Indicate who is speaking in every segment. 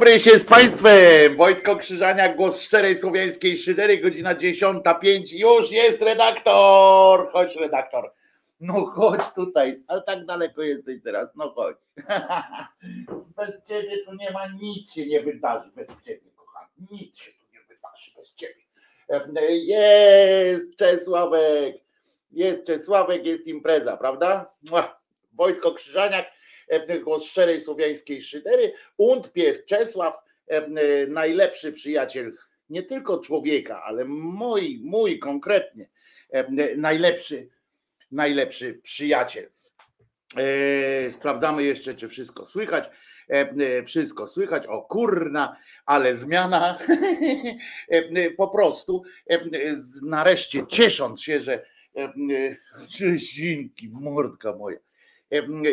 Speaker 1: Dobry się z Państwem. Wojtko Krzyżania, głos szczerej słowiańskiej szydery, godzina 10.05. Już jest redaktor. Chodź, redaktor. No chodź tutaj, ale tak daleko jesteś teraz. No chodź. Bez ciebie tu nie ma nic się nie wydarzy. Bez ciebie, kochany. Nic się tu nie wydarzy bez ciebie. Jest Czesławek. Jest Czesławek, jest impreza, prawda? Wojtko Krzyżaniak głos szczerej słowiańskiej szydery. Und pies Czesław, najlepszy przyjaciel nie tylko człowieka, ale mój, mój konkretnie najlepszy, najlepszy przyjaciel. E, sprawdzamy jeszcze, czy wszystko słychać. Wszystko słychać, o kurna, ale zmiana po prostu nareszcie ciesząc się, że Czesinki, mordka moja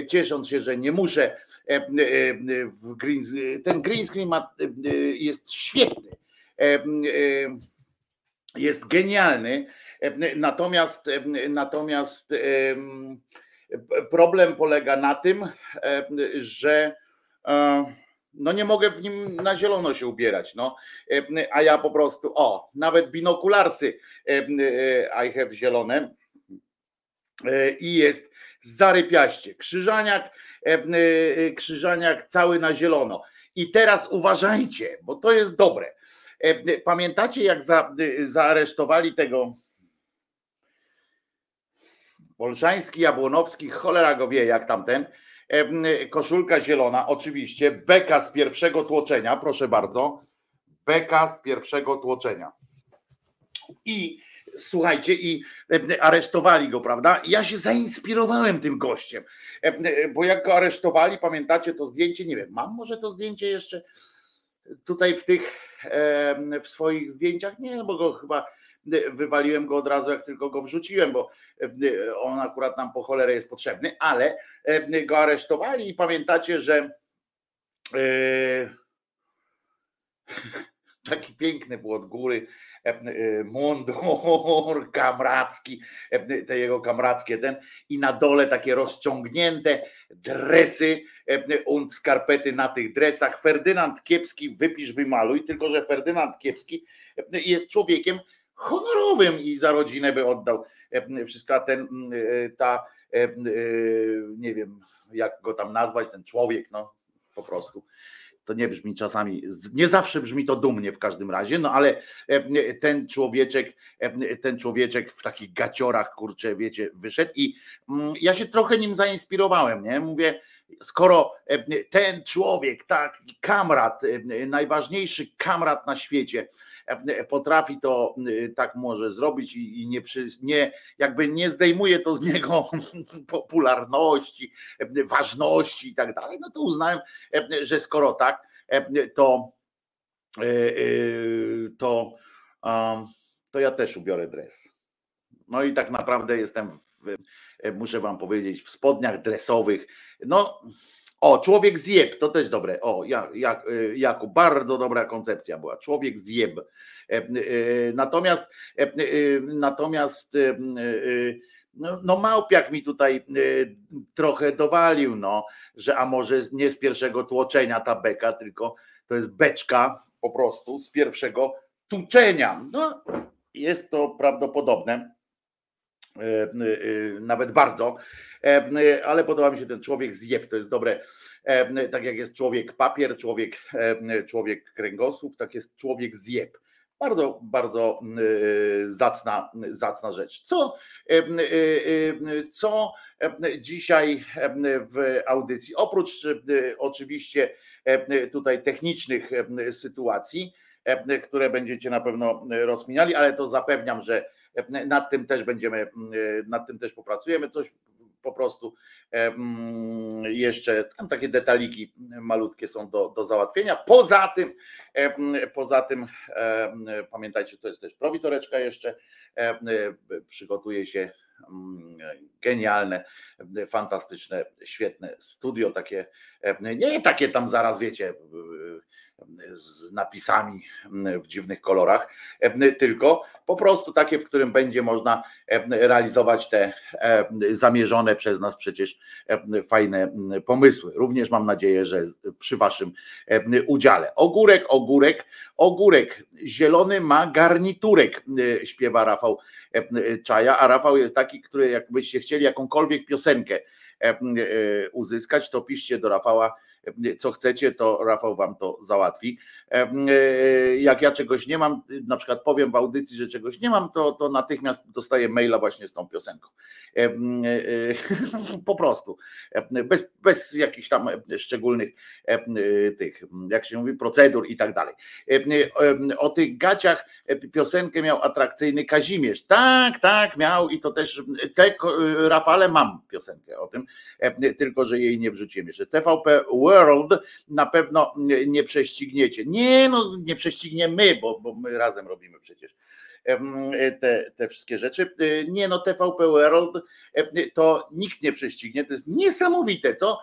Speaker 1: ciesząc się, że nie muszę w green, ten green screen ma, jest świetny, jest genialny, natomiast natomiast problem polega na tym, że no nie mogę w nim na zielono się ubierać, no, a ja po prostu, o, nawet binokularsy I have zielone i jest zarypiaście. Krzyżaniak, e, e, krzyżaniak cały na zielono. I teraz uważajcie, bo to jest dobre. E, pamiętacie, jak za, zaaresztowali tego Bolszański, Jabłonowski, cholera go wie, jak tamten, koszulka zielona, oczywiście, beka z pierwszego tłoczenia, proszę bardzo, beka z pierwszego tłoczenia. I słuchajcie, i e, aresztowali go, prawda? Ja się zainspirowałem tym gościem, e, e, bo jak go aresztowali, pamiętacie to zdjęcie? Nie wiem, mam może to zdjęcie jeszcze tutaj w tych, w swoich zdjęciach? Nie, bo go chyba wywaliłem go od razu, jak tylko go wrzuciłem, bo on akurat nam po cholerę jest potrzebny, ale go aresztowali i pamiętacie, że taki piękny był od góry e, e, mundur kamracki, e, te jego kamrackie ten i na dole takie rozciągnięte dresy und skarpety na tych dresach. Ferdynand Kiepski, wypisz, wymaluj, tylko że Ferdynand Kiepski jest człowiekiem honorowym i za rodzinę by oddał wszystko, ten, ta, nie wiem jak go tam nazwać, ten człowiek, no po prostu to nie brzmi czasami, nie zawsze brzmi to dumnie w każdym razie, no ale e, ten człowieczek, e, ten człowieczek w takich gaciorach, kurczę, wiecie, wyszedł i mm, ja się trochę nim zainspirowałem, nie? Mówię, skoro e, ten człowiek, tak, kamrat, najważniejszy kamrat na świecie, potrafi to tak może zrobić i nie, nie jakby nie zdejmuje to z niego popularności, ważności i tak dalej, no to uznałem, że skoro tak, to to, to ja też ubiorę dres. No i tak naprawdę jestem, w, muszę wam powiedzieć, w spodniach dresowych. No, o, człowiek zjeb, to też dobre. O, jak, jak, Jakub, bardzo dobra koncepcja była. Człowiek zjeb. E, e, natomiast e, natomiast no, no Małpiak mi tutaj trochę dowalił, no, że a może nie z pierwszego tłoczenia ta beka, tylko to jest beczka po prostu z pierwszego tuczenia. No, jest to prawdopodobne. E, e, nawet bardzo, e, ale podoba mi się ten człowiek zjeb, to jest dobre, tak jak jest człowiek papier, człowiek, człowiek kręgosłup, tak jest człowiek zjeb. Bardzo, bardzo zacna, zacna rzecz. Co, co dzisiaj w audycji, oprócz oczywiście tutaj technicznych sytuacji, które będziecie na pewno rozminali, ale to zapewniam, że nad tym też będziemy, mm, nad tym też popracujemy. Coś po prostu mm, jeszcze tam takie detaliki malutkie są do, do załatwienia. Poza tym, poza tym pamiętajcie, to jest też prowitoreczka jeszcze. Przygotuje się mm, genialne, fantastyczne, świetne studio, takie, nie takie tam zaraz wiecie, z napisami w dziwnych kolorach, tylko po prostu takie, w którym będzie można realizować te zamierzone przez nas przecież fajne pomysły. Również mam nadzieję, że przy Waszym udziale. Ogórek, ogórek, ogórek, zielony ma garniturek, śpiewa Rafał Czaja, a Rafał jest taki, który jakbyście chcieli jakąkolwiek piosenkę uzyskać, to piszcie do Rafała co chcecie, to Rafał wam to załatwi. E, jak ja czegoś nie mam, na przykład powiem w audycji, że czegoś nie mam, to, to natychmiast dostaję maila właśnie z tą piosenką. E, e, po prostu. Bez, bez jakichś tam szczególnych tych, jak się mówi, procedur i tak dalej. O tych gaciach piosenkę miał atrakcyjny Kazimierz. Tak, tak, miał i to też te, Rafale mam piosenkę o tym, tylko że jej nie wrzuciłem jeszcze. TVP World na pewno nie prześcigniecie. Nie, no nie prześcigniemy, bo, bo my razem robimy przecież te, te wszystkie rzeczy. Nie no, TVP World to nikt nie prześcignie, to jest niesamowite, co?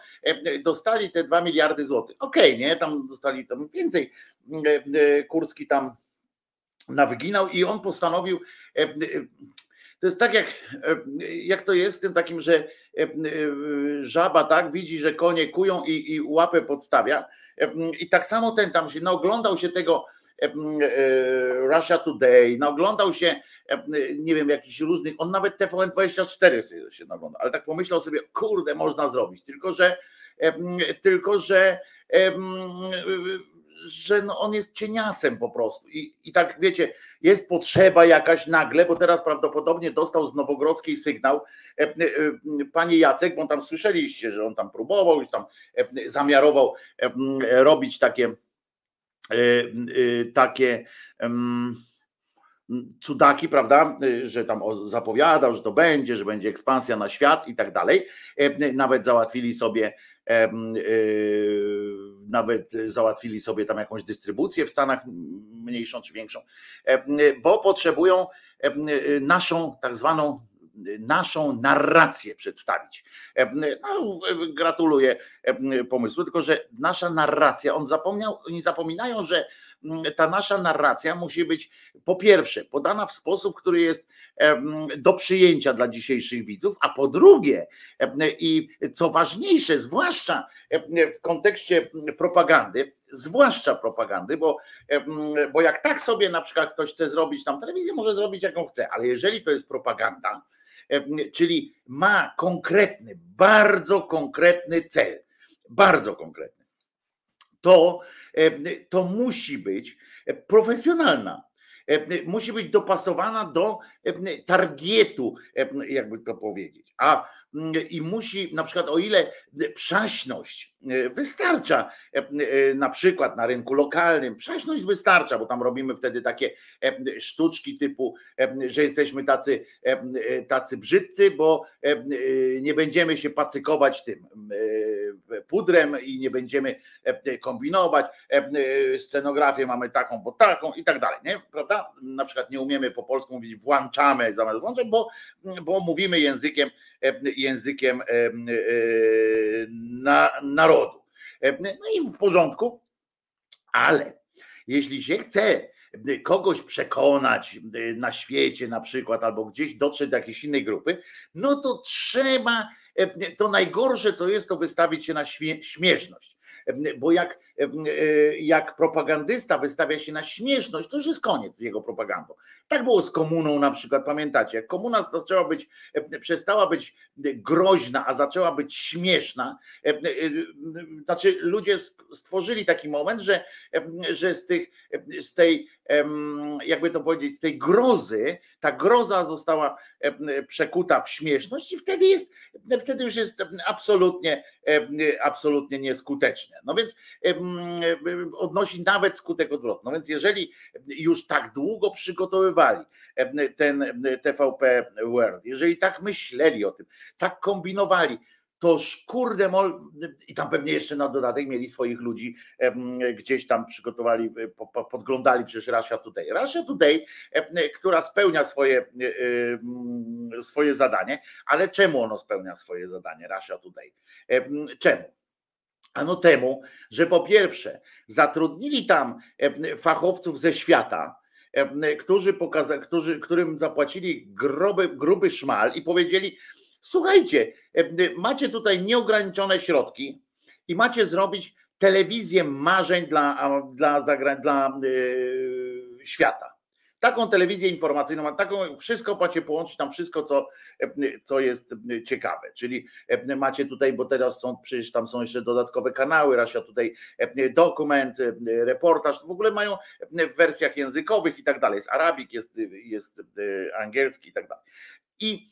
Speaker 1: Dostali te 2 miliardy złotych. Okej, okay, nie, tam dostali tam więcej. Kurski tam nawyginał i on postanowił to jest tak jak, jak to jest z tym takim, że żaba tak widzi, że konie kują i, i łapę podstawia i tak samo ten tam się naoglądał się tego e, Russia Today, naoglądał się nie wiem, jakichś różnych, on nawet TVN24 się naglądał, ale tak pomyślał sobie, kurde, można zrobić, tylko że tylko że że no on jest cieniasem po prostu. I, I tak wiecie, jest potrzeba jakaś nagle, bo teraz prawdopodobnie dostał z Nowogrodzkiej sygnał e, e, panie Jacek, bo tam słyszeliście, że on tam próbował, już tam e, zamiarował robić takie takie cudaki, prawda, że tam zapowiadał, że to będzie, że będzie ekspansja na świat i tak dalej. Nawet załatwili sobie nawet załatwili sobie tam jakąś dystrybucję w Stanach, mniejszą czy większą, bo potrzebują naszą tak zwaną naszą narrację przedstawić. No, gratuluję pomysłu, tylko że nasza narracja, on zapomniał, oni zapominają, że ta nasza narracja musi być po pierwsze podana w sposób, który jest do przyjęcia dla dzisiejszych widzów, a po drugie i co ważniejsze, zwłaszcza w kontekście propagandy, zwłaszcza propagandy, bo, bo jak tak sobie na przykład ktoś chce zrobić tam telewizję, może zrobić jaką chce, ale jeżeli to jest propaganda, czyli ma konkretny, bardzo konkretny cel, bardzo konkretny, to, to musi być profesjonalna musi być dopasowana do targetu, jakby to powiedzieć. A i musi na przykład o ile przaśność wystarcza na przykład na rynku lokalnym, przaśność wystarcza, bo tam robimy wtedy takie sztuczki typu, że jesteśmy tacy, tacy brzydcy, bo nie będziemy się pacykować tym pudrem i nie będziemy kombinować, scenografię mamy taką, bo taką i tak dalej, nie? Prawda? Na przykład nie umiemy po polsku mówić włączamy zamiast włączać, bo, bo mówimy językiem językiem na, narodu. No i w porządku, ale jeśli się chce kogoś przekonać na świecie na przykład, albo gdzieś dotrzeć do jakiejś innej grupy, no to trzeba, to najgorsze co jest, to wystawić się na śmieszność. Bo jak, jak propagandysta wystawia się na śmieszność, to już jest koniec z jego propagandą. Tak było z komuną na przykład, pamiętacie, komuna zaczęła być, przestała być groźna, a zaczęła być śmieszna, znaczy ludzie stworzyli taki moment, że, że z, tych, z tej, jakby to powiedzieć, z tej grozy, ta groza została przekuta w śmieszność i wtedy jest, wtedy już jest absolutnie, absolutnie nieskuteczne. No więc odnosi nawet skutek odwrotny. No więc jeżeli już tak długo przygotowywali ten TVP World, jeżeli tak myśleli o tym, tak kombinowali, to kurde mol, i tam pewnie jeszcze na dodatek mieli swoich ludzi gdzieś tam przygotowali, podglądali przecież Russia Today. Russia Today, która spełnia swoje, swoje zadanie, ale czemu ono spełnia swoje zadanie, Russia Today? Czemu? Ano temu, że po pierwsze zatrudnili tam fachowców ze świata, którzy pokaza, którzy, którym zapłacili groby, gruby szmal i powiedzieli: Słuchajcie, macie tutaj nieograniczone środki i macie zrobić telewizję marzeń dla, dla, zagra, dla yy, świata. Taką telewizję informacyjną, taką wszystko macie połączyć tam wszystko, co, co jest ciekawe. Czyli macie tutaj, bo teraz są przecież tam są jeszcze dodatkowe kanały, Rasia tutaj dokument, reportaż, w ogóle mają w wersjach językowych i tak dalej. Jest arabik, jest, jest angielski i tak dalej. I,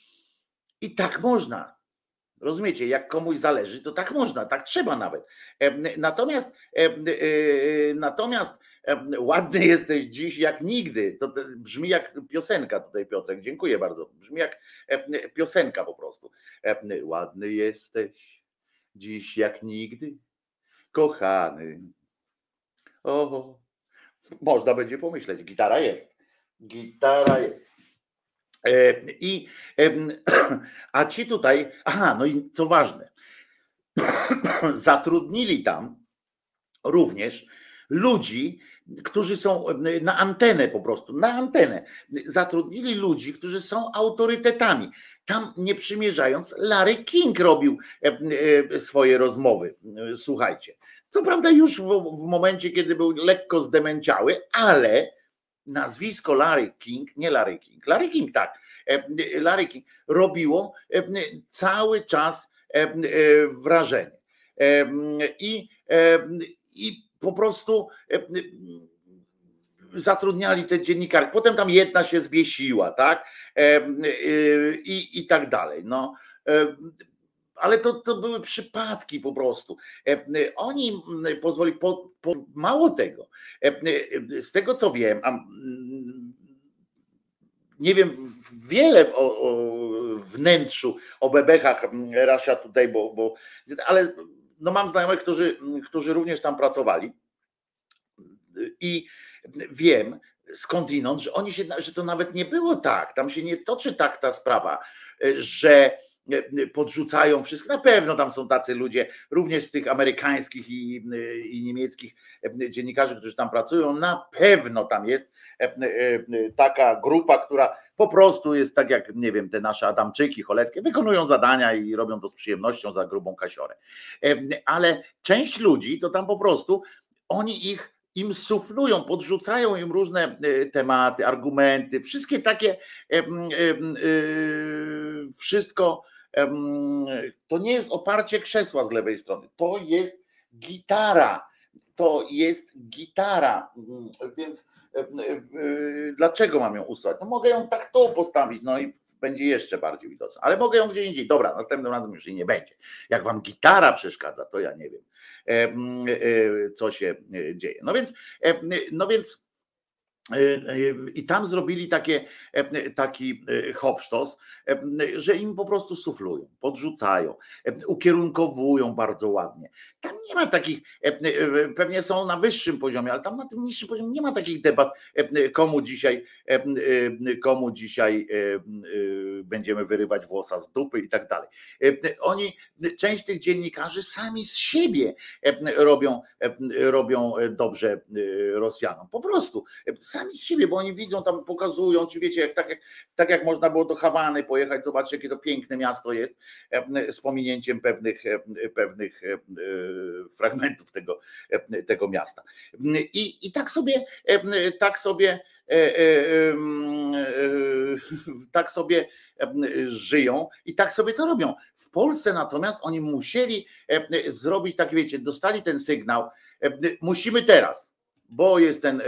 Speaker 1: I tak można. Rozumiecie, jak komuś zależy, to tak można, tak trzeba nawet. Natomiast, natomiast ładny jesteś dziś jak nigdy. To brzmi jak piosenka tutaj, Piotrek. Dziękuję bardzo. Brzmi jak piosenka po prostu. Ładny jesteś dziś jak nigdy, kochany. O, można będzie pomyśleć, gitara jest. Gitara jest. I, a ci tutaj, aha, no i co ważne, zatrudnili tam również ludzi, którzy są na antenę po prostu, na antenę. Zatrudnili ludzi, którzy są autorytetami. Tam nie przymierzając, Larry King robił swoje rozmowy. Słuchajcie. Co prawda już w, w momencie, kiedy był lekko zdemęciały, ale nazwisko Larry King, nie Larry King, Larry King tak, Larry King robiło cały czas wrażenie. I, i po prostu zatrudniali te dziennikarki. Potem tam jedna się zbiesiła, tak? I, i tak dalej. No. Ale to, to były przypadki po prostu. Oni pozwoli, po, po, mało tego, z tego co wiem, a nie wiem wiele o, o wnętrzu, o bebechach Rasia tutaj, bo, bo ale no mam znajomych, którzy, którzy również tam pracowali i wiem skądinąd, że oni się, że to nawet nie było tak, tam się nie toczy tak ta sprawa, że podrzucają wszystko. Na pewno tam są tacy ludzie, również z tych amerykańskich i, i niemieckich dziennikarzy, którzy tam pracują. Na pewno tam jest taka grupa, która po prostu jest tak jak, nie wiem, te nasze Adamczyki, Choleckie, wykonują zadania i robią to z przyjemnością za grubą kasiorę. Ale część ludzi to tam po prostu oni ich im suflują, podrzucają im różne e, tematy, argumenty, wszystkie takie, wszystko to nie jest oparcie krzesła z lewej strony, to jest gitara. To jest gitara, mm, więc dlaczego mam ją usuwać? No mogę ją tak tu postawić, no i będzie jeszcze bardziej widoczna, ale mogę ją gdzie indziej. Dobra, następnym razem już jej nie będzie. Jak wam gitara przeszkadza, to ja nie wiem, e, co się e, dzieje. No więc, no więc E, e, I tam zrobili takie, e, taki hopsztos, że im po prostu suflują, podrzucają, ukierunkowują bardzo ładnie. Tam nie ma takich, pewnie są na wyższym poziomie, ale tam na tym niższym poziomie nie ma takich debat, komu dzisiaj, komu dzisiaj będziemy wyrywać włosa z dupy i tak dalej. Oni, część tych dziennikarzy sami z siebie robią, robią dobrze Rosjanom. Po prostu sami z siebie, bo oni widzą tam, pokazują, czy wiecie, jak, tak, jak, tak jak można było do Hawany pojechać, zobaczcie, jakie to piękne miasto jest, z pominięciem pewnych, pewnych fragmentów tego, tego miasta. I, i tak sobie, tak sobie tak sobie żyją i tak sobie to robią. W Polsce natomiast oni musieli zrobić tak, wiecie, dostali ten sygnał, musimy teraz, bo jest ten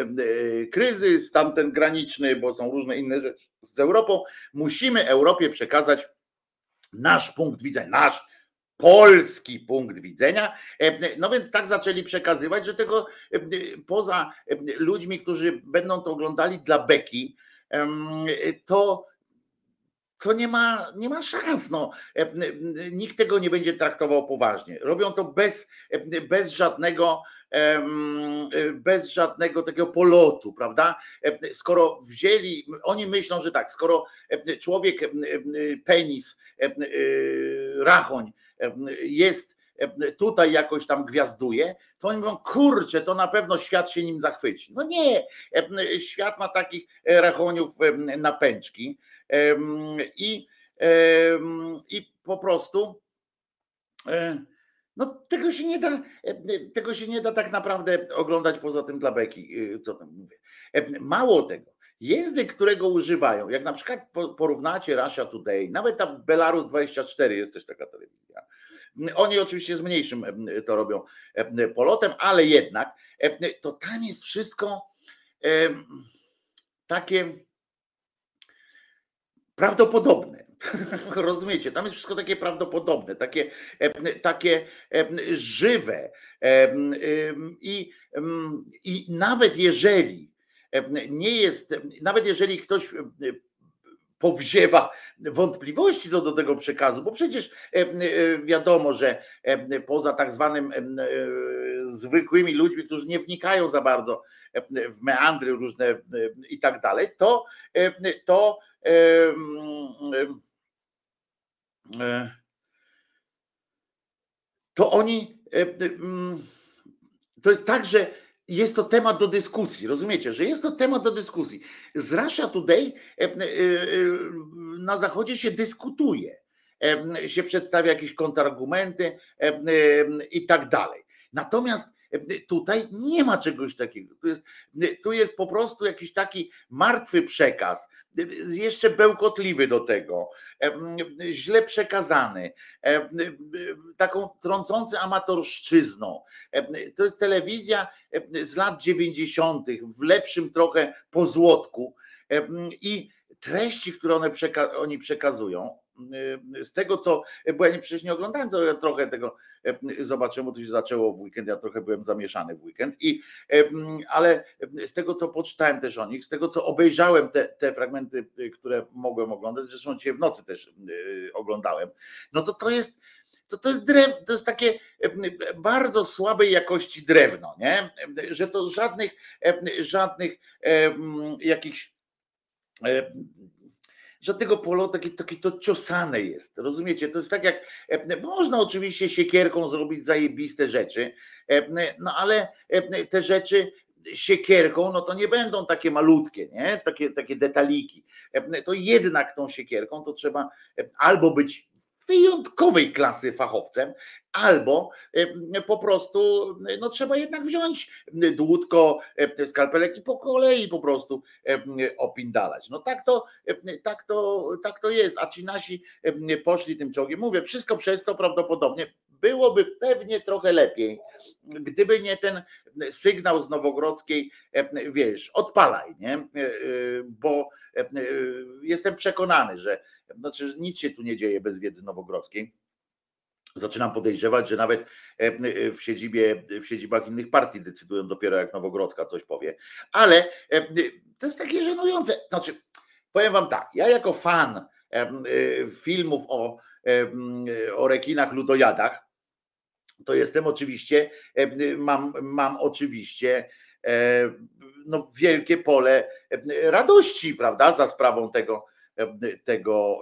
Speaker 1: kryzys, tamten graniczny, bo są różne inne rzeczy z Europą. Musimy Europie przekazać nasz punkt widzenia, nasz polski punkt widzenia. No więc tak zaczęli przekazywać, że tego poza ludźmi, którzy będą to oglądali dla beki, to to nie ma, nie ma szans. No. Nikt tego nie będzie traktował poważnie. Robią to bez, bez żadnego bez żadnego takiego polotu, prawda? Skoro wzięli, oni myślą, że tak, skoro człowiek, penis, rachoń jest tutaj jakoś tam gwiazduje, to oni mówią, kurczę, to na pewno świat się nim zachwyci. No nie, świat ma takich rachoniów na pęczki i, i po prostu no tego się nie da, tego się nie da tak naprawdę oglądać poza tym dla beki, co tam mówię. Mało tego, język, którego używają, jak na przykład porównacie Russia Today, nawet ta Belarus 24 jest też taka telewizja. Oni oczywiście z mniejszym to robią polotem, ale jednak to tam jest wszystko takie prawdopodobne. Rozumiecie? Tam jest wszystko takie prawdopodobne, takie, takie żywe. I, I nawet jeżeli nie jest, nawet jeżeli ktoś powziewa wątpliwości co do tego przekazu, bo przecież wiadomo, że poza tak zwanym zwykłymi ludźmi, którzy nie wnikają za bardzo w meandry różne i tak dalej, to, to to oni to jest tak, że jest to temat do dyskusji, rozumiecie, że jest to temat do dyskusji. Z Russia Today e, e, e, na Zachodzie się dyskutuje, się przedstawia jakieś kontrargumenty i tak dalej. Natomiast Tutaj nie ma czegoś takiego. Tu jest, tu jest po prostu jakiś taki martwy przekaz, jeszcze bełkotliwy do tego, źle przekazany, taką trącący amatorszczyzną. To jest telewizja z lat 90., w lepszym trochę pozłotku i treści, które one przeka- oni przekazują, z tego co, bo ja nie, przecież nie oglądałem trochę tego, zobaczyłem, bo to się zaczęło w weekend, ja trochę byłem zamieszany w weekend, i, ale z tego co poczytałem też o nich, z tego co obejrzałem te, te fragmenty, które mogłem oglądać, zresztą dzisiaj w nocy też oglądałem, no to to jest, to, to jest drew, to jest takie bardzo słabej jakości drewno, nie? Że to żadnych, żadnych jakichś żadnego polo takie, takie to ciosane jest. Rozumiecie? To jest tak jak e, można oczywiście siekierką zrobić zajebiste rzeczy, e, no ale e, te rzeczy siekierką, no to nie będą takie malutkie, nie? Takie, takie detaliki. To jednak tą siekierką to trzeba albo być wyjątkowej klasy fachowcem, albo po prostu no, trzeba jednak wziąć dłutko, skalpelek i po kolei po prostu opindalać. No tak to, tak to, tak to jest, a ci nasi poszli tym czołgiem. Mówię, wszystko przez to prawdopodobnie byłoby pewnie trochę lepiej, gdyby nie ten sygnał z Nowogrodzkiej, wiesz, odpalaj, nie? Bo jestem przekonany, że znaczy nic się tu nie dzieje bez wiedzy nowogrodzkiej. Zaczynam podejrzewać, że nawet e, w siedzibie, w siedzibach innych partii decydują dopiero jak Nowogrodzka coś powie. Ale to jest takie żenujące. Znaczy, powiem wam tak, ja jako fan e, filmów o, o rekinach ludojadach, to jestem oczywiście, mam, mam oczywiście no, wielkie pole radości, prawda, za sprawą tego, tego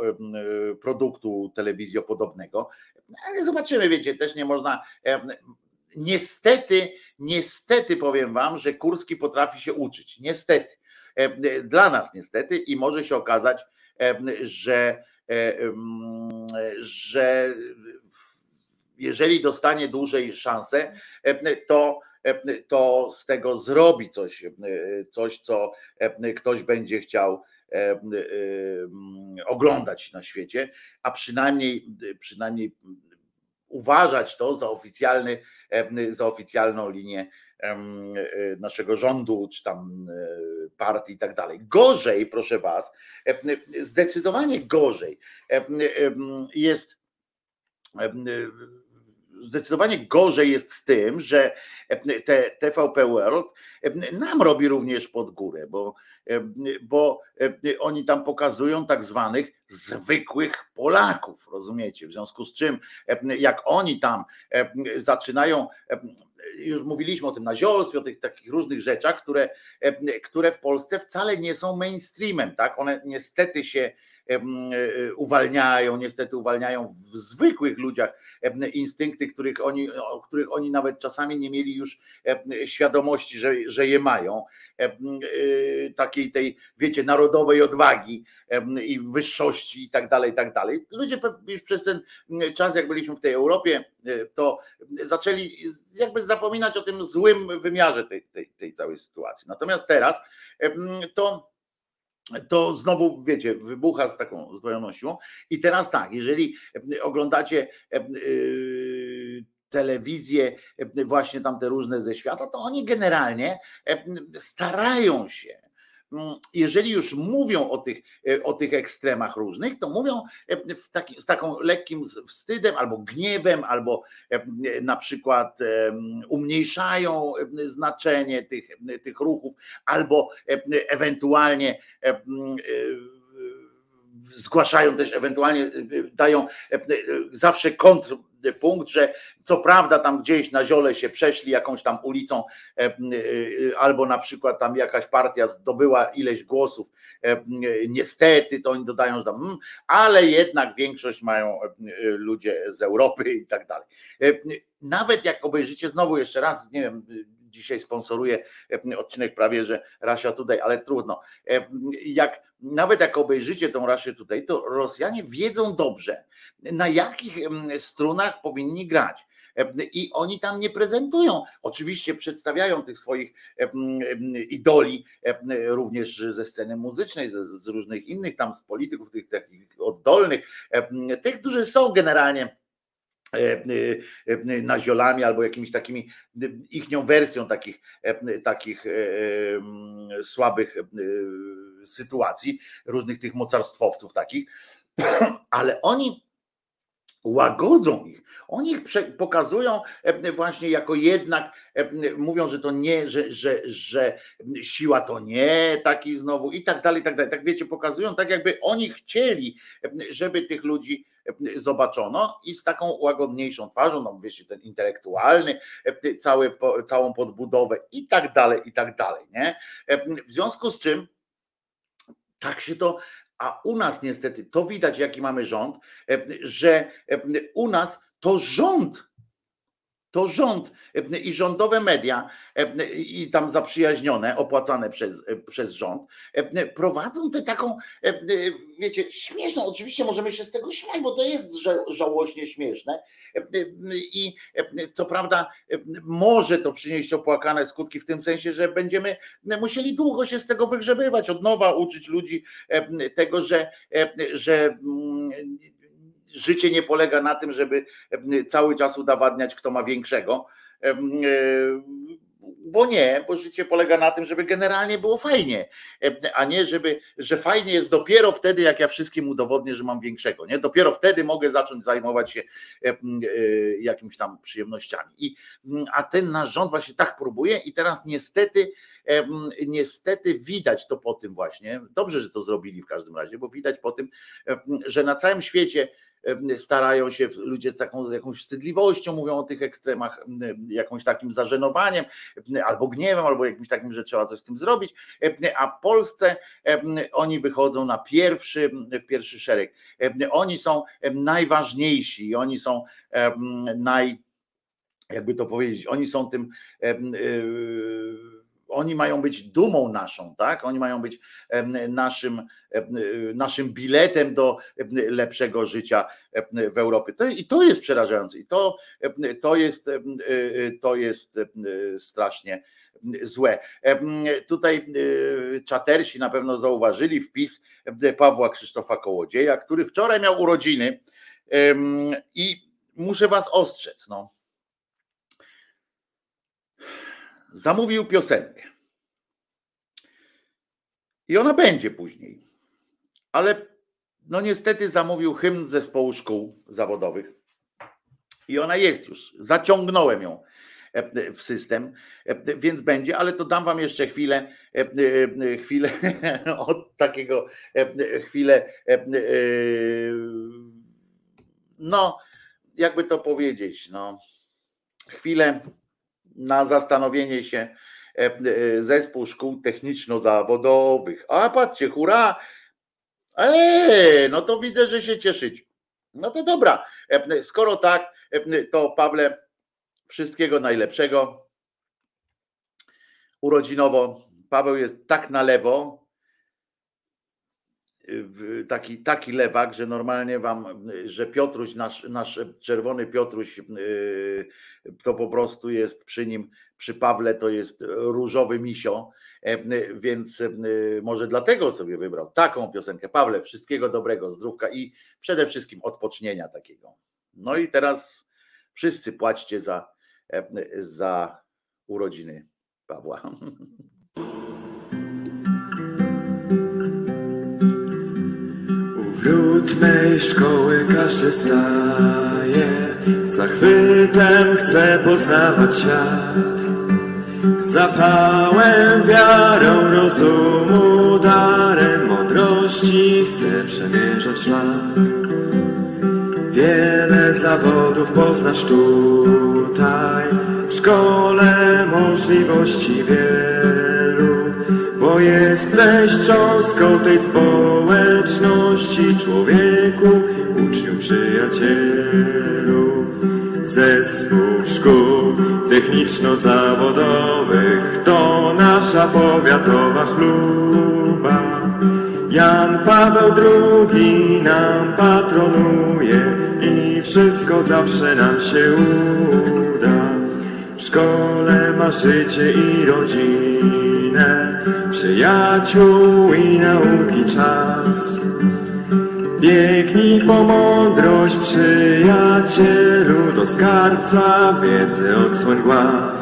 Speaker 1: produktu telewizjopodobnego. Ale zobaczymy, wiecie, też nie można. Niestety, niestety powiem wam, że Kurski potrafi się uczyć. Niestety. Dla nas niestety i może się okazać, że, że jeżeli dostanie dłużej szansę, to to z tego zrobi coś, coś, co ktoś będzie chciał oglądać na świecie, a przynajmniej, przynajmniej uważać to za oficjalny, e, za oficjalną linię naszego rządu, czy tam partii i tak dalej. Gorzej, proszę Was, zdecydowanie gorzej jest zdecydowanie gorzej jest z tym, że te TVP World nam robi również pod górę, bo, bo oni tam pokazują tak zwanych zwykłych Polaków, rozumiecie? W związku z czym, jak oni tam zaczynają już mówiliśmy o tym naziolstwie, o tych takich różnych rzeczach, które, które w Polsce wcale nie są mainstreamem, tak? One niestety się uwalniają, niestety uwalniają w zwykłych ludziach instynkty, których oni, o których oni nawet czasami nie mieli już świadomości, że, że je mają. Takiej tej, wiecie, narodowej odwagi i wyższości i tak dalej, i tak dalej. Ludzie już przez ten czas, jak byliśmy w tej Europie, to zaczęli jakby zapominać o tym złym wymiarze tej, tej, tej całej sytuacji. Natomiast teraz to to znowu, wiecie, wybucha z taką zdwojoną siłą. I teraz tak, jeżeli oglądacie telewizję, właśnie tam te różne ze świata, to oni generalnie starają się jeżeli już mówią o tych, e, o tych ekstremach różnych, to mówią e, taki, z taką lekkim wstydem albo gniewem, albo e, na przykład umniejszają znaczenie tych, tych ruchów, albo ewentualnie zgłaszają też, ewentualnie dają zawsze kontr punkt, że co prawda tam gdzieś na ziole się przeszli jakąś tam ulicą, e, e, albo na przykład tam jakaś partia zdobyła ileś głosów, e, niestety to oni dodają, że tam, hmm, ale jednak większość mają ludzie z Europy i tak dalej. Nawet jak obejrzycie znowu jeszcze raz, nie wiem, dzisiaj sponsoruje odcinek prawie, że Rasia tutaj, ale trudno. Jak nawet jak obejrzycie tą Rasię tutaj, to Rosjanie wiedzą dobrze, na jakich strunach powinni grać. I oni tam nie prezentują. Oczywiście przedstawiają tych swoich idoli, również ze sceny muzycznej, z różnych innych tam z polityków, tych takich oddolnych, tych, którzy są generalnie naziolami albo jakimiś takimi ichnią wersją takich, takich słabych sytuacji, różnych tych mocarstwowców takich, ale oni łagodzą ich. Oni ich pokazują właśnie jako jednak, mówią, że to nie, że, że, że siła to nie, taki znowu i tak dalej, i tak dalej. Tak wiecie, pokazują tak, jakby oni chcieli, żeby tych ludzi zobaczono i z taką łagodniejszą twarzą, no wiecie, ten intelektualny, cały, całą podbudowę i tak dalej, i tak dalej, nie? W związku z czym tak się to a u nas niestety to widać, jaki mamy rząd, że u nas to rząd to rząd i rządowe media i tam zaprzyjaźnione, opłacane przez, przez rząd, prowadzą tę taką, wiecie, śmieszną, oczywiście możemy się z tego śmiać, bo to jest żałośnie śmieszne. I co prawda może to przynieść opłakane skutki w tym sensie, że będziemy musieli długo się z tego wygrzebywać, od nowa uczyć ludzi tego, że, że życie nie polega na tym, żeby cały czas udowadniać, kto ma większego. E, bo nie, bo życie polega na tym, żeby generalnie było fajnie, a nie żeby, że fajnie jest dopiero wtedy, jak ja wszystkim udowodnię, że mam większego. Nie? Dopiero wtedy mogę zacząć zajmować się e, jakimiś tam przyjemnościami. I, a ten nasz rząd właśnie tak próbuje i teraz niestety, niestety widać to po tym właśnie, dobrze, że to zrobili w każdym razie, bo widać po tym, że na całym świecie starają się ludzie z taką jakąś wstydliwością mówią o tych ekstremach, jakąś takim zażenowaniem, albo gniewem, albo jakimś takim, że trzeba coś z tym zrobić, a w Polsce oni wychodzą na pierwszy, w pierwszy szereg. Oni są najważniejsi, oni są naj, jakby to powiedzieć, oni są tym oni mają być dumą naszą, tak? Oni mają być naszym, naszym biletem do lepszego życia w Europie. To, I to jest przerażające. I to, to, jest, to jest strasznie złe. Tutaj czatersi na pewno zauważyli wpis Pawła Krzysztofa Kołodzieja, który wczoraj miał urodziny i muszę was ostrzec, no zamówił piosenkę. I ona będzie później. Ale no niestety zamówił hymn zespołu szkół zawodowych. I ona jest już. Zaciągnąłem ją e, w system, e, więc będzie, ale to dam wam jeszcze chwilę, e, chwilę od takiego, chwilę, no, jakby to powiedzieć, no, chwilę na zastanowienie się e, e, zespół szkół techniczno-zawodowych. A patrzcie, hura! Eee, no to widzę, że się cieszyć. No to dobra. Skoro tak, to Pawle, wszystkiego najlepszego. Urodzinowo. Paweł jest tak na lewo, taki, taki lewak, że normalnie wam, że Piotruś, nasz, nasz czerwony Piotruś, yy, to po prostu jest przy nim, przy Pawle to jest różowy misio, e, więc e, może dlatego sobie wybrał taką piosenkę. Pawle, wszystkiego dobrego, zdrówka i przede wszystkim odpocznienia takiego. No i teraz wszyscy płaćcie za, e, za urodziny Pawła.
Speaker 2: Wśród mej szkoły każdy staje, zachwytem chce poznawać świat. Zapałem, wiarą, rozumu, darem mądrości chce przemierzać szlak. Wiele zawodów poznasz tutaj, w szkole możliwości wielu bo jesteś cząstką tej społeczności, człowieku, uczniu, przyjacielu. Zespół szkół techniczno-zawodowych to nasza powiatowa chluba. Jan Paweł II nam patronuje i wszystko zawsze nam się uda. W szkole ma życie i rodzinę, przyjaciół i nauki czas. Biegnij po mądrość, przyjacielu, do skarbca wiedzy odsłoń głaz.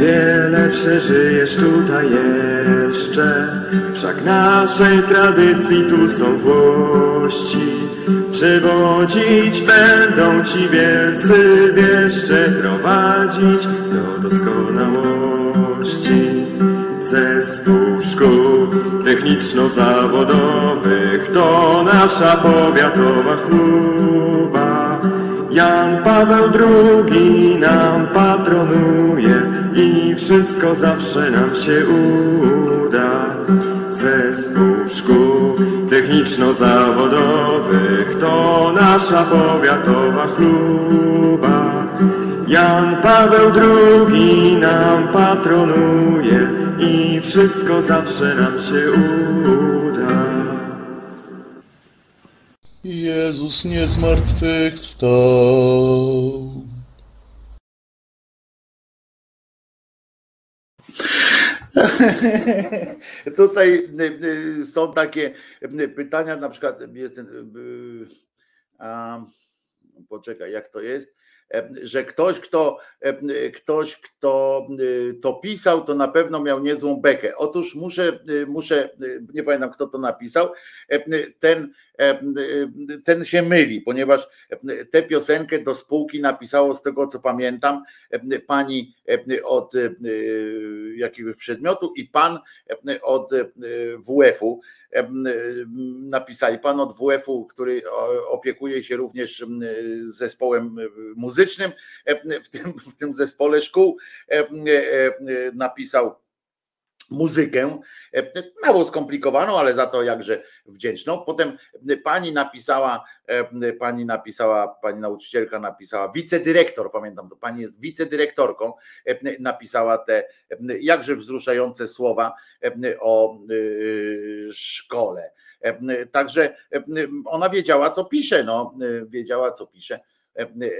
Speaker 2: Wiele przeżyjesz tutaj jeszcze, wszak naszej tradycji tu są włości. Przewodzić będą ci wielcy wieszcze, prowadzić do doskonałości. Zespół szkół techniczno-zawodowych to nasza powiatowa chluba. Jan Paweł II nam patronuje i wszystko zawsze nam się uda. Zespół szkół techniczno-zawodowych to nasza powiatowa chluba. Jan Paweł II nam patronuje i wszystko zawsze nam się uda.
Speaker 3: Jezus nie zmartwychwstał.
Speaker 1: Tutaj y, y, są takie y, pytania, na przykład jest ten, a, poczekaj, jak to jest? Że ktoś, kto, ktoś, kto to pisał, to na pewno miał niezłą bekę. Otóż muszę, muszę, nie pamiętam kto to napisał, ten, ten się myli, ponieważ tę piosenkę do spółki napisało z tego co pamiętam pani od jakiegoś przedmiotu i pan od WF-u napisali. Pan od WF-u, który opiekuje się również zespołem muzycznym w tym, w tym zespole szkół, napisał muzykę, mało skomplikowaną, ale za to jakże wdzięczną. Potem pani napisała, pani napisała, pani nauczycielka napisała, wicedyrektor, pamiętam to, pani jest wicedyrektorką, napisała te jakże wzruszające słowa o szkole. Także ona wiedziała, co pisze, no, wiedziała, co pisze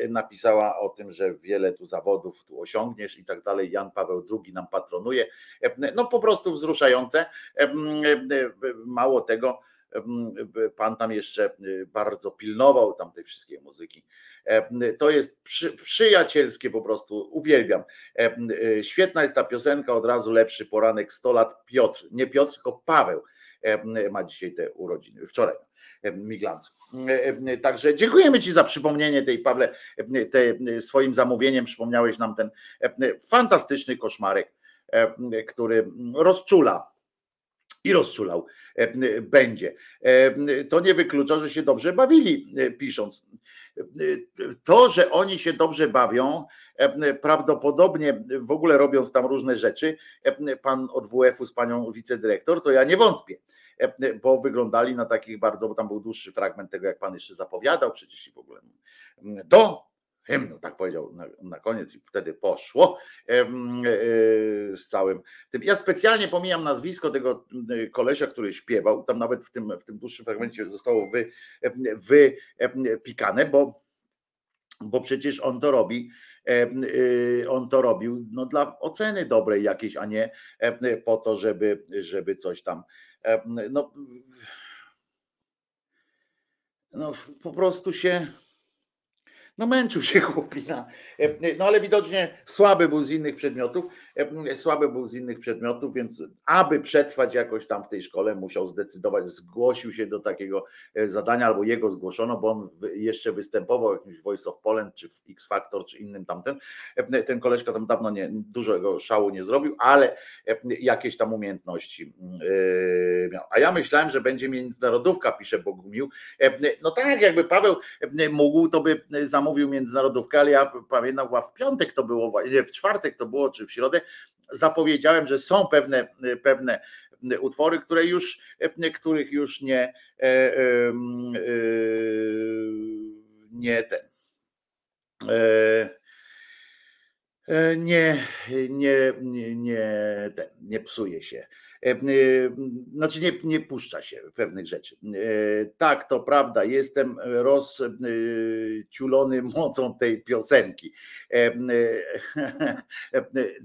Speaker 1: napisała o tym, że wiele tu zawodów tu osiągniesz i tak dalej. Jan Paweł II nam patronuje. No po prostu wzruszające. Mało tego, pan tam jeszcze bardzo pilnował tam tej wszystkiej muzyki. To jest przy, przyjacielskie po prostu, uwielbiam. Świetna jest ta piosenka, od razu lepszy poranek 100 lat Piotr, nie Piotr, tylko Paweł ma dzisiaj te urodziny, wczoraj. Miglancu. Także dziękujemy Ci za przypomnienie tej, Pawle, te, swoim zamówieniem przypomniałeś nam ten fantastyczny koszmarek, który rozczula i rozczulał będzie. To nie wyklucza, że się dobrze bawili pisząc. To, że oni się dobrze bawią, prawdopodobnie w ogóle robiąc tam różne rzeczy, pan od WF-u z panią wicedyrektor, to ja nie wątpię, bo wyglądali na takich bardzo, bo tam był dłuższy fragment tego, jak pan jeszcze zapowiadał, przecież i w ogóle do hymnu, tak powiedział na, na, koniec i wtedy poszło e, z całym tym. Ja specjalnie pomijam nazwisko tego kolesia, który śpiewał, tam nawet w tym, w tym dłuższym fragmencie zostało wy, wypikane, bo, bo przecież on to robi, on to robił no, dla oceny dobrej jakiejś, a nie po to, żeby, żeby coś tam no, no po prostu się no męczył się chłopina. E, no ale widocznie słaby był z innych przedmiotów, e, słaby był z innych przedmiotów, więc aby przetrwać jakoś tam w tej szkole musiał zdecydować, zgłosił się do takiego e, zadania, albo jego zgłoszono, bo on jeszcze występował w jakimś Voice of Poland, czy w X Factor, czy innym tamten. Ten koleżka tam dawno nie, dużego szału nie zrobił, ale jakieś tam umiejętności miał. A ja myślałem, że będzie międzynarodówka, pisze Bogumił. No tak, jakby Paweł mógł, to by zamówił mówił międzynarodówkę, ale ja pamiętam, w piątek to było, w czwartek to było, czy w środę, zapowiedziałem, że są pewne, pewne utwory, które już, których już nie, e, e, nie ten. E, nie, nie, nie, nie, nie psuje się. E, e, znaczy nie, nie puszcza się pewnych rzeczy. E, tak, to prawda, jestem rozciulony mocą tej piosenki.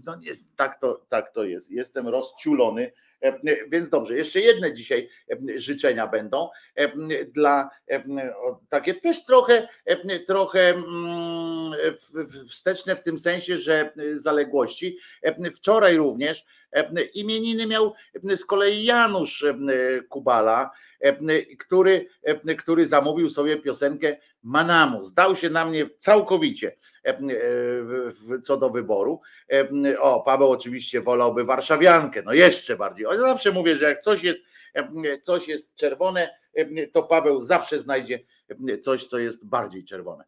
Speaker 1: No nie, tak, to, tak to jest. Jestem rozciulony więc dobrze, jeszcze jedne dzisiaj życzenia będą dla takie też trochę, trochę mm, wsteczne w tym sensie, że zaległości. Wczoraj również imieniny miał z kolei Janusz Kubala, który, który zamówił sobie piosenkę Manamu. Zdał się na mnie całkowicie co do wyboru. O, Paweł oczywiście wolałby warszawiankę, no jeszcze bardziej. Ja zawsze mówię, że jak coś jest, coś jest czerwone, to Paweł zawsze znajdzie coś, co jest bardziej czerwone.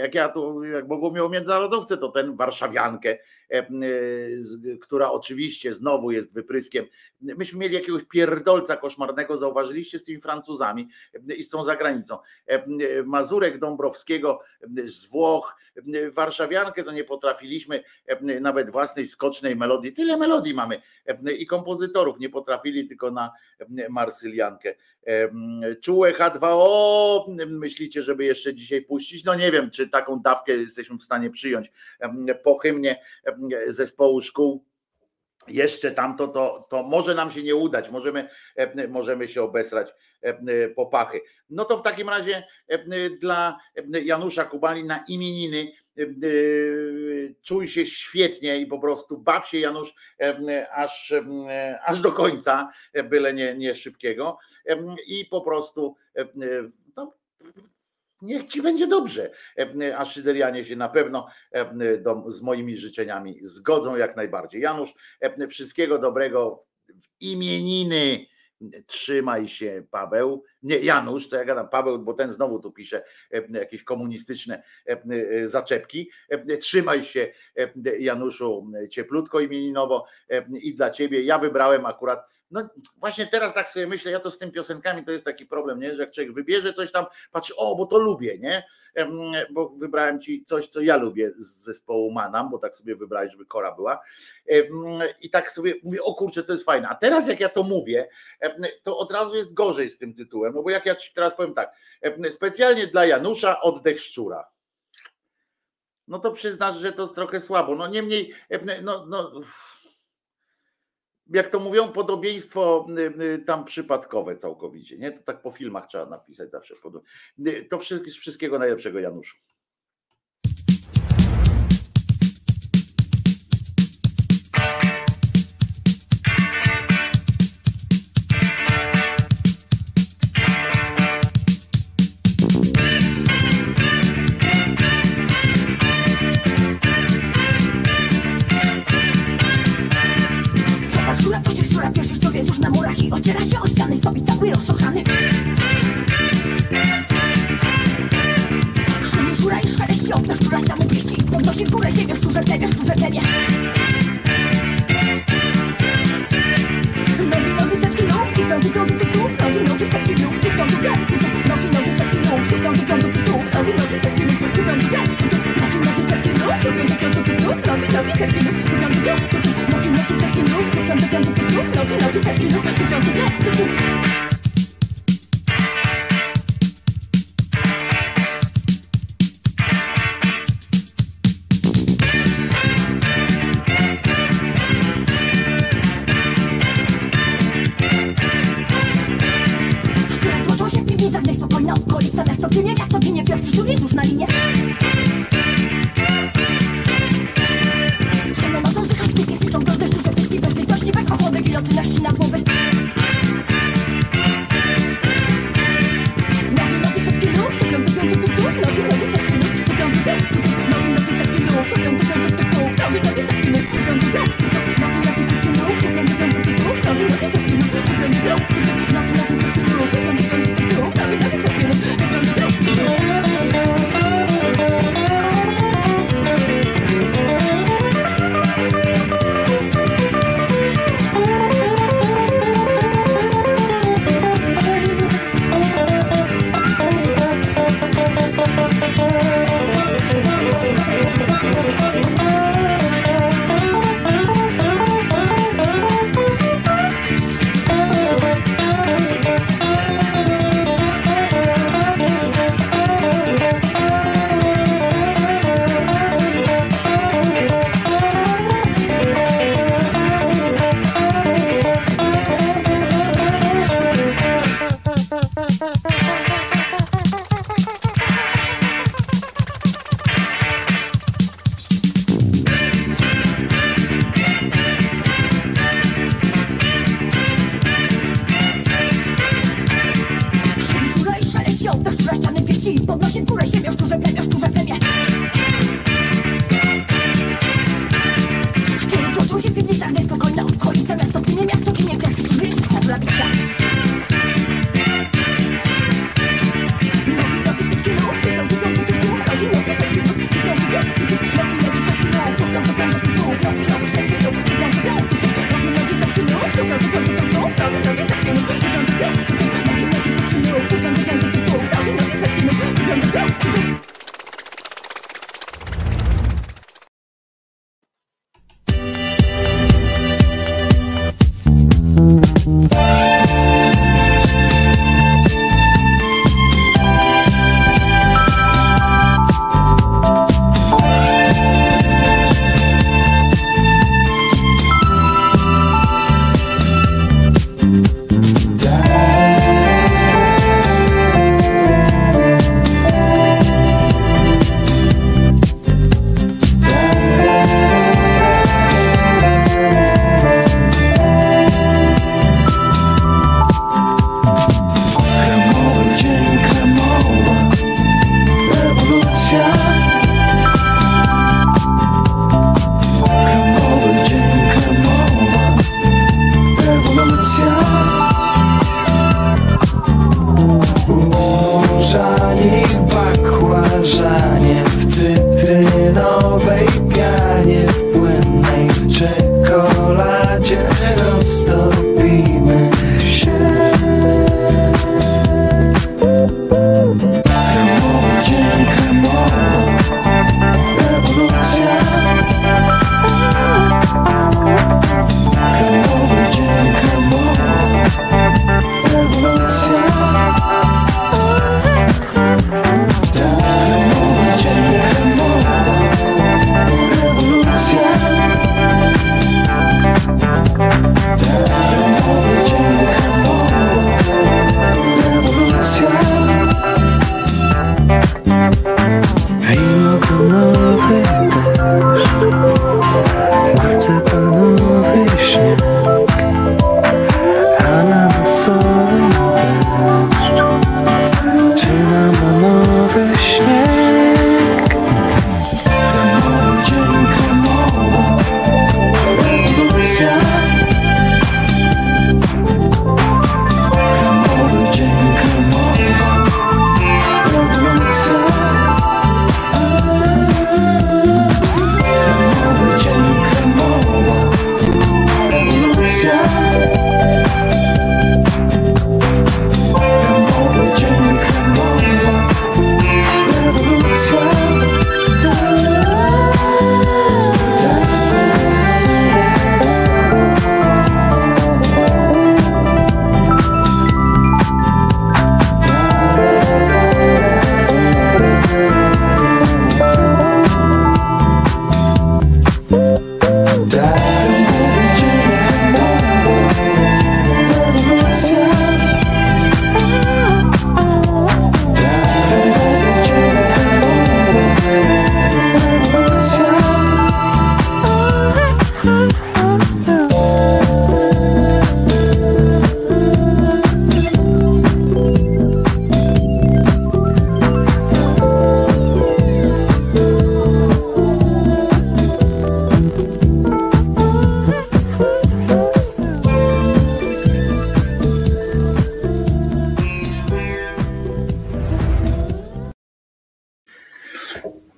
Speaker 1: Jak ja tu, jak Bogumił o międzynarodowcy, to ten warszawiankę, która oczywiście znowu jest wypryskiem. Myśmy mieli jakiegoś pierdolca koszmarnego, zauważyliście z tymi Francuzami i z tą zagranicą. Mazurek Dąbrowskiego z Włoch, warszawiankę to nie potrafiliśmy nawet własnej skocznej melodii. Tyle melodii mamy i kompozytorów nie potrafili tylko na marsyliankę. Czułe H2O, myślicie, żeby jeszcze dzisiaj puścić? No nie wiem, czy taką dawkę jesteśmy w stanie przyjąć po hymnie zespołu szkół jeszcze tamto, to, to może nam się nie udać, możemy, możemy się obesrać po pachy. No to w takim razie dla Janusza Kubali na imieniny czuj się świetnie i po prostu baw się Janusz aż, aż do końca, byle nie, nie szybkiego i po prostu no, niech ci będzie dobrze. A Szyderianie się na pewno do, z moimi życzeniami zgodzą jak najbardziej. Janusz, wszystkiego dobrego w imieniny. Trzymaj się, Paweł. Nie, Janusz, co ja gadam, Paweł, bo ten znowu tu pisze jakieś komunistyczne zaczepki. Trzymaj się, Januszu, cieplutko imieninowo i dla ciebie. Ja wybrałem akurat no właśnie teraz tak sobie myślę, ja to z tym piosenkami to jest taki problem, nie? że jak człowiek wybierze coś tam, patrzy, o, bo to lubię, nie? Bo wybrałem ci coś, co ja lubię z zespołu Manam, bo tak sobie wybrałeś, żeby Kora była. I tak sobie mówię, o kurczę, to jest fajne. A teraz jak ja to mówię, to od razu jest gorzej z tym tytułem, no bo jak ja ci teraz powiem tak, specjalnie dla Janusza oddech szczura. No to przyznasz, że to jest trochę słabo. No niemniej, no, no jak to mówią, podobieństwo y, y, tam przypadkowe całkowicie. Nie? To tak po filmach trzeba napisać zawsze. Y, to wszystkiego najlepszego, Januszu.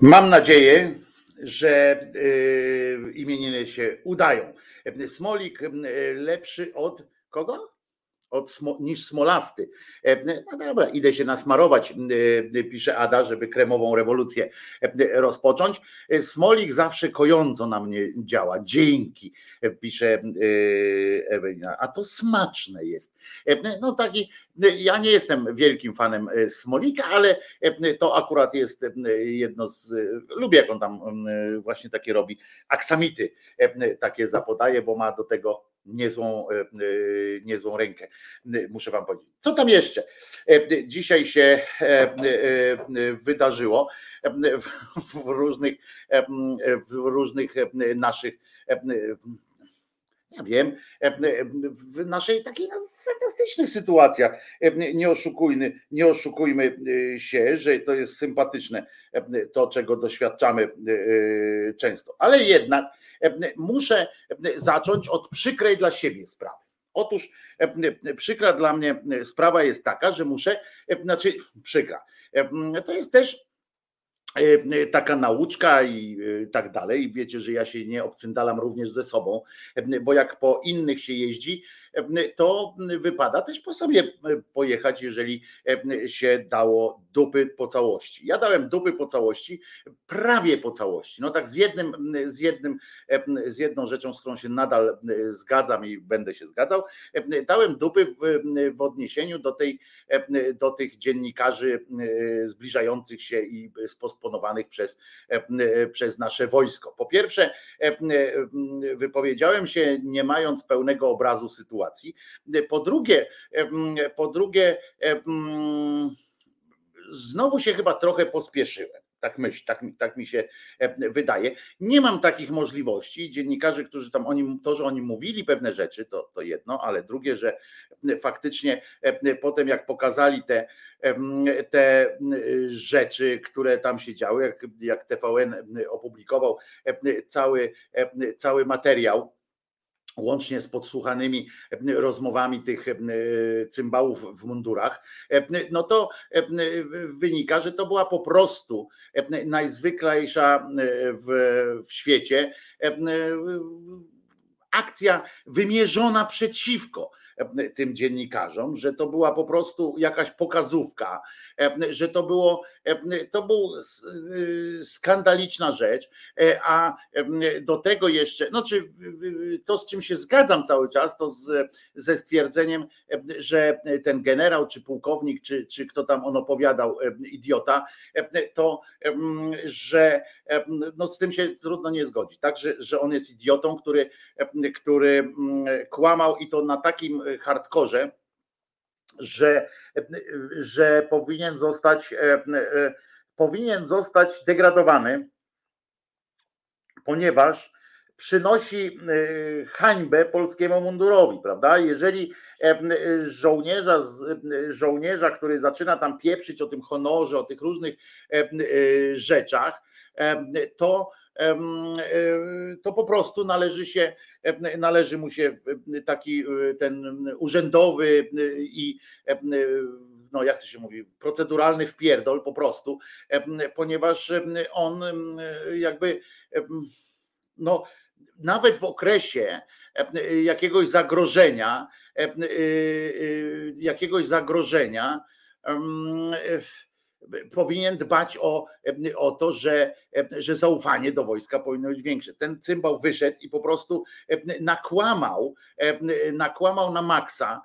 Speaker 1: Mam nadzieję, że y, imieniny się udają. Smolik y, lepszy od kogo? Od smo, niż smolasty. E, No dobra, idę się nasmarować, y, pisze Ada, żeby kremową rewolucję e, rozpocząć. Smolik zawsze kojąco na mnie działa. Dzięki, e, pisze Ewelina. A to smaczne jest. No taki, ja nie jestem wielkim fanem Smolika, ale to akurat jest jedno z. Lubię, jak on tam e, właśnie takie robi. Aksamity e, takie zapodaje, bo ma do tego niezłą, e, e, niezłą rękę. Muszę wam powiedzieć. Co tam jeszcze e, dzisiaj się wydarzyło w, różnych, w różnych naszych ja wiem, w naszej takiej no, fantastycznych sytuacjach. Nie oszukujmy, nie oszukujmy się, że to jest sympatyczne to, czego doświadczamy e, często. Ale jednak muszę zacząć od przykrej dla siebie sprawy. Otóż przykra dla mnie sprawa jest taka, że muszę, znaczy przykra. To jest też E, taka nauczka i e, tak dalej. Wiecie, że ja się nie obcyndalam również ze sobą, e, bo jak po innych się jeździ, to wypada też po sobie pojechać, jeżeli się dało dupy po całości. Ja dałem dupy po całości, prawie po całości. No tak z jednym, z jednym, z jedną rzeczą, z którą się nadal zgadzam i będę się zgadzał, dałem dupy w, w odniesieniu do tej, do tych dziennikarzy zbliżających się i sposponowanych przez, przez nasze wojsko. Po pierwsze, wypowiedziałem się nie mając pełnego obrazu sytuacji. Po drugie, po drugie, znowu się chyba trochę pospieszyłem. Tak myśl, tak, tak mi się wydaje. Nie mam takich możliwości. Dziennikarze, którzy tam oni, to, że oni mówili pewne rzeczy, to, to jedno, ale drugie, że faktycznie potem jak pokazali te, te rzeczy, które tam się działy, jak, jak TVN opublikował cały, cały materiał, łącznie z podsłuchanymi rozmowami tych cymbałów w mundurach, no to wynika, że to była po prostu najzwyklejsza w, w świecie akcja wymierzona przeciwko tym dziennikarzom, że to była po prostu jakaś pokazówka, że to było, to był skandaliczna rzecz, a do tego jeszcze, no czy to z czym się zgadzam cały czas, to z, ze stwierdzeniem, że ten generał, czy pułkownik, czy, czy kto tam on opowiadał, idiota, to, że no z tym się trudno nie zgodzić, tak, że, że on jest idiotą, który, który kłamał i to na takim hardkorze, że, że powinien zostać powinien zostać degradowany, ponieważ przynosi hańbę polskiemu mundurowi, prawda? Jeżeli żołnierza, żołnierza, który zaczyna tam pieprzyć o tym honorze, o tych różnych rzeczach, to to po prostu należy się, należy mu się taki ten urzędowy i no jak to się mówi, proceduralny wpierdol po prostu, ponieważ on jakby no nawet w okresie jakiegoś zagrożenia, jakiegoś zagrożenia powinien dbać o, o to, że, że zaufanie do wojska powinno być większe. Ten cymbał wyszedł i po prostu nakłamał, nakłamał na maksa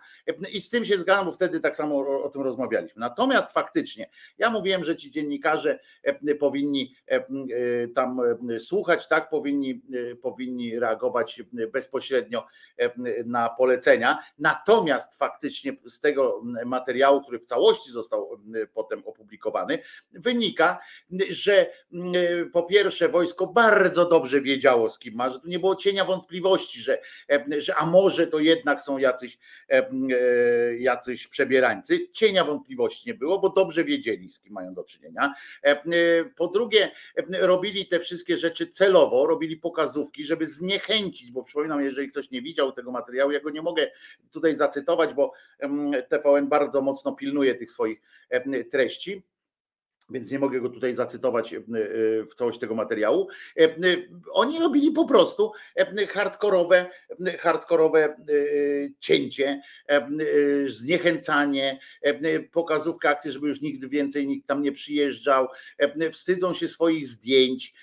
Speaker 1: i z tym się zgadzam, bo wtedy tak samo o, o tym rozmawialiśmy. Natomiast faktycznie, ja mówiłem, że ci dziennikarze powinni tam słuchać, tak, powinni, powinni reagować bezpośrednio na polecenia. Natomiast faktycznie z tego materiału, który w całości został potem opublikowany, wynika, że mm, po pierwsze wojsko bardzo dobrze wiedziało z kim ma, że tu nie było cienia wątpliwości, że, że a może to jednak są jacyś, e, jacyś przebierańcy. Cienia wątpliwości nie było, bo dobrze wiedzieli z kim mają do czynienia. E, po drugie robili te wszystkie rzeczy celowo, robili pokazówki, żeby zniechęcić, bo przypominam, jeżeli ktoś nie widział tego materiału, ja go nie mogę tutaj zacytować, bo TVN bardzo mocno pilnuje tych swoich treści więc nie mogę go tutaj zacytować e, w całość tego materiału. E, oni robili po prostu hardkorowe, hardkorowe cięcie, zniechęcanie, pokazówka akcji, żeby już nigdy więcej nikt tam nie przyjeżdżał, wstydzą się swoich zdjęć,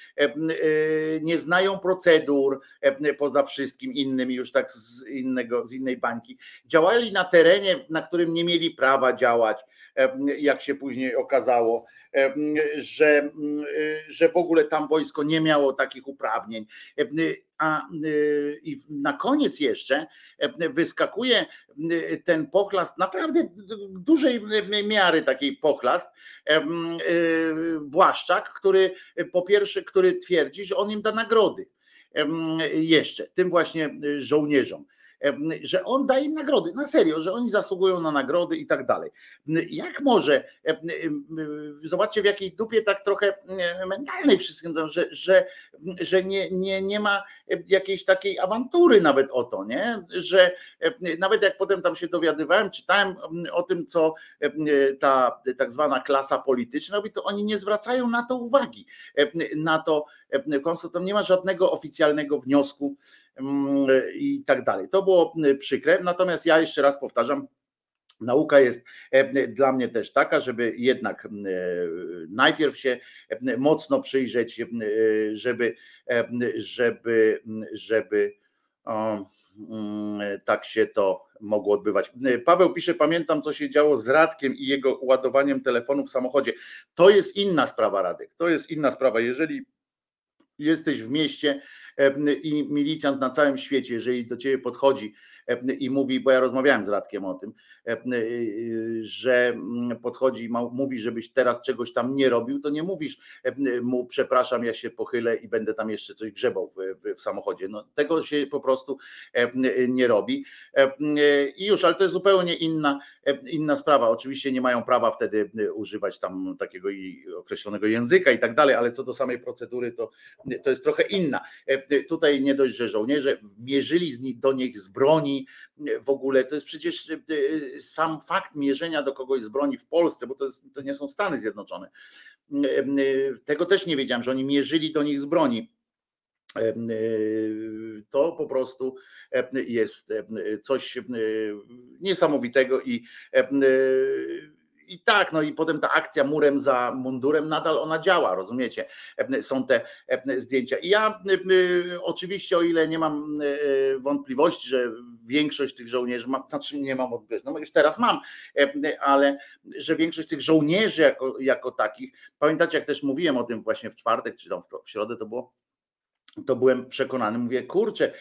Speaker 1: nie znają procedur poza wszystkim innym już tak z innego, z innej bańki. Działali na terenie, na którym nie mieli prawa działać, jak się później okazało że, że w ogóle tam wojsko nie miało takich uprawnień. A i na koniec jeszcze wyskakuje ten pochlast, naprawdę dużej miary takiej pochlast, Błaszczak, który po pierwsze, który twierdzi, że on im da nagrody jeszcze, tym właśnie żołnierzom że on daje im nagrody, na serio, że oni zasługują na nagrody i tak dalej. Jak może, zobaczcie w jakiej dupie tak trochę mentalnej wszystkim, że, że, że nie, nie, nie ma jakiejś takiej awantury nawet o to, nie? że nawet jak potem tam się dowiadywałem, czytałem o tym, co ta tak zwana klasa polityczna robi, to oni nie zwracają na to uwagi, na to, tam nie ma żadnego oficjalnego wniosku i tak dalej. To było mm, przykre, natomiast ja jeszcze raz powtarzam, Nauka jest e, dla mnie też taka, żeby jednak mm, e, najpierw się e, mocno przyjrzeć, żeby, żeby, żeby tak się to mogło odbywać. Paweł pisze, pamiętam co się działo z Radkiem i jego ładowaniem telefonu w samochodzie. To jest inna sprawa, Radek. To jest inna sprawa. Jeżeli jesteś w mieście, i milicjant na całym świecie, jeżeli do ciebie podchodzi i mówi, bo ja rozmawiałem z Radkiem o tym, że podchodzi i mówi, żebyś teraz czegoś tam nie robił, to nie mówisz mu, przepraszam, ja się pochylę i będę tam jeszcze coś grzebał w, w samochodzie. No, tego się po prostu nie robi. I już, ale to jest zupełnie inna, inna sprawa. Oczywiście nie mają prawa wtedy używać tam takiego określonego języka i tak dalej, ale co do samej procedury, to, to jest trochę inna. Tutaj nie dość, że żołnierze mierzyli do nich z broni w ogóle, to jest przecież sam fakt mierzenia do kogoś z broni w Polsce, bo to, jest, to nie są Stany Zjednoczone. Tego też nie wiedziałem, że oni mierzyli do nich z broni. To po prostu jest coś niesamowitego i i tak, no i potem ta akcja murem za mundurem nadal ona działa, rozumiecie? Są te zdjęcia. I ja oczywiście, o ile nie mam wątpliwości, że większość tych żołnierzy, mam, znaczy nie mam odbierz, no już teraz mam, ale że większość tych żołnierzy jako, jako takich, pamiętacie jak też mówiłem o tym właśnie w czwartek, czy tam w, środę to było, to byłem przekonany, mówię, kurczę,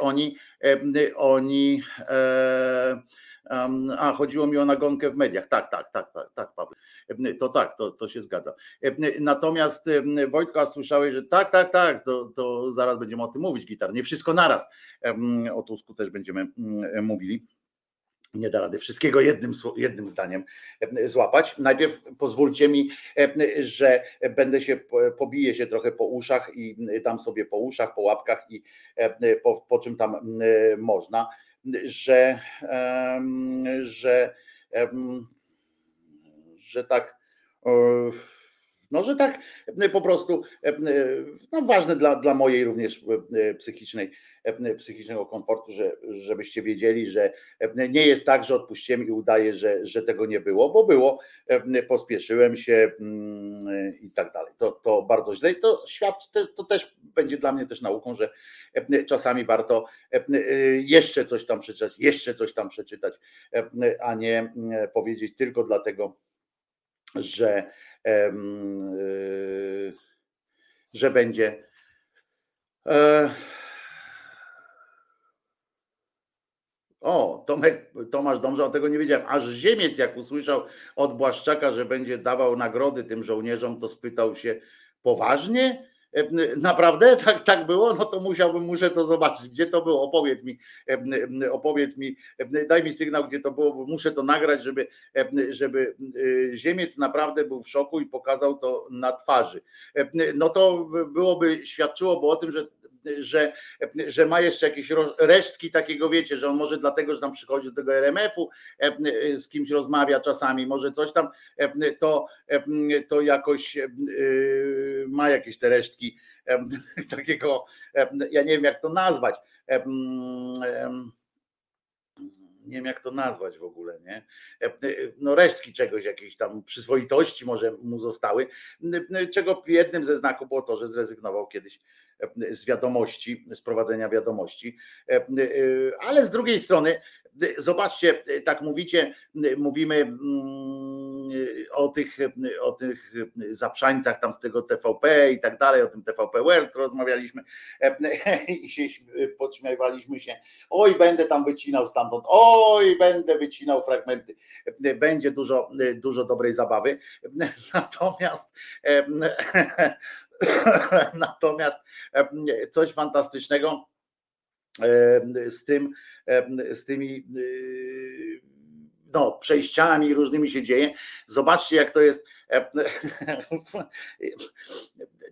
Speaker 1: oni, oni e, a, chodziło mi o nagonkę w mediach. Tak, tak, tak, tak, tak, Paweł. To tak, to, to się zgadza. Natomiast Wojtka, słyszałeś, że tak, tak, tak, to, to zaraz będziemy o tym mówić, gitar. Nie wszystko naraz. O Tusku też będziemy mówili nie da rady wszystkiego jednym, jednym zdaniem złapać. Najpierw pozwólcie mi, że będę się, pobiję się trochę po uszach i tam sobie po uszach, po łapkach i po, po czym tam można że, że, że tak, no, że tak po prostu no, ważne dla, dla mojej również psychicznej. E, psychicznego komfortu, że, żebyście wiedzieli, że e, nie jest tak, że odpuściłem i udaję, że, że tego nie było, bo było, e, pospieszyłem się mm, i tak dalej. To, to bardzo źle i to świadczy, to też będzie dla mnie też nauką, że czasami warto jeszcze coś tam przeczytać, jeszcze coś tam przeczytać, a nie powiedzieć tylko dlatego, że, że będzie. O, Tomek, Tomasz Dąża, o tego nie wiedziałem. Aż Ziemiec, jak usłyszał od Błaszczaka, że będzie dawał nagrody tym żołnierzom, to spytał się poważnie? E, naprawdę tak, tak było? No to musiałbym, muszę to zobaczyć. Gdzie to było? Opowiedz mi, e, opowiedz mi, e, daj mi sygnał, gdzie to było, bo muszę to nagrać, żeby, żeby Ziemiec naprawdę był w szoku i pokazał to na twarzy. No to byłoby świadczyło bo o tym, że że, że ma jeszcze jakieś resztki takiego, wiecie, że on może dlatego, że tam przychodzi do tego RMF-u, z kimś rozmawia czasami, może coś tam, to, to jakoś ma jakieś te resztki takiego, ja nie wiem jak to nazwać, nie wiem jak to nazwać w ogóle, nie? E, e, no resztki czegoś, jakiejś tam przyzwoitości może mu zostały, czego jednym ze znaków było to, że zrezygnował kiedyś e, z wiadomości, z prowadzenia wiadomości, ale z drugiej strony, zobaczcie, tak mówicie, mówimy mm, o tych, o tych zaprzańcach tam z tego TVP i tak dalej, o tym TVP World rozmawialiśmy i się podśmiewaliśmy się, oj będę tam wycinał stamtąd, oj będę wycinał fragmenty, będzie dużo, dużo dobrej zabawy, natomiast natomiast coś fantastycznego z tym, z tymi no, przejściami różnymi się dzieje. Zobaczcie, jak to jest.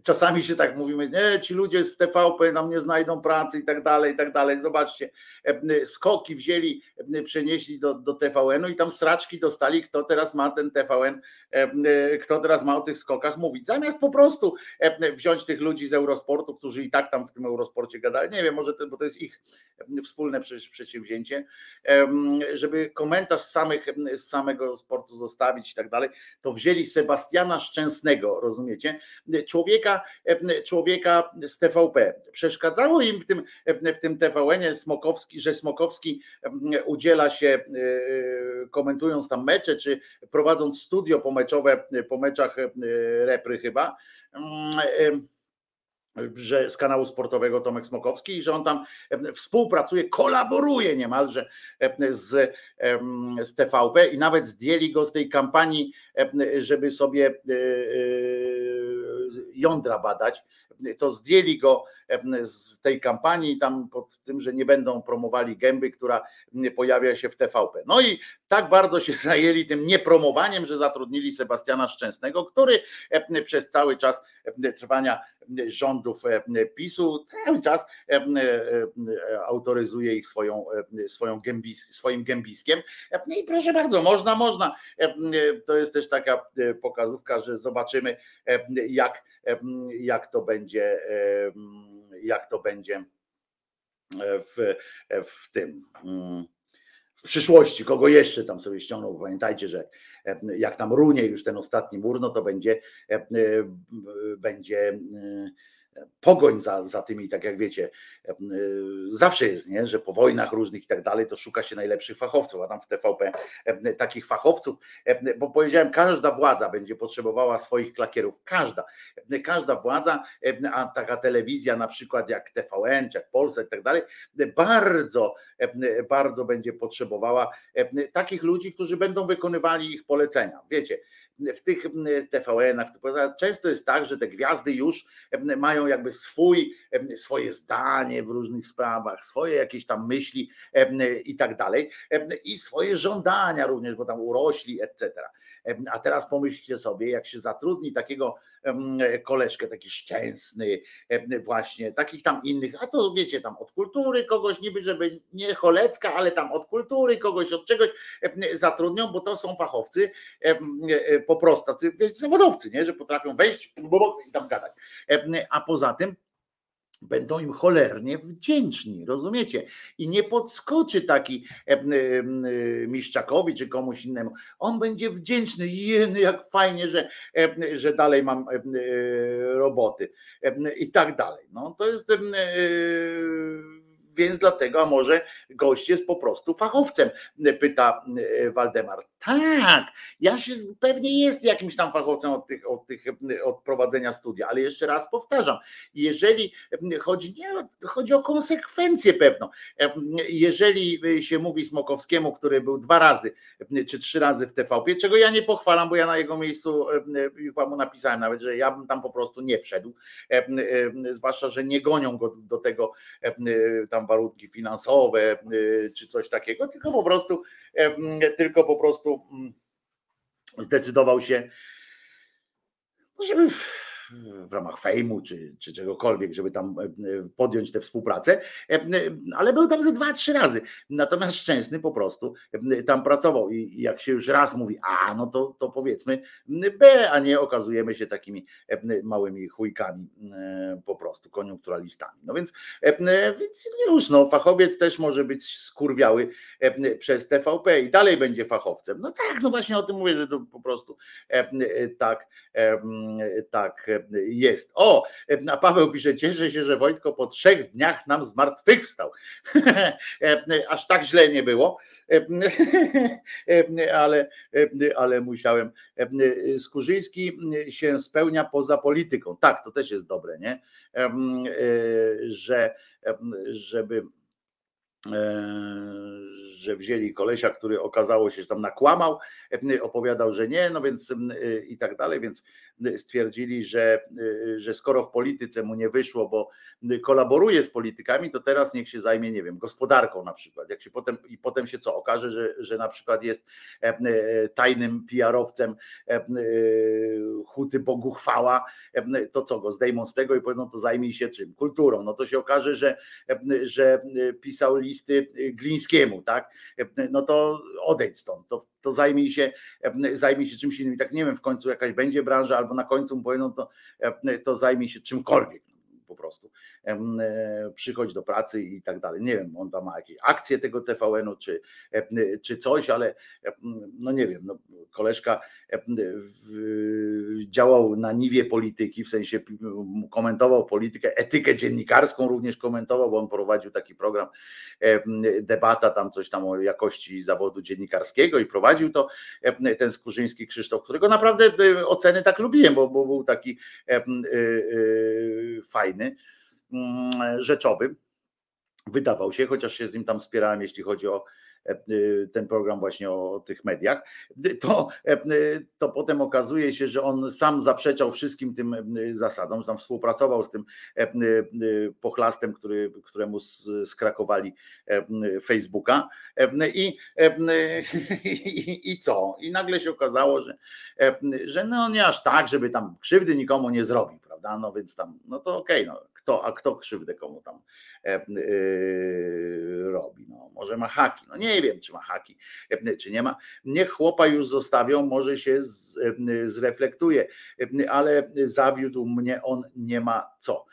Speaker 1: Czasami się tak mówimy, nie, ci ludzie z TVP nam nie znajdą pracy i tak dalej, i tak dalej. Zobaczcie, skoki wzięli, przenieśli do, do TVN-u i tam sraczki dostali, kto teraz ma ten TVN, kto teraz ma o tych skokach mówić. Zamiast po prostu wziąć tych ludzi z Eurosportu, którzy i tak tam w tym Eurosporcie gadali, nie wiem, może to, bo to jest ich wspólne przedsięwzięcie, żeby komentarz z, samych, z samego sportu zostawić i tak dalej, to wzięli Sebastiana Szczęsnego, rozumiecie? Człowieka, człowieka z TVP. Przeszkadzało im w tym, w tym TVN-ie Smokowski, że Smokowski udziela się komentując tam mecze, czy prowadząc studio pomeczowe po meczach repry chyba że z kanału sportowego Tomek Smokowski i że on tam współpracuje, kolaboruje niemalże z, z TVP i nawet zdjęli go z tej kampanii, żeby sobie e, e, jądra badać, to zdjęli go z tej kampanii tam pod tym, że nie będą promowali gęby, która pojawia się w TVP. No i tak bardzo się zajęli tym niepromowaniem, że zatrudnili Sebastiana Szczęsnego, który przez cały czas trwania rządów PiSu cały czas autoryzuje ich swoją, swoją gębis, swoim gębiskiem. I proszę bardzo, można, można. To jest też taka pokazówka, że zobaczymy, jak, jak to będzie jak to będzie w, w tym w przyszłości, kogo jeszcze tam sobie ściągnął. Pamiętajcie, że jak tam runie już ten ostatni mur, no to będzie, będzie pogoń za, za tymi, tak jak wiecie, e, zawsze jest, nie, że po wojnach różnych i tak dalej, to szuka się najlepszych fachowców, a tam w TVP e, takich fachowców, e, bo powiedziałem, każda władza będzie potrzebowała swoich klakierów, każda, każda władza, a taka telewizja na przykład jak TVN, czy jak Polsat i tak dalej, bardzo, bardzo będzie potrzebowała takich ludzi, którzy będą wykonywali ich polecenia. Wiecie, w tych TVN-ach, często jest tak, że te gwiazdy już mają jakby swój, swoje zdanie w różnych sprawach, swoje jakieś tam myśli i tak dalej, i swoje żądania również, bo tam urośli, etc. A teraz pomyślcie sobie, jak się zatrudni takiego koleżkę, taki szczęsny, właśnie, takich tam innych, a to wiecie, tam od kultury kogoś, niby żeby nie cholecka, ale tam od kultury kogoś, od czegoś zatrudnią, bo to są fachowcy po prostu, tacy zawodowcy, nie? że potrafią wejść i tam gadać. A poza tym będą im cholernie wdzięczni, rozumiecie? I nie podskoczy taki e, e, Miszczakowi czy komuś innemu. On będzie wdzięczny, jeny, jak fajnie, że, e, że dalej mam roboty i tak dalej. No to jest więc dlatego, a może gość jest po prostu fachowcem, pyta e, Waldemar. Tak, ja się pewnie jest jakimś tam fachowcem od, tych, od, tych, od prowadzenia studia, ale jeszcze raz powtarzam, jeżeli chodzi, nie, chodzi o konsekwencję pewną. Jeżeli się mówi Smokowskiemu, który był dwa razy czy trzy razy w TVP, czego ja nie pochwalam, bo ja na jego miejscu chyba mu napisałem nawet, że ja bym tam po prostu nie wszedł, zwłaszcza, że nie gonią go do tego tam tam warunki finansowe y, czy coś takiego, tylko po prostu, tylko po prostu mm, zdecydował się, no żeby w ramach fejmu czy, czy czegokolwiek, żeby tam podjąć tę współpracę, ale był tam ze dwa, trzy razy. Natomiast Szczęsny po prostu tam pracował i jak się już raz mówi A, no to, to powiedzmy B, a nie okazujemy się takimi małymi chujkami po prostu, koniunkturalistami. No więc, więc już no, fachowiec też może być skurwiały przez TVP i dalej będzie fachowcem. No tak, no właśnie o tym mówię, że to po prostu tak, tak jest. O, a Paweł pisze, cieszę się, że Wojtko po trzech dniach nam zmartwychwstał. Aż tak źle nie było, ale, ale musiałem. Skurzyński się spełnia poza polityką. Tak, to też jest dobre, nie? Że żeby że wzięli kolesia, który okazało się, że tam nakłamał, opowiadał, że nie, no więc i tak dalej, więc stwierdzili, że, że skoro w polityce mu nie wyszło, bo kolaboruje z politykami, to teraz niech się zajmie, nie wiem, gospodarką na przykład. Jak się potem, I potem się co okaże, że, że na przykład jest tajnym PR-owcem huty Bogu chwała, to co go zdejmą z tego i powiedzą, to zajmij się czym? Kulturą. No to się okaże, że, że pisał listy Glińskiemu, tak? No to odejdź stąd, to, to zajmij się, zajmij się czymś innym. I tak nie wiem, w końcu jakaś będzie branża, albo na końcu mu powiedzą, to, to zajmij się czymkolwiek po prostu. E, przychodź do pracy i tak dalej. Nie wiem, on tam ma jakieś akcje tego TVN-u czy, czy coś, ale no nie wiem, no, koleżka działał na niwie polityki, w sensie komentował politykę, etykę dziennikarską również komentował, bo on prowadził taki program, debata tam coś tam o jakości zawodu dziennikarskiego i prowadził to ten Skurzyński Krzysztof, którego naprawdę e, oceny tak lubiłem, bo, bo był taki e, fajny. Mm, rzeczowy. Wydawał się, chociaż się z nim tam wspierałem, jeśli chodzi o e, ten program właśnie o tych mediach, to, e, to potem okazuje się, że on sam zaprzeczał wszystkim tym e, zasadom, tam współpracował z tym pochlastem, który, któremu skrakowali Facebooka i, i, i co? I nagle się okazało, że, że no nie aż tak, żeby tam krzywdy nikomu nie zrobił, prawda? No więc tam, no to okej, okay, no kto, a kto krzywdę komu tam e, e, robi. No, może ma haki. No nie wiem, czy ma haki, e, czy nie ma. Niech chłopa już zostawią, może się zreflektuje, ale zawiódł mnie on nie ma co.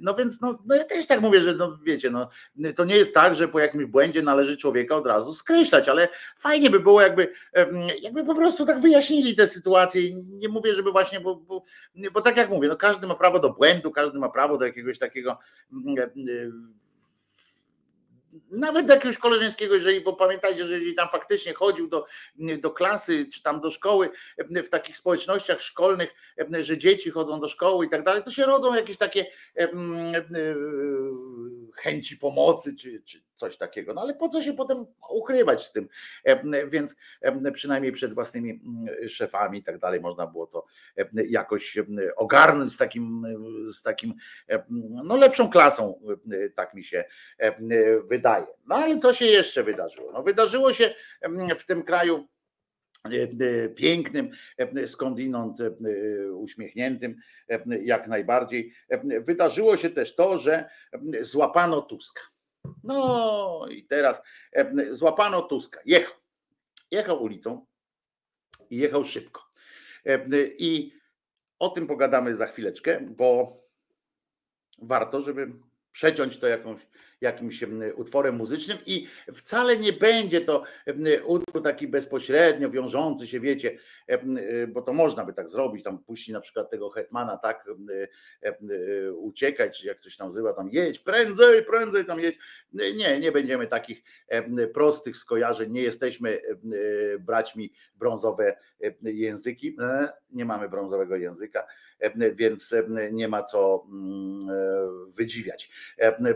Speaker 1: No więc no, no ja też tak mówię, że no wiecie, no, to nie jest tak, że po jakimś błędzie należy człowieka od razu skreślać, ale fajnie by było, jakby, jakby po prostu tak wyjaśnili tę sytuację. Nie mówię, żeby właśnie, bo, bo, bo tak jak mówię, no każdy ma prawo do błędu, każdy ma prawo do jakiegoś takiego nawet do jakiegoś koleżeńskiego, jeżeli, bo pamiętajcie, że jeżeli tam faktycznie chodził do, do klasy, czy tam do szkoły, w takich społecznościach szkolnych, że dzieci chodzą do szkoły i tak dalej, to się rodzą jakieś takie chęci pomocy, czy, czy coś takiego. No ale po co się potem ukrywać z tym? Więc przynajmniej przed własnymi szefami i tak dalej można było to jakoś ogarnąć z takim, z takim no lepszą klasą, tak mi się wydaje. No ale co się jeszcze wydarzyło? No wydarzyło się w tym kraju pięknym, skądinąd uśmiechniętym, jak najbardziej. Wydarzyło się też to, że złapano Tuska. No i teraz złapano Tuska. Jechał. Jechał ulicą i jechał szybko. I o tym pogadamy za chwileczkę, bo warto, żeby przeciąć to jakąś jakimś utworem muzycznym i wcale nie będzie to utwór taki bezpośrednio wiążący się, wiecie, bo to można by tak zrobić, tam puścić na przykład tego Hetmana, tak, uciekać, czy jak coś tam nazywa, tam jedź, prędzej, prędzej tam jedź. Nie, nie będziemy takich prostych skojarzeń, nie jesteśmy braćmi brązowe języki, e, nie mamy brązowego języka, więc nie ma co mm, e, wydziwiać.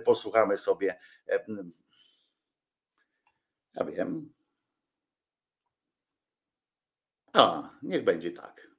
Speaker 1: Posłuchamy sobie. Ja wiem. A, niech będzie tak.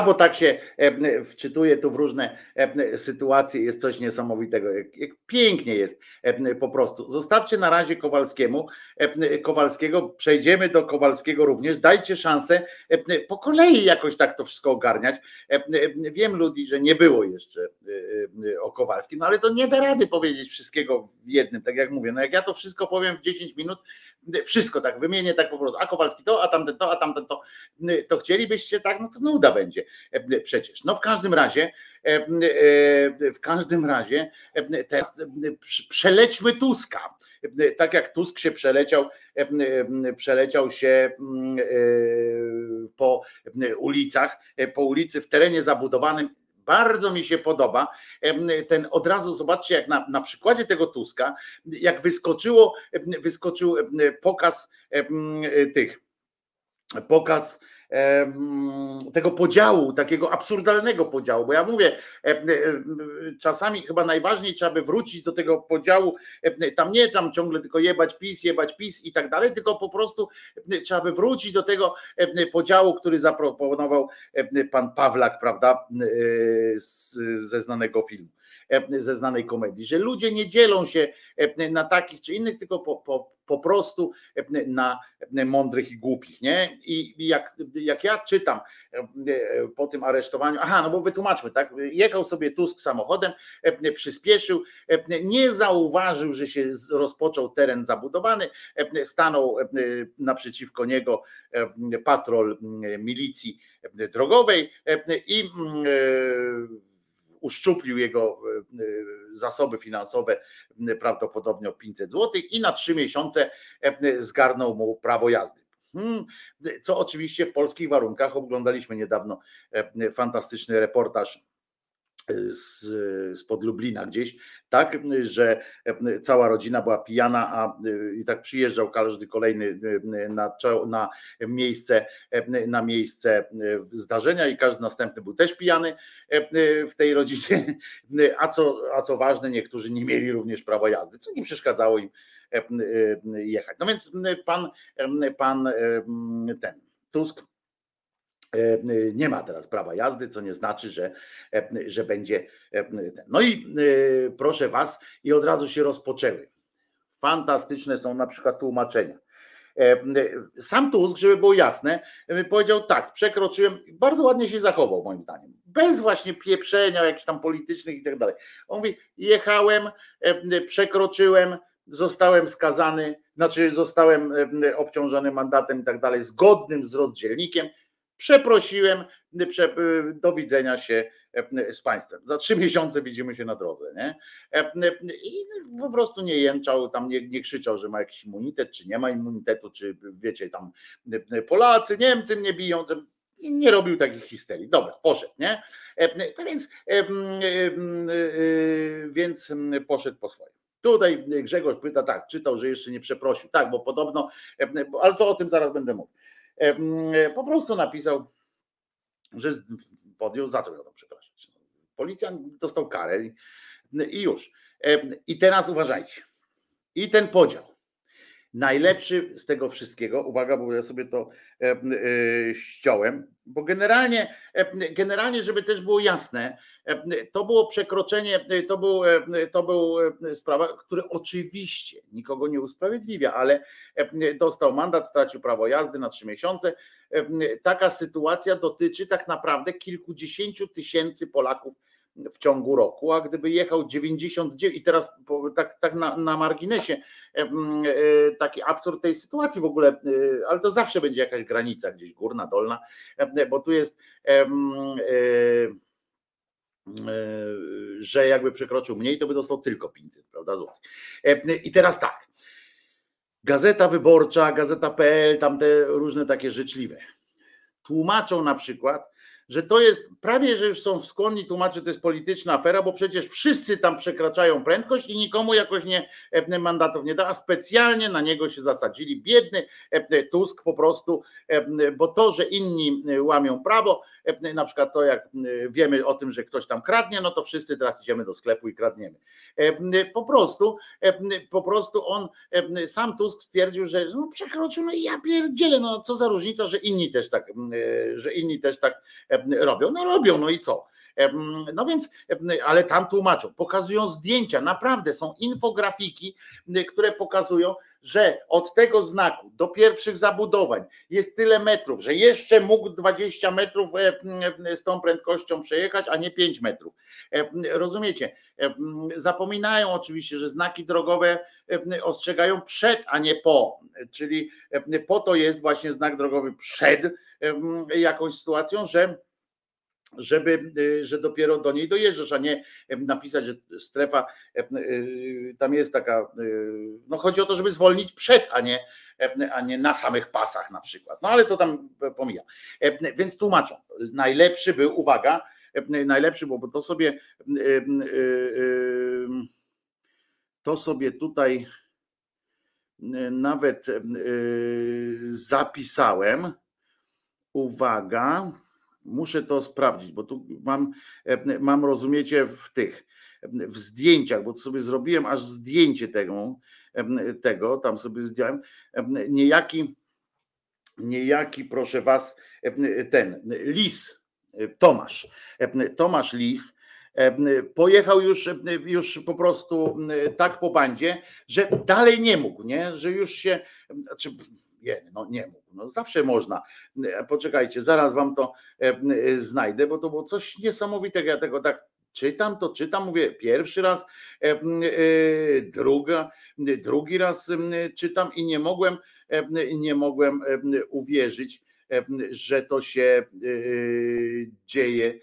Speaker 1: Albo tak się e, wczytuje tu w różne e, sytuacje, jest coś niesamowitego. Pięknie jest po prostu. Zostawcie na razie Kowalskiemu, Kowalskiego, przejdziemy do Kowalskiego również. Dajcie szansę po kolei jakoś tak to wszystko ogarniać. Wiem ludzi, że nie było jeszcze e, e, o Kowalskim, no ale to nie da rady powiedzieć wszystkiego w jednym, tak jak mówię. No jak ja to wszystko powiem w 10 minut, wszystko tak wymienię tak po prostu, a Kowalski to, a tamten to, a tamten to, to chcielibyście tak, no to nuda będzie przecież. No w każdym razie, w każdym razie teraz przelećmy Tuska. Tak jak Tusk się przeleciał, przeleciał się po ulicach, po ulicy w terenie zabudowanym bardzo mi się podoba. Ten od razu zobaczcie, jak na, na przykładzie tego Tuska, jak wyskoczyło, wyskoczył pokaz tych, pokaz tego podziału, takiego absurdalnego podziału, bo ja mówię, czasami chyba najważniej trzeba by wrócić do tego podziału, tam nie tam ciągle tylko jebać PiS, jebać PiS i tak dalej, tylko po prostu trzeba by wrócić do tego podziału, który zaproponował pan Pawlak, prawda, ze znanego filmu. Ze znanej komedii, że ludzie nie dzielą się na takich czy innych, tylko po, po, po prostu na mądrych i głupich, nie? I jak, jak ja czytam po tym aresztowaniu, aha, no bo wytłumaczmy, tak? Jechał sobie Tusk samochodem, przyspieszył, nie zauważył, że się rozpoczął teren zabudowany, stanął naprzeciwko niego patrol milicji drogowej i uszczuplił jego e, e, zasoby finansowe prawdopodobnie o 500 zł i na trzy miesiące e, zgarnął mu prawo jazdy. Hmm, co oczywiście w polskich warunkach oglądaliśmy niedawno fantastyczny reportaż z, spod Lublina gdzieś, tak, że cała rodzina była pijana, a i tak przyjeżdżał każdy kolejny na, na miejsce, na miejsce zdarzenia i każdy następny był też pijany w tej rodzinie, a co, a co ważne, niektórzy nie mieli również prawa jazdy, co nie przeszkadzało im jechać. No więc pan, pan ten Tusk E, nie ma teraz prawa jazdy, co nie znaczy, że, e, że będzie. E, no i proszę Was, i od razu się rozpoczęły. Fantastyczne są na przykład tłumaczenia. Sam Tusk, żeby było jasne, powiedział tak, przekroczyłem, bardzo ładnie się zachował moim zdaniem, bez właśnie pieprzenia jakichś tam politycznych i tak dalej. On mówi, jechałem, przekroczyłem, zostałem skazany, znaczy zostałem obciążony mandatem i tak dalej, zgodnym z rozdzielnikiem, przeprosiłem, do widzenia się z państwem. Za trzy miesiące widzimy się na drodze. Nie? I po prostu nie jęczał, tam nie, nie krzyczał, że ma jakiś immunitet, czy nie ma immunitetu, czy wiecie, tam Polacy, Niemcy mnie biją. I nie robił takich histerii. Dobra, poszedł, nie? No więc, więc poszedł po swoje. Tutaj Grzegorz pyta, tak, czytał, że jeszcze nie przeprosił. Tak, bo podobno, ale to o tym zaraz będę mówił po prostu napisał, że podjął, za co miał tam przepraszać. Policjant dostał karę i już. I teraz uważajcie. I ten podział. Najlepszy z tego wszystkiego, uwaga, bo ja sobie to e, ściąłem, bo generalnie, generalnie, żeby też było jasne, to było przekroczenie, to był, to był sprawa, który oczywiście nikogo nie usprawiedliwia, ale dostał mandat, stracił prawo jazdy na trzy miesiące. Taka sytuacja dotyczy tak naprawdę kilkudziesięciu tysięcy Polaków w ciągu roku, a gdyby jechał 99 i teraz tak, tak na, na marginesie e, taki absurd tej sytuacji w ogóle, e, ale to zawsze będzie jakaś granica gdzieś górna, dolna, bo tu jest e, że jakby przekroczył mniej, to by dostał tylko 500, prawda? I teraz tak. Gazeta Wyborcza, Gazeta.pl, tam te różne takie życzliwe. Tłumaczą na przykład, że to jest prawie, że już są skłonni tłumaczyć, to jest polityczna afera, bo przecież wszyscy tam przekraczają prędkość i nikomu jakoś nie e, mandatów nie da, a specjalnie na niego się zasadzili. Biedny e, Tusk po prostu, e, bo to, że inni łamią prawo, na przykład to jak wiemy o tym, że ktoś tam kradnie, no to wszyscy teraz idziemy do sklepu i kradniemy. Po prostu, po prostu on, sam Tusk stwierdził, że no przekroczył, no i ja pierdzielę, no co za różnica, że inni też tak, że inni też tak robią. No robią, no i co? No więc, ale tam tłumaczą, pokazują zdjęcia, naprawdę są infografiki, które pokazują, że od tego znaku do pierwszych zabudowań jest tyle metrów, że jeszcze mógł 20 metrów z tą prędkością przejechać, a nie 5 metrów. Rozumiecie? Zapominają oczywiście, że znaki drogowe ostrzegają przed, a nie po. Czyli po to jest właśnie znak drogowy przed jakąś sytuacją, że żeby, y, że dopiero do niej dojeżdżasz, a nie napisać, że strefa y, tam jest taka, y, no chodzi o to, żeby zwolnić przed, a nie, a nie na samych pasach na przykład. No ale to tam pomija. Więc tłumaczą. Najlepszy był, uwaga, najlepszy, bo to sobie to sobie tutaj nawet zapisałem. Uwaga Muszę to sprawdzić, bo tu mam, e, mam rozumiecie w tych w zdjęciach, bo sobie zrobiłem aż zdjęcie tego, e, tego tam sobie zdjąłem. E, niejaki, niejaki, proszę was, ten Lis, Tomasz, Tomasz Lis Pojechał już, już po prostu tak po bandzie, że dalej nie mógł, nie? że już się, znaczy, no nie mógł, no zawsze można. Poczekajcie, zaraz wam to znajdę, bo to było coś niesamowitego. Ja tego tak czytam, to czytam, mówię pierwszy raz, druga, drugi raz czytam i nie mogłem, nie mogłem uwierzyć, że to się dzieje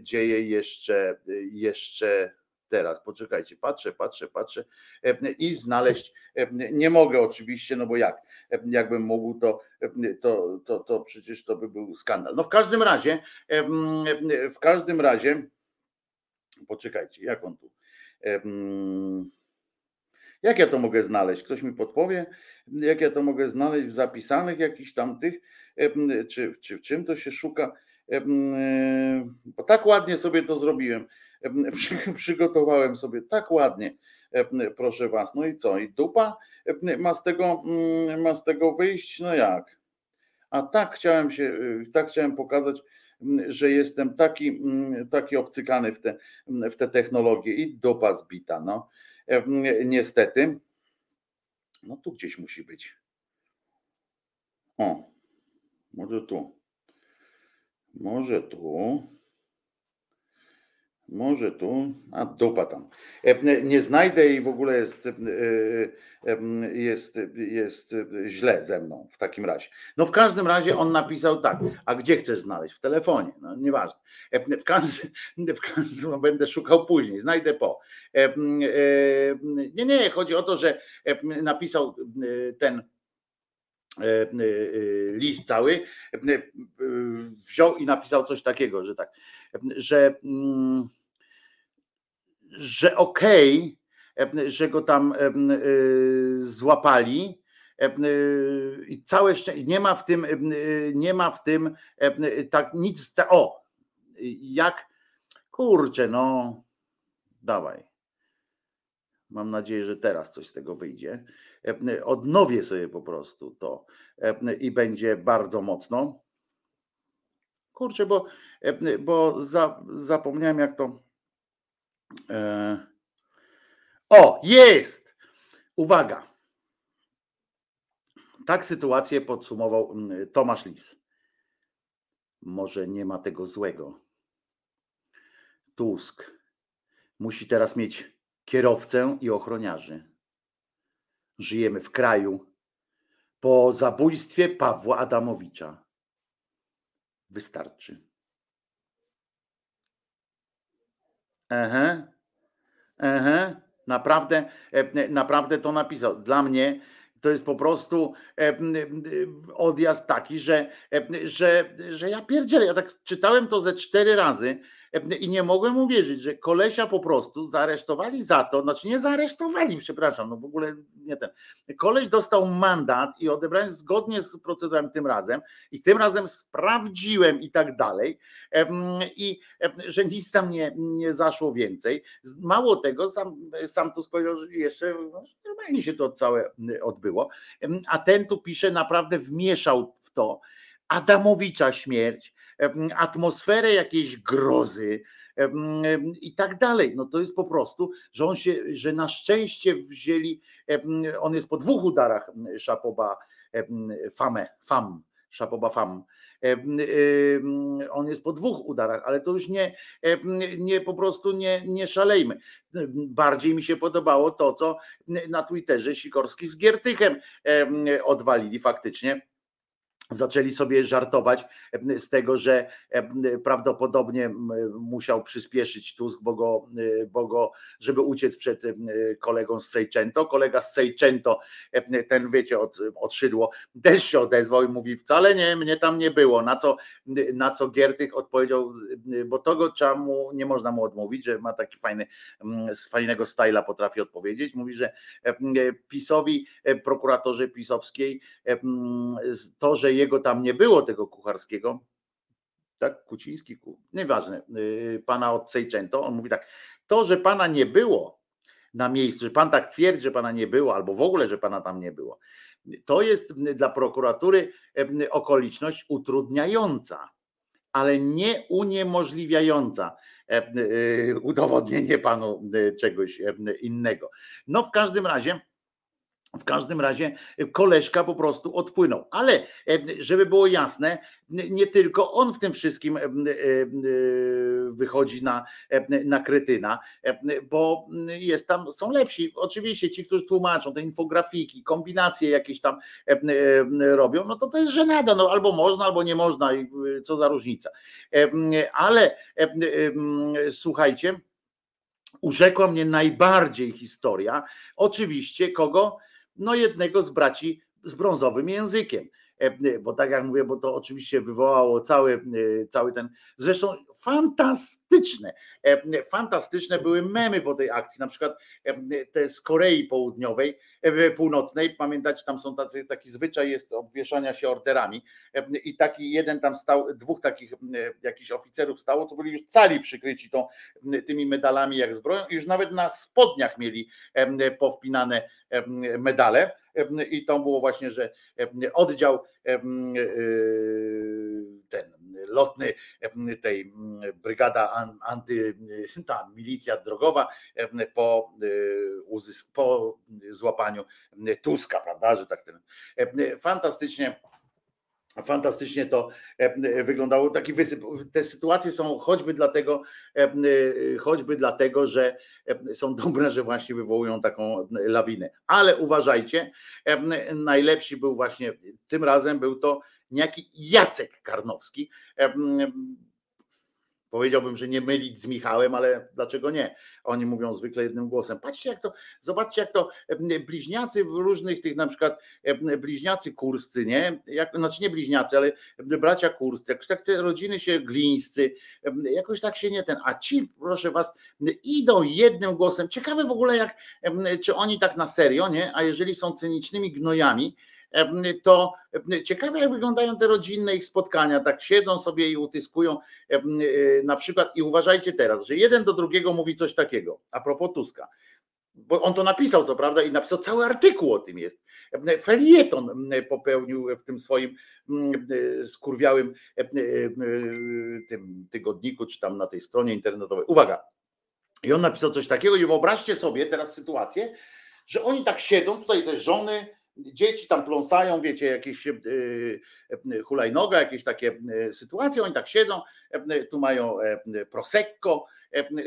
Speaker 1: dzieje jeszcze, jeszcze teraz. Poczekajcie, patrzę, patrzę, patrzę i znaleźć nie mogę oczywiście, no bo jak? Jakbym mógł, to, to, to, to przecież to by był skandal. No w każdym razie, w każdym razie, poczekajcie, jak on tu. Jak ja to mogę znaleźć? Ktoś mi podpowie, jak ja to mogę znaleźć w zapisanych jakichś tamtych, czy, czy w czym to się szuka? bo tak ładnie sobie to zrobiłem. Przygotowałem sobie tak ładnie, proszę was. No i co? I dupa ma z tego, mm, ma z tego wyjść? No jak? A tak chciałem się, y, tak chciałem pokazać, mm, że jestem taki, mm, taki obcykany w te, w te technologie i dupa zbita. No. Niestety. No tu gdzieś musi być. O, może tu. Może tu. Może tu, a dupa tam. E, nie znajdę i w ogóle jest, e, e, jest, jest źle ze mną w takim razie. No w każdym razie on napisał tak, a gdzie chcesz znaleźć? W telefonie, no nieważne. W każdym, w każdym będę szukał później, znajdę po. Nie, nie, chodzi o to, że napisał ten E, e, list cały, e, wziął i napisał coś takiego, że tak, że, mm, że okej, okay, że go tam złapali, i całe szczęście, nie ma w tym, nie ma w tym tak nic, o, jak, kurczę, no, dawaj. Mam nadzieję, że teraz coś z tego wyjdzie. Odnowię sobie po prostu to i będzie bardzo mocno. Kurczę, bo, bo za, zapomniałem jak to. O, jest! Uwaga. Tak sytuację podsumował Tomasz Lis. Może nie ma tego złego. Tusk musi teraz mieć kierowcę i ochroniarzy. Żyjemy w kraju po zabójstwie Pawła Adamowicza. Wystarczy. Ehe, ehe, naprawdę, e, naprawdę to napisał. Dla mnie to jest po prostu e, odjazd taki, że, e, że, że ja pierdzielę. Ja tak czytałem to ze cztery razy i nie mogłem uwierzyć, że kolesia po prostu zaaresztowali za to, znaczy nie zaaresztowali, przepraszam, no w ogóle nie ten. Koleś dostał mandat i odebrałem zgodnie z procedurami tym razem i tym razem sprawdziłem i tak dalej i że nic tam nie, nie zaszło więcej. Mało tego, sam, sam tu powiedział, że jeszcze no, normalnie się to całe odbyło, a ten tu pisze, naprawdę wmieszał w to Adamowicza śmierć, atmosferę jakiejś grozy i tak dalej. No to jest po prostu, że on się, że na szczęście wzięli, on jest po dwóch udarach Szapoba Famę, Fam, Szapoba Fam. On jest po dwóch udarach, ale to już nie, nie po prostu nie, nie szalejmy. Bardziej mi się podobało to, co na Twitterze Sikorski z Giertychem odwalili faktycznie zaczęli sobie żartować z tego, że prawdopodobnie musiał przyspieszyć Tusk, bo go, bo go żeby uciec przed kolegą z Sejczęto. Kolega z Sejczęto, ten wiecie, od, od Szydło, też się odezwał i mówi, wcale nie, mnie tam nie było. Na co, na co Giertych odpowiedział, bo tego trzeba mu, nie można mu odmówić, że ma taki fajny, z fajnego styla potrafi odpowiedzieć. Mówi, że PiSowi, prokuratorzy pisowskiej, to, że jego tam nie było, tego kucharskiego, tak, Kuciński, nieważne, y, pana od Sejczęto, on mówi tak, to, że pana nie było na miejscu, że pan tak twierdzi, że pana nie było, albo w ogóle, że pana tam nie było, to jest dla prokuratury okoliczność utrudniająca, ale nie uniemożliwiająca. udowodnienie panu czegoś innego. No w każdym razie w każdym razie koleżka po prostu odpłynął. Ale e, żeby było jasne, nie tylko on w tym wszystkim e, e, wychodzi na, na kretyna, bo jest tam, są lepsi. Oczywiście ci, którzy tłumaczą te infografiki, kombinacje jakieś tam robią, no to to jest żenada, no albo można, albo nie można, co za różnica. Ale słuchajcie, urzekła mnie najbardziej historia, oczywiście kogo? No jednego z braci z brązowym językiem. E, bo tak jak mówię, bo to oczywiście wywołało cały, e, cały ten, zresztą fantastyczne, e, fantastyczne były memy po tej akcji, na przykład te z Korei Południowej, Północnej, pamiętacie, tam są tacy, taki zwyczaj jest obwieszania się orderami i taki jeden tam stał, dwóch takich jakichś oficerów stało, co byli już cali przykryci tą, tymi medalami jak zbroją i już nawet na spodniach mieli powpinane medale i to było właśnie, że oddział ten lotny tej brygada anty, ta milicja drogowa po, uzysk, po złapaniu Tuska, prawda, że tak ten fantastycznie fantastycznie to wyglądało. Taki wysyp. Te sytuacje są choćby dlatego, choćby dlatego, że są dobre, że właśnie wywołują taką lawinę. Ale uważajcie, najlepszy był właśnie tym razem był to niejaki Jacek Karnowski Powiedziałbym, że nie mylić z Michałem, ale dlaczego nie? Oni mówią zwykle jednym głosem. Patrzcie, jak to, zobaczcie, jak to bliźniacy w różnych tych, na przykład bliźniacy kurscy, nie? Jak, znaczy nie bliźniacy, ale bracia kurscy, jakoś tak te rodziny się glińscy, jakoś tak się nie ten, a ci, proszę was, idą jednym głosem. Ciekawe w ogóle, jak, czy oni tak na serio, nie? A jeżeli są cynicznymi gnojami, to ciekawe, jak wyglądają te rodzinne ich spotkania. Tak siedzą sobie i utyskują e, na przykład. I uważajcie teraz, że jeden do drugiego mówi coś takiego a propos Tuska. Bo on to napisał, to prawda, i napisał cały artykuł o tym jest. Felieton popełnił w tym swoim skurwiałym tym tygodniku, czy tam na tej stronie internetowej. Uwaga. I on napisał coś takiego, i wyobraźcie sobie teraz sytuację, że oni tak siedzą, tutaj te żony, dzieci tam pląsają, wiecie, jakieś e, e, hulajnoga, jakieś takie e, sytuacje, oni tak siedzą, tu mają prosecco,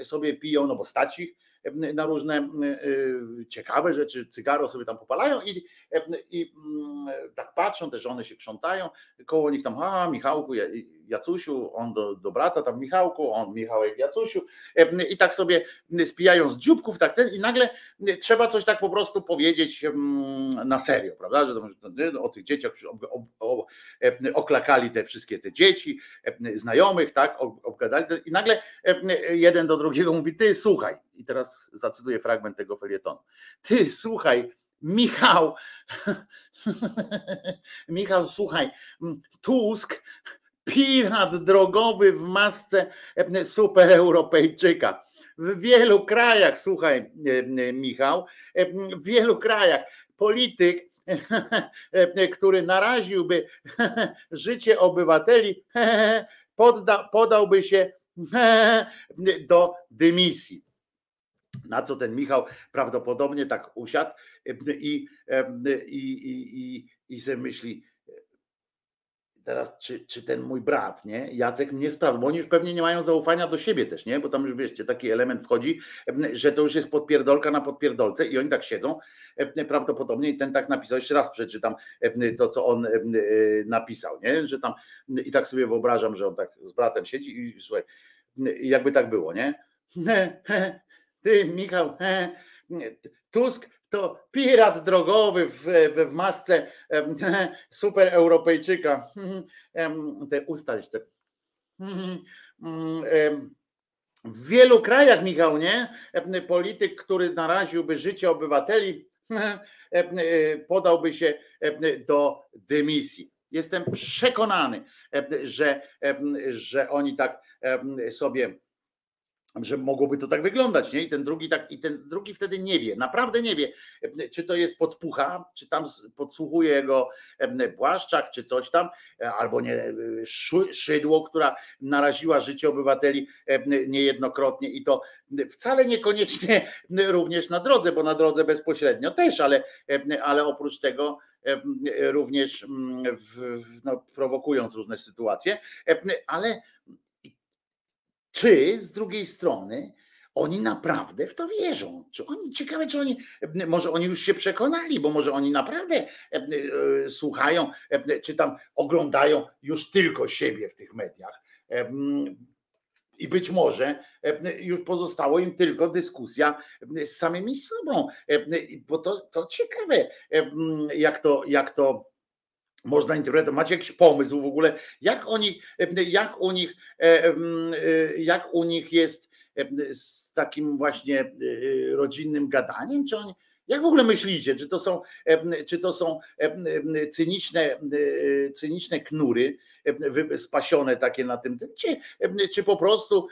Speaker 1: sobie piją, no bo stać ich na różne ciekawe rzeczy, cygaro sobie tam popalają i, i mm, tak patrzą, te żony się krzątają, koło nich tam, a Michałku, Jacusiu, on do, do brata, tam Michałku, on Michałek Jacusiu i tak sobie spijają z dzióbków, tak ten, i nagle trzeba coś tak po prostu powiedzieć na serio, prawda, że o tych dzieciach oklakali te wszystkie te dzieci, znajomych, tak, obgadali i nagle jeden do drugiego mówi, ty słuchaj, i teraz zacytuję fragment tego felietonu, ty słuchaj, Michał, Michał, słuchaj, Tusk pirat drogowy w masce e, super Europejczyka. W wielu krajach, słuchaj, e, e, Michał, w wielu krajach polityk, który naraziłby życie obywateli, podda, podałby się do dymisji. Na co ten Michał prawdopodobnie tak usiadł i, i, i, i, i sobie myśli, teraz czy, czy ten mój brat, nie? Jacek mnie sprawdza, bo oni już pewnie nie mają zaufania do siebie też, nie? Bo tam już wiecie, taki element wchodzi, że to już jest podpierdolka na podpierdolce i oni tak siedzą prawdopodobnie i ten tak napisał, jeszcze raz przeczytam to, co on napisał, nie? Że tam i tak sobie wyobrażam, że on tak z bratem siedzi i słuchaj, jakby tak było, nie? Ty, Michał, Tusk to pirat drogowy w, w masce super Europejczyka. Te usta te. W wielu krajach, Michał, nie? Polityk, który naraziłby życie obywateli, podałby się do dymisji. Jestem przekonany, że, że oni tak sobie że mogłoby to tak wyglądać, nie? I ten drugi tak, i ten drugi wtedy nie wie, naprawdę nie wie, czy to jest podpucha, czy tam podsłuchuje jego Błaszczak, czy coś tam, e, albo nie Szy- Szydło, która naraziła życie obywateli niejednokrotnie i to wcale niekoniecznie również na drodze, bo na drodze bezpośrednio też, ale, ale oprócz tego również mm, w, no, prowokując różne sytuacje, ale czy z drugiej strony oni naprawdę w to wierzą? Czy oni, ciekawe, czy oni, może oni już się przekonali, bo może oni naprawdę e, e, słuchają, e, czy tam oglądają już tylko siebie w tych mediach. I być może już pozostało im tylko dyskusja z samymi sobą, bo to, to ciekawe, jak to, jak to można interpretować. Macie jakiś pomysł w ogóle, jak oni, jak u nich, e, e, jak u nich jest z takim właśnie e, rodzinnym gadaniem? Czy oni, jak w ogóle myślicie, czy to są, czy to są cyniczne, cyniczne knury spasione takie na tym, czy, czy po prostu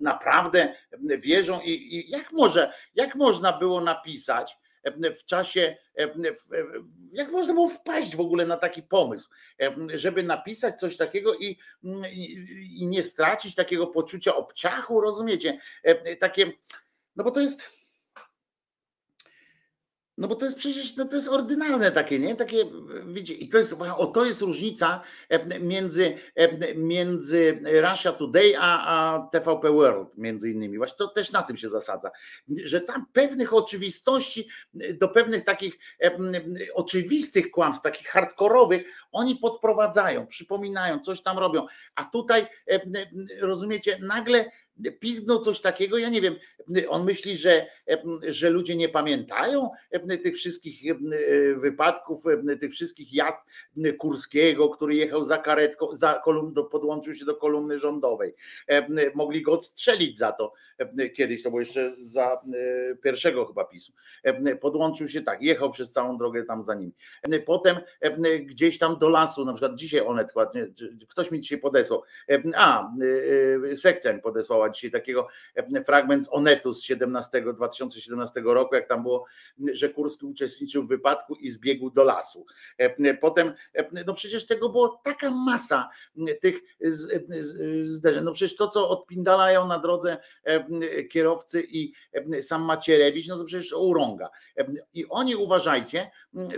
Speaker 1: naprawdę wierzą i, i jak może, jak można było napisać w czasie, w- jak można było wpaść w ogóle na taki pomysł, żeby napisać coś takiego i, i, i nie stracić takiego poczucia obciachu, rozumiecie? Takie, no bo to jest. No bo to jest przecież, no to jest ordynarne takie, nie? Takie, wiecie, i to jest, o to jest różnica e, między, e, między Russia Today a, a TVP World, między innymi. Właśnie to też na tym się zasadza, że tam pewnych oczywistości, do pewnych takich e, oczywistych kłamstw, takich hardkorowych, oni podprowadzają, przypominają, coś tam robią, a tutaj, rozumiecie, nagle pizgnął coś takiego, ja nie wiem, on myśli, że, że ludzie nie pamiętają tych wszystkich wypadków, tych wszystkich jazd Kurskiego, który jechał za karetką, za kolumn, do, podłączył się do kolumny rządowej. Mogli go odstrzelić za to kiedyś, to było jeszcze za pierwszego chyba PiSu. Podłączył się tak, jechał przez całą drogę tam za nim. Potem gdzieś tam do lasu, na przykład dzisiaj ładnie, ktoś mi dzisiaj podesłał, a, sekcja mi podesłała dzisiaj takiego fragment z Onetu z 17, 2017 roku, jak tam było, że Kurski uczestniczył w wypadku i zbiegł do lasu. Potem, no przecież tego było taka masa tych zdarzeń. No przecież to, co odpindalają na drodze kierowcy i sam Macierewicz, no to przecież urąga. I oni uważajcie,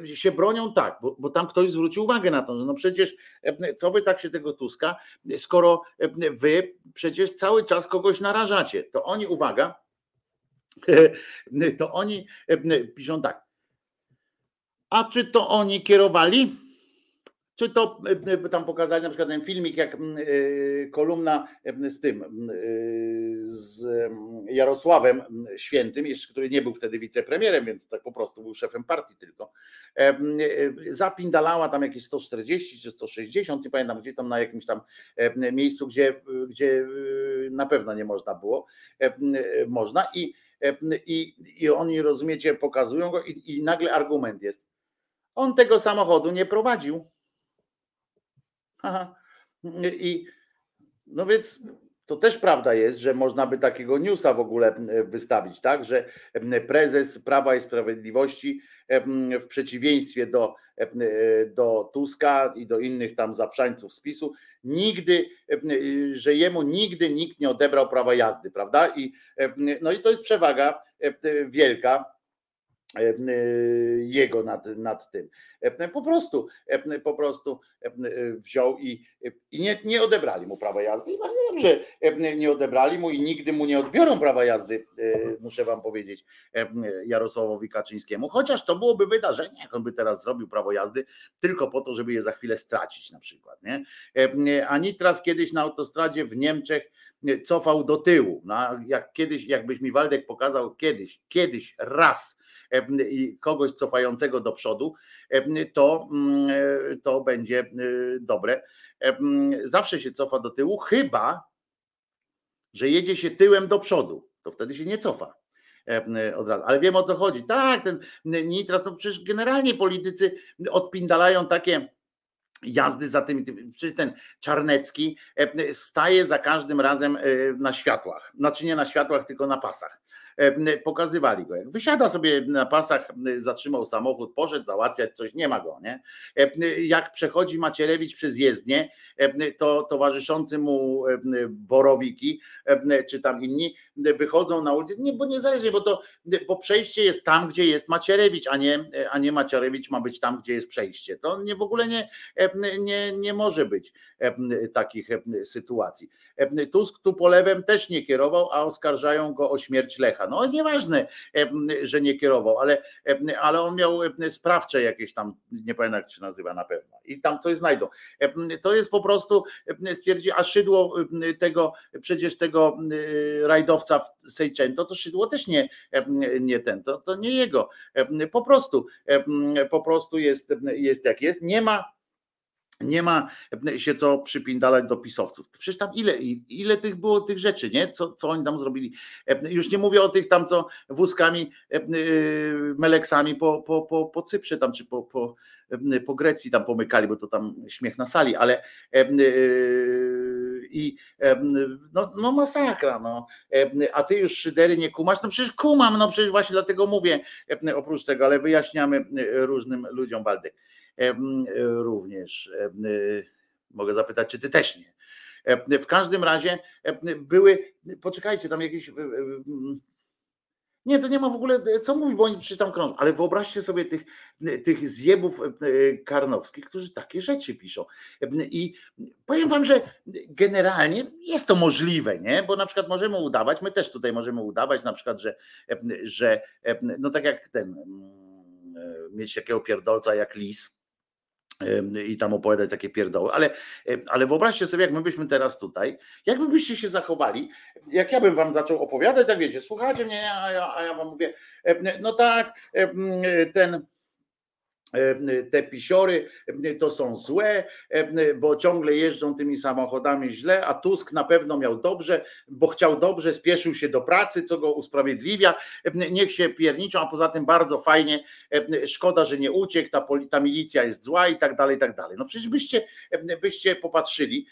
Speaker 1: się bronią tak, bo, bo tam ktoś zwrócił uwagę na to, że no przecież co wy tak się tego Tuska, skoro wy przecież cały czas kogoś narażacie, to oni, uwaga, to oni piszą tak. A czy to oni kierowali? Czy to e, tam pokazali na przykład ten filmik, jak e, kolumna e, z tym, e, z mm, Jarosławem Świętym, jeszcze który nie był wtedy wicepremierem, więc tak po prostu był szefem partii tylko, e, e, zapindalała tam jakieś 140 czy 160, nie pamiętam gdzie tam na jakimś tam e, miejscu, gdzie, gdzie e, na pewno nie można było, e, można. I, e, i, i oni rozumiecie, pokazują go i, i nagle argument jest, on tego samochodu nie prowadził. Aha. I no więc to też prawda jest, że można by takiego newsa w ogóle wystawić, tak, że prezes Prawa i Sprawiedliwości w przeciwieństwie do, em, do Tuska i do innych tam zaprzańców spisu, nigdy, em, że jemu nigdy nikt nie odebrał prawa jazdy, prawda? I, em, no i to jest przewaga wielka e, jego nad, nad tym. E, Po prostu, e, po prostu e, wziął i, i nie, nie odebrali mu prawa jazdy. I bardzo dobrze e, nie odebrali mu i nigdy mu nie odbiorą prawa jazdy, e, muszę wam powiedzieć, e, Jarosławowi Kaczyńskiemu. Chociaż to byłoby wydarzenie, jak on by teraz zrobił prawo jazdy, tylko po to, żeby je za chwilę stracić na przykład. Nie? E, A Nitras kiedyś na autostradzie w Niemczech cofał do tyłu. No, jak kiedyś, jakbyś mi Waldek pokazał kiedyś, kiedyś raz e, kogoś cofającego do przodu, to, mm, to będzie e, dobre. Zawsze się cofa do tyłu, chyba że jedzie się tyłem do przodu, to wtedy się nie cofa od razu. Ale wiem o co chodzi. Tak, ten nitras, to przecież generalnie politycy odpindalają takie jazdy za tymi przecież ten Czarnecki staje za każdym razem e, na światłach, znaczy nie na światłach, tylko na pasach. Pokazywali go, jak wysiada sobie na pasach, zatrzymał samochód, poszedł załatwiać coś, nie ma go, nie? Jak przechodzi Macierewicz przez jezdnię, to towarzyszący mu Borowiki, czy tam inni, wychodzą na ulicę, nie, bo niezależnie, bo to, bo przejście jest tam, gdzie jest Macierewicz, a nie, a nie Macierewicz ma być tam, gdzie jest przejście. To nie w ogóle nie, nie, nie może być takich sytuacji. Tusk tu polewem też nie kierował, a oskarżają go o śmierć Lecha. No nieważne, że nie kierował, ale, ale on miał sprawcze jakieś tam, nie pamiętam jak się nazywa na pewno. I tam coś znajdą. To jest po prostu, stwierdzi, a szydło tego, przecież tego rajdowca w Sejczęto, to szydło też nie, nie ten, to, to nie jego. Po prostu, po prostu jest, jest jak jest. Nie ma nie ma się co przypindalać do pisowców. Przecież tam ile, ile tych było tych rzeczy, nie? Co, co oni tam zrobili? Już nie mówię o tych tam, co wózkami, meleksami po, po, po, po Cyprze tam, czy po, po, po Grecji tam pomykali, bo to tam śmiech na sali, ale i no, no masakra, no. A ty już szydery nie kumasz? No przecież kumam, no przecież właśnie dlatego mówię oprócz tego, ale wyjaśniamy różnym ludziom, Waldek również. Mogę zapytać, czy ty też nie. W każdym razie były, poczekajcie, tam jakieś. Nie, to nie ma w ogóle co mówić, bo oni przecież tam krążą, ale wyobraźcie sobie tych, tych zjebów karnowskich, którzy takie rzeczy piszą. I powiem wam, że generalnie jest to możliwe, nie? Bo na przykład możemy udawać, my też tutaj możemy udawać, na przykład, że, że no tak jak ten, mieć takiego pierdolca jak lis, i tam opowiadać takie pierdoły, ale, ale wyobraźcie sobie, jak my byśmy teraz tutaj, jak wy byście się zachowali, jak ja bym wam zaczął opowiadać, tak wiecie, słuchajcie mnie, a ja, a ja wam mówię, no tak, ten te pisiory to są złe, bo ciągle jeżdżą tymi samochodami źle, a Tusk na pewno miał dobrze, bo chciał dobrze, spieszył się do pracy, co go usprawiedliwia. Niech się pierniczą, a poza tym bardzo fajnie, szkoda, że nie uciekł, ta, ta milicja jest zła i tak dalej, i tak dalej. No przecież byście, byście popatrzyli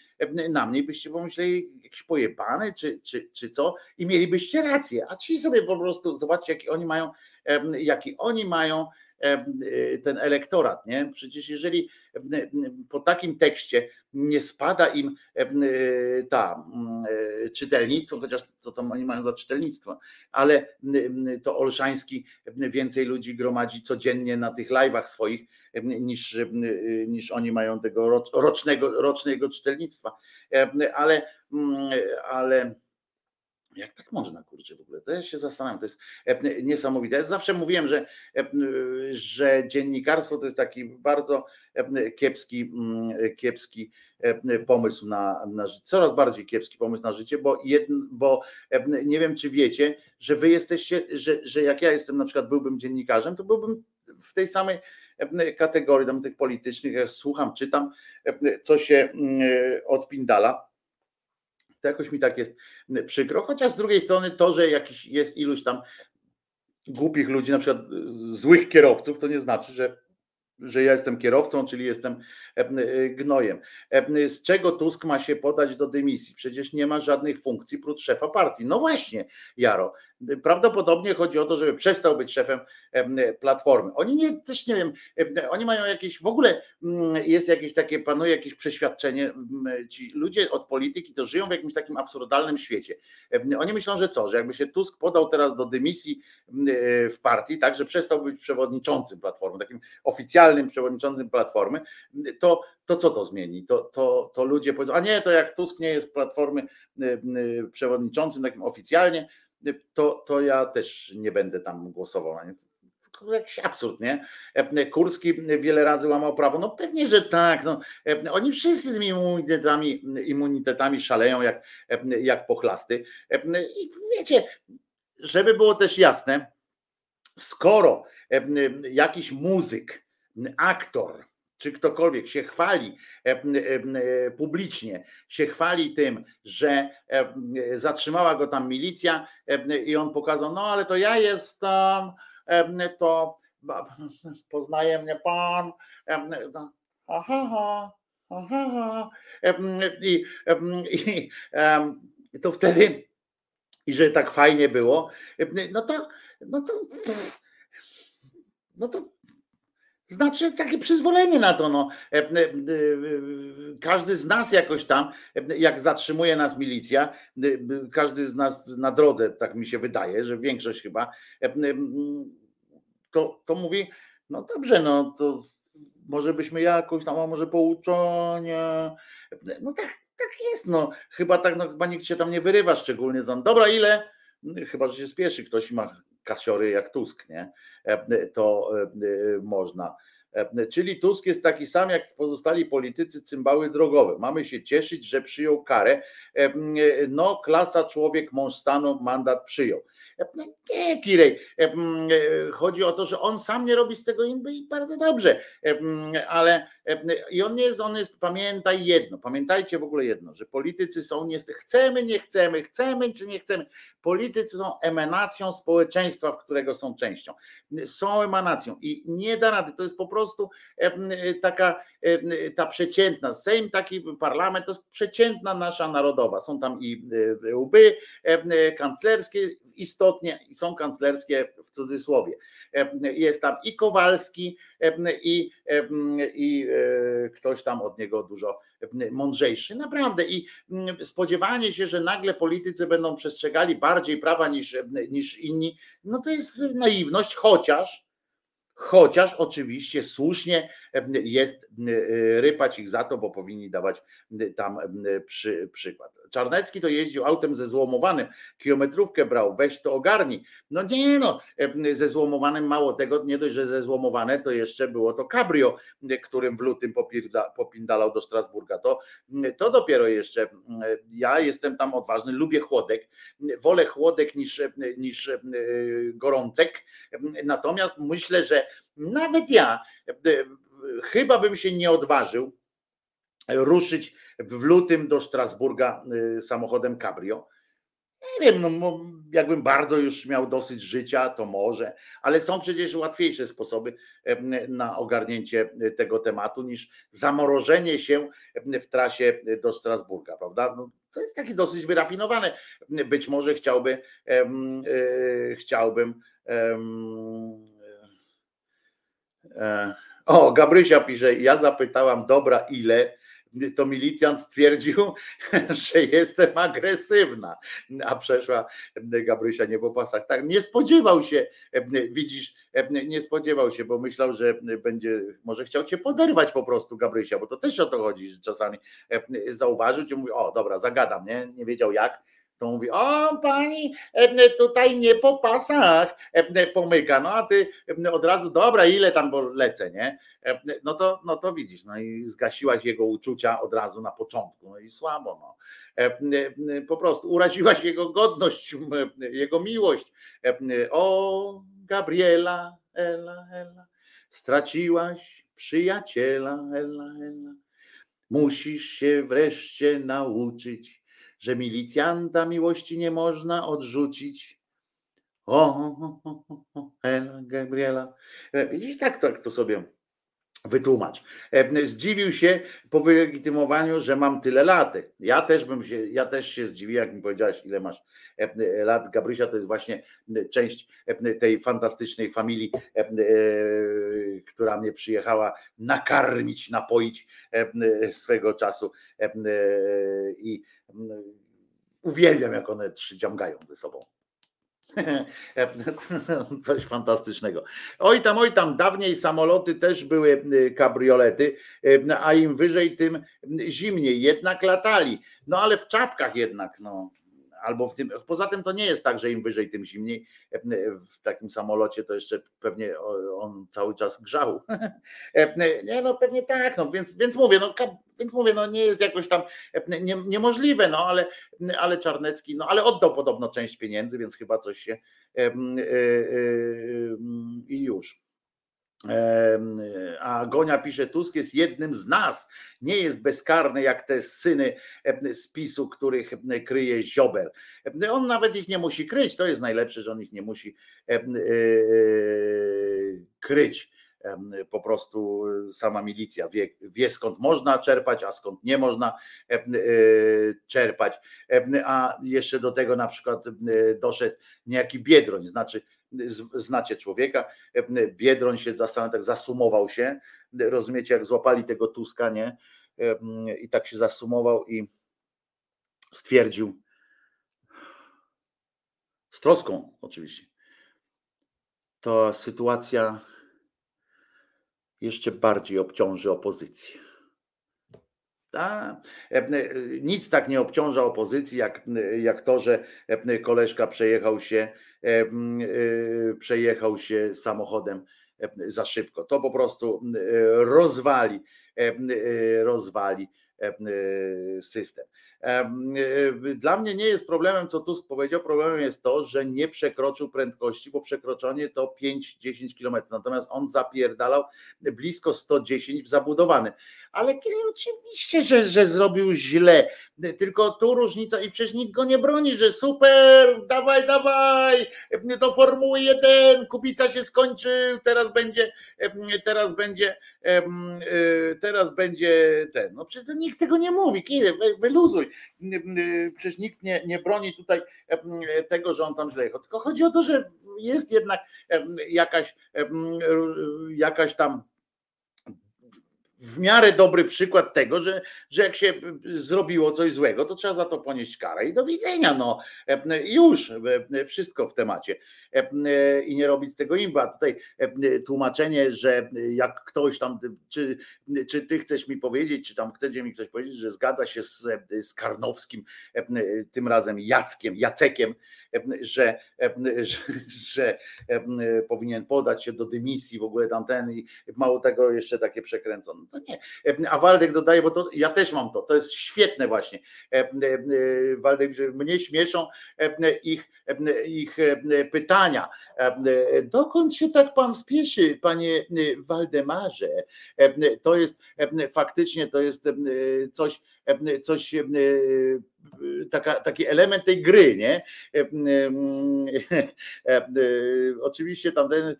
Speaker 1: na mnie, byście pomyśleli, jakiś pojebany, czy, czy, czy co, i mielibyście rację, a ci sobie po prostu, zobaczcie, jaki oni mają, jaki oni mają ten elektorat. Nie? Przecież jeżeli po takim tekście nie spada im y, ta y, czytelnictwo, chociaż co tam oni mają za czytelnictwo, ale to Olszański więcej ludzi gromadzi codziennie na tych live'ach swoich niż, niż oni mają tego rocznego, rocznego czytelnictwa. Ale, ale jak tak można, kurczę, w ogóle? To ja się zastanawiam, to jest e, niesamowite. Ja zawsze mówiłem, że, e, że dziennikarstwo to jest taki bardzo e, kiepski, mm, kiepski pomysł na, na życie, coraz bardziej kiepski pomysł na życie, bo, jedn, bo nie wiem, czy wiecie, że wy jesteście, że, że jak ja jestem na przykład byłbym dziennikarzem, to byłbym w tej samej kategorii tam tych politycznych, jak słucham, czytam, co się odpindala to jakoś mi tak jest przykro. Chociaż z drugiej strony to, że jakiś jest iluś tam głupich ludzi, na przykład złych kierowców, to nie znaczy, że, że ja jestem kierowcą, czyli jestem gnojem. Z czego Tusk ma się podać do dymisji? Przecież nie ma żadnych funkcji prócz szefa partii. No właśnie, Jaro. Prawdopodobnie chodzi o to, żeby przestał być szefem platformy. Oni nie, też nie wiem, oni mają jakieś, w ogóle mm, jest jakieś takie, panuje jakieś przeświadczenie, ci ludzie od polityki to żyją w jakimś takim absurdalnym świecie. Oni myślą, że co, że jakby się Tusk podał teraz do dymisji e, w partii, tak, że przestał być przewodniczącym platformy, takim oficjalnym przewodniczącym platformy, to, to co to zmieni? To, to, to ludzie powiedzą, a nie, to jak Tusk nie jest platformy przewodniczącym takim oficjalnie, to, to ja też nie będę tam głosował. Jakiś absurd, nie? Kurski wiele razy łamał prawo. No pewnie, że tak. No, oni wszyscy tymi immunitetami, immunitetami szaleją jak, jak pochlasty. I wiecie, żeby było też jasne, skoro jakiś muzyk, aktor, czy ktokolwiek się chwali e, e, publicznie, się chwali tym, że e, zatrzymała go tam milicja i on pokazał, no ale to ja jestem, to poznaje mnie pan. No, aha, ha, aha, I, i em, to wtedy, i że tak fajnie było, no to, no to, no to znaczy takie przyzwolenie na to. No. E, e, e, Każdy z nas jakoś tam, jak zatrzymuje nas milicja, każdy z nas na drodze, tak mi się wydaje, że większość chyba, to, to mówi, no dobrze, no to może byśmy jakoś tam, a może pouczenie. No tak, tak jest, no chyba tak, no chyba nikt się tam nie wyrywa szczególnie za. Dobra, ile? Chyba, że się spieszy ktoś ma kasiory jak Tusk, nie? E, To e, można. E, Czyli Tusk jest taki sam jak pozostali politycy cymbały drogowe. Mamy się cieszyć, że przyjął karę. No, klasa człowiek, mąż stanu, mandat przyjął. E, Nie, Kirej. Chodzi o to, że on sam nie robi z tego inby i bardzo dobrze. Ale i on nie jest, on jest, pamiętaj jedno, pamiętajcie w ogóle jedno, że politycy są niestety, chcemy, nie chcemy, chcemy czy nie chcemy. Politycy są emanacją społeczeństwa, w którego są częścią. Są emanacją i nie da rady. To jest po prostu e, taka e, ta przeciętna. Sejm, taki parlament, to jest przeciętna nasza narodowa. Są tam i e, łby kanclerskie istotnie są kanclerskie w cudzysłowie. Jest tam i Kowalski, i, i ktoś tam od niego dużo mądrzejszy. Naprawdę. I spodziewanie się, że nagle politycy będą przestrzegali bardziej prawa niż, niż inni, no to jest naiwność, chociaż. Chociaż oczywiście słusznie jest rypać ich za to, bo powinni dawać tam przy, przykład. Czarnecki to jeździł autem ze złomowanym, kilometrówkę brał, weź to ogarnij. No nie no, ze złomowanym mało tego, nie dość, że ze złomowane, to jeszcze było to cabrio, którym w lutym popirda, popindalał do Strasburga. To, to dopiero jeszcze, ja jestem tam odważny, lubię chłodek, wolę chłodek niż, niż gorącek, natomiast myślę, że nawet ja chyba bym się nie odważył ruszyć w lutym do Strasburga samochodem cabrio. Nie wiem, no, jakbym bardzo już miał dosyć życia, to może, ale są przecież łatwiejsze sposoby na ogarnięcie tego tematu niż zamrożenie się w trasie do Strasburga, prawda? No, to jest takie dosyć wyrafinowane. Być może chciałby, chciałbym. E, o, Gabrysia pisze, ja zapytałam, dobra, ile? To milicjant stwierdził, że jestem agresywna, a przeszła Gabrysia nie po pasach. Tak, nie spodziewał się, widzisz, nie spodziewał się, bo myślał, że będzie, może chciał cię poderwać po prostu Gabrysia, bo to też o to chodzi, że czasami zauważył i mówi, o dobra, zagadam, nie, nie wiedział jak, to mówi, o pani tutaj nie po pasach pomyka, no a ty od razu, dobra, ile tam, bo lecę, nie? No to, no to widzisz, no i zgasiłaś jego uczucia od razu na początku, no i słabo, no. Po prostu uraziłaś jego godność, jego miłość. O, Gabriela, Ela, Ela, straciłaś przyjaciela, Ela, Ela. Musisz się wreszcie nauczyć że milicjanta miłości nie można odrzucić. O, Ela Gabriela. Widzisz, tak, tak to sobie wytłumacz. Zdziwił się po wylegitymowaniu, że mam tyle lat. Ja też bym się, ja też się zdziwiłem, jak mi powiedziałaś, ile masz lat. Gabrysia to jest właśnie część tej fantastycznej familii, która mnie przyjechała nakarmić, napoić swego czasu i uwielbiam, jak one trzy ze sobą. Coś fantastycznego. Oj tam, oj tam, dawniej samoloty też były kabriolety, a im wyżej, tym zimniej. Jednak latali. No ale w czapkach jednak, no albo w tym. Poza tym to nie jest tak, że im wyżej, tym zimniej. W takim samolocie to jeszcze pewnie on cały czas grzał. Nie, no pewnie tak, no więc, więc mówię, no więc mówię, no nie jest jakoś tam nie, niemożliwe, no ale, ale Czarnecki, no ale oddał podobno część pieniędzy, więc chyba coś się i już. A Gonia pisze, Tusk jest jednym z nas, nie jest bezkarny jak te syny z PiSu, których kryje Ziobel. On nawet ich nie musi kryć, to jest najlepsze, że on ich nie musi kryć. em, po prostu sama milicja wie, wie skąd można czerpać, a skąd nie można e, czerpać. A jeszcze do tego na przykład doszedł niejaki Biedroń, znaczy znacie człowieka, Biedroń się zastanawiał, tak zasumował się, rozumiecie, jak złapali tego Tuska, nie? I tak się zasumował i stwierdził, z troską oczywiście, to sytuacja jeszcze bardziej obciąży opozycję. Ta, nic tak nie obciąża opozycji, jak, jak to, że koleżka przejechał się, przejechał się samochodem e, za szybko. To po prostu e, rozwali, e, e, rozwali e, e, system. E, e, Dla mnie nie jest problemem, co Tusk powiedział, problemem jest to, że nie przekroczył prędkości, bo przekroczenie to 5-10 km, natomiast on zapierdalał blisko 110 w zabudowanym. Ale oczywiście, że, że zrobił źle, tylko tu różnica i przecież nikt go nie broni, że super, dawaj, dawaj, do Formuły 1, Kubica się skończył, teraz będzie, teraz będzie, y, teraz będzie ten. No przecież nikt tego nie mówi, Kiry, wy- wyluzuj. Przecież nikt nie, nie broni tutaj tego, że on tam źle jechał. Tylko chodzi o to, że jest jednak jakaś, jakaś tam w miarę dobry przykład tego, że, że jak się zrobiło coś złego, to trzeba za to ponieść karę i do widzenia. No już e, wszystko w temacie. E, I nie robić tego imba. Tutaj e, tłumaczenie, że jak ktoś tam, czy, czy ty chcesz mi powiedzieć, czy tam chcecie mi ktoś powiedzieć, że zgadza się z, z Karnowskim, tym razem Jackiem, Jacekiem, że, że, że powinien podać się do dymisji w ogóle tamten i mało tego jeszcze takie przekręcone. To nie. A Waldek dodaje, bo to ja też mam to, to jest świetne właśnie. Waldek, że mnie śmieszą ich, ich pytania. Dokąd się tak pan spieszy, panie Waldemarze? To jest faktycznie to jest coś, coś taka, taki element tej gry, nie? Oczywiście tamten,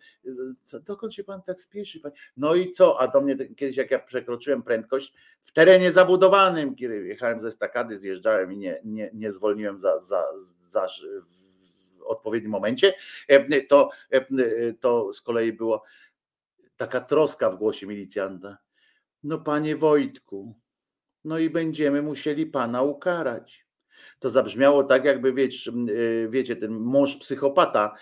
Speaker 1: dokąd się pan tak spieszy? Pan? No i co? A do mnie kiedyś, jak ja przekroczyłem prędkość w terenie zabudowanym, kiedy jechałem ze stakady, zjeżdżałem i nie, nie, nie zwolniłem za, za, za w odpowiednim momencie, to, to z kolei było taka troska w głosie milicjanta. No panie Wojtku, no i będziemy musieli pana ukarać. To zabrzmiało tak, jakby wiecie, wiecie ten mąż psychopata,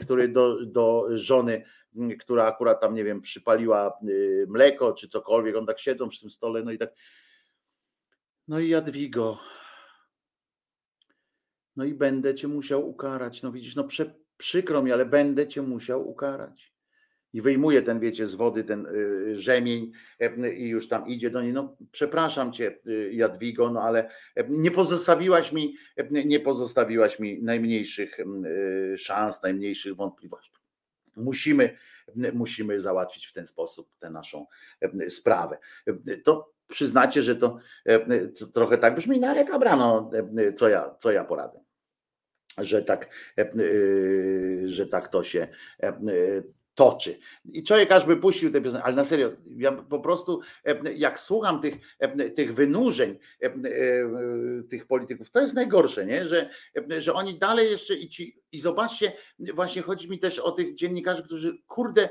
Speaker 1: który do, do żony, która akurat tam, nie wiem, przypaliła mleko czy cokolwiek, on tak siedzą przy tym stole, no i tak. No i Jadwigo, no i będę cię musiał ukarać. No widzisz, no prze, przykro mi, ale będę cię musiał ukarać i wyjmuje ten, wiecie, z wody ten y, rzemień y, i już tam idzie do niej. No, przepraszam cię, y, Jadwigo, no ale nie pozostawiłaś mi, nie pozostawiłaś mi najmniejszych szans, najmniejszych wątpliwości. Musimy, musimy załatwić w ten sposób tę naszą sprawę. To przyznacie, że to, to trochę tak brzmi, no ale dobra, no co ja, co ja poradzę że tak, że tak to się toczy. I człowiek aż by puścił tę piosenkę, ale na serio, ja po prostu jak słucham tych, tych wynurzeń tych polityków, to jest najgorsze, nie? Że, że oni dalej jeszcze i ci, i zobaczcie, właśnie chodzi mi też o tych dziennikarzy, którzy kurde,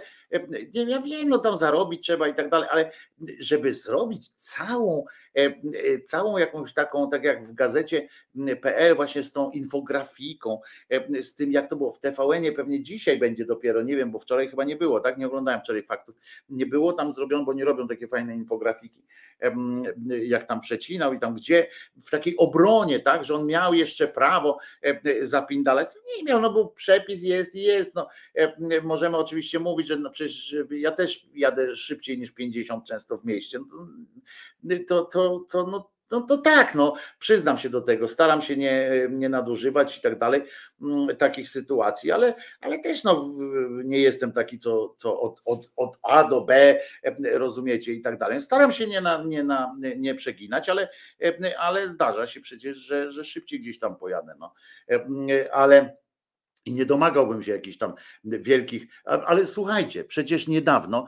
Speaker 1: ja wiem, no tam zarobić trzeba i tak dalej, ale żeby zrobić całą, całą jakąś taką, tak jak w gazecie PL właśnie z tą infografiką, z tym jak to było w TVN-ie, pewnie dzisiaj będzie dopiero, nie wiem, bo wczoraj chyba nie było, tak? Nie oglądałem wczoraj faktów. Nie było tam zrobione, bo nie robią takie fajne infografiki, jak tam przecinał i tam gdzie, w takiej obronie, tak, że on miał jeszcze prawo zapindalać. Nie miał, no bo przepis jest i jest. No, możemy oczywiście mówić, że no przecież ja też jadę szybciej niż 50 często w mieście. No to, to, to, no, no to tak, no przyznam się do tego, staram się nie, nie nadużywać i tak dalej takich sytuacji, ale, ale też no, nie jestem taki, co, co od, od, od A do B, rozumiecie i tak dalej. Staram się nie, na, nie, na, nie przeginać, ale, ale zdarza się przecież, że, że szybciej gdzieś tam pojadę. No. Ale i nie domagałbym się jakichś tam wielkich, ale słuchajcie, przecież niedawno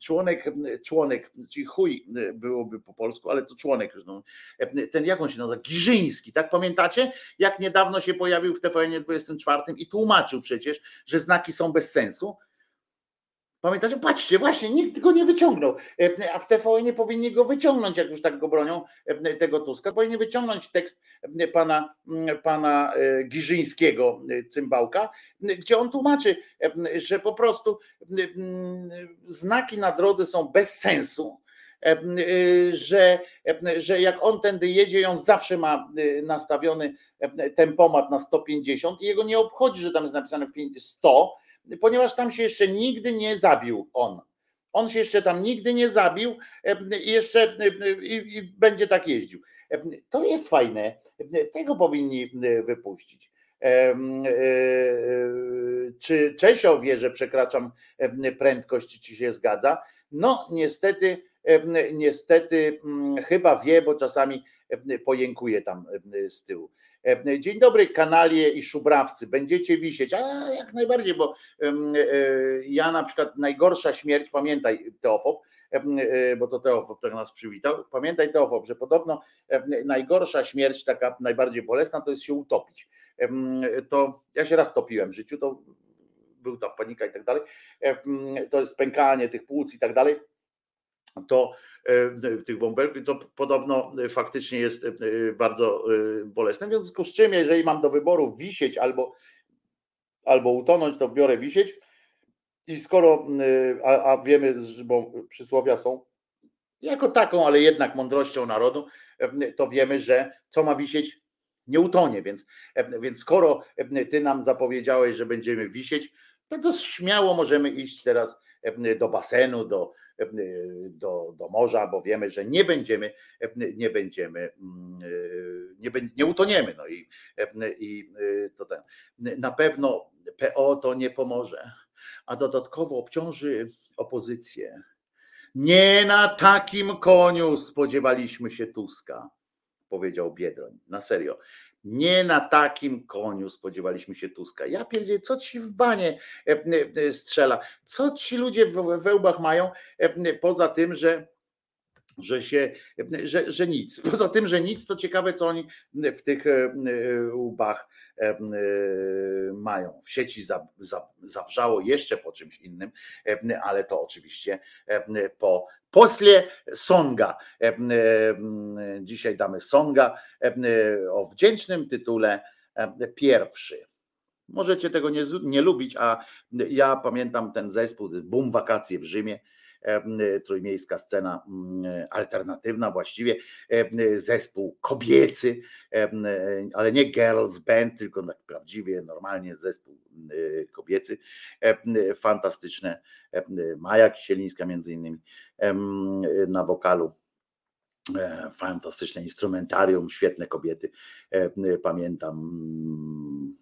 Speaker 1: członek, członek, czyli chuj byłoby po polsku, ale to członek już, no, ten jak on się nazywa, Giżyński, tak pamiętacie? Jak niedawno się pojawił w TVN 24 i tłumaczył przecież, że znaki są bez sensu, Pamiętacie? Patrzcie, właśnie nikt go nie wyciągnął, e, a w TVN nie powinni go wyciągnąć, jak już tak go bronią e, tego Tuska. Powinni wyciągnąć tekst e, pana, pana Giżyńskiego, cymbałka, gdzie on tłumaczy, że po prostu znaki na drodze są bez sensu, że, że jak on tędy jedzie, on zawsze ma nastawiony tempomat na 150 i jego nie obchodzi, że tam jest napisane 100, ponieważ tam się jeszcze nigdy nie zabił on. On się jeszcze tam nigdy nie zabił i jeszcze i, i będzie tak jeździł. To jest fajne. Tego powinni wypuścić. E, czy Czesio wie, że przekraczam prędkość, czy się zgadza? No niestety, niestety chyba wie, bo czasami pojękuje tam z tyłu. E, dzień dobry, kanalie i szubrawcy. Będziecie wisieć. A jak najbardziej, bo e, ja na przykład najgorsza śmierć, pamiętaj, Teofob, e, bo to Teofob tak nas przywitał. Pamiętaj, Teofob, że podobno najgorsza śmierć, taka najbardziej bolesna, to jest się utopić. To ja się raz topiłem w życiu, to był ta panika i tak dalej. To jest pękanie tych płuc i tak dalej. To E, tych bąbelków, to podobno faktycznie jest e, bardzo e, bolesne. W związku z czym, jeżeli mam do wyboru wisieć albo, albo utonąć, to biorę wisieć. I skoro, a, a wiemy, bo przysłowia są jako taką, ale jednak mądrością narodu, to wiemy, że co ma wisieć, nie utonie. Więc, więc skoro ty nam zapowiedziałeś, że będziemy wisieć, to, to śmiało możemy iść teraz do basenu, do, do, do morza, bo wiemy, że nie będziemy, nie będziemy, mm, nie, nie utoniemy. No i, i to ten. Na pewno PO to nie pomoże, a dodatkowo obciąży opozycję. Nie na takim koniu spodziewaliśmy się Tuska, powiedział Biedroń. Na serio. Nie na takim koniu spodziewaliśmy się Tuska. Ja pierdzielę, co ci w banie e, e, strzela? Co ci ludzie w wełbach mają, e, poza tym, że że się, że, że nic. Poza tym, że nic, to ciekawe, co oni w tych łbach mają. W sieci zawrzało jeszcze po czymś innym, ale to oczywiście po Posle Songa. Dzisiaj damy Songa o wdzięcznym tytule pierwszy. Możecie tego nie, nie lubić, a ja pamiętam ten zespół, Boom Wakacje w Rzymie, trójmiejska scena alternatywna właściwie, zespół kobiecy, ale nie girls band, tylko tak prawdziwie, normalnie zespół kobiecy, fantastyczne, Maja Kisielińska między innymi na wokalu e, fantastyczne instrumentarium, świetne kobiety. Pamiętam mm,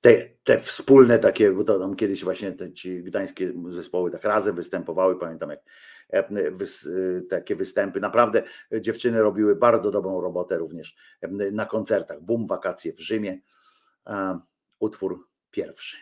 Speaker 1: te, te wspólne takie, bo to tam kiedyś właśnie te ci gdańskie zespoły tak razem występowały, pamiętam jak e, e, takie występy. Naprawdę dziewczyny robiły bardzo dobrą robotę również na koncertach. Bum, wakacje w Rzymie. Utwór pierwszy.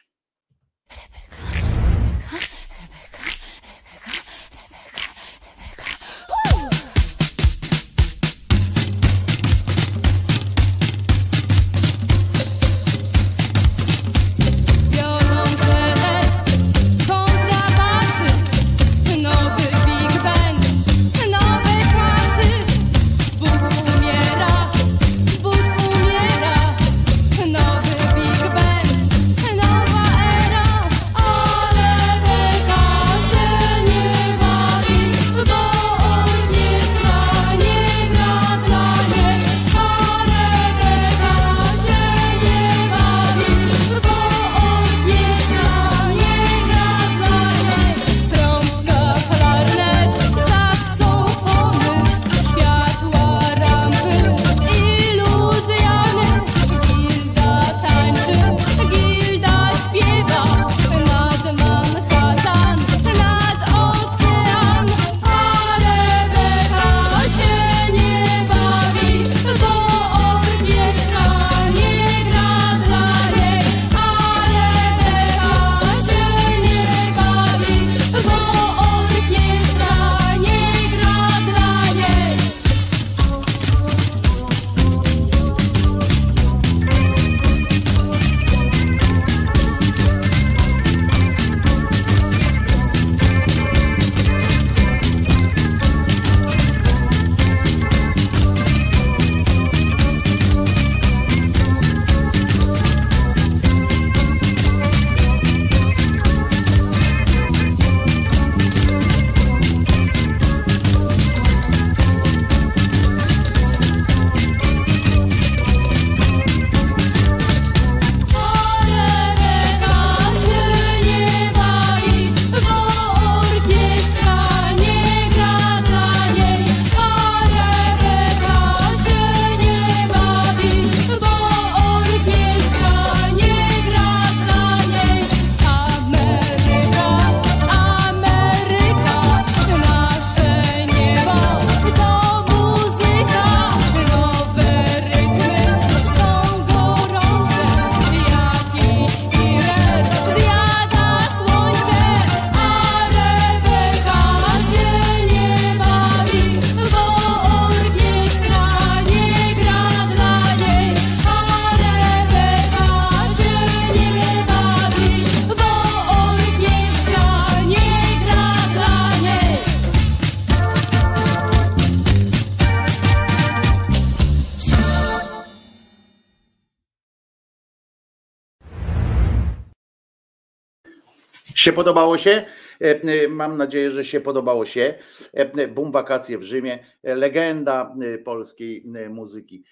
Speaker 1: Się podobało się? E, e, Mam nadzieję, że się podobało się. E, Bum wakacje w Rzymie, legenda polskiej muzyki.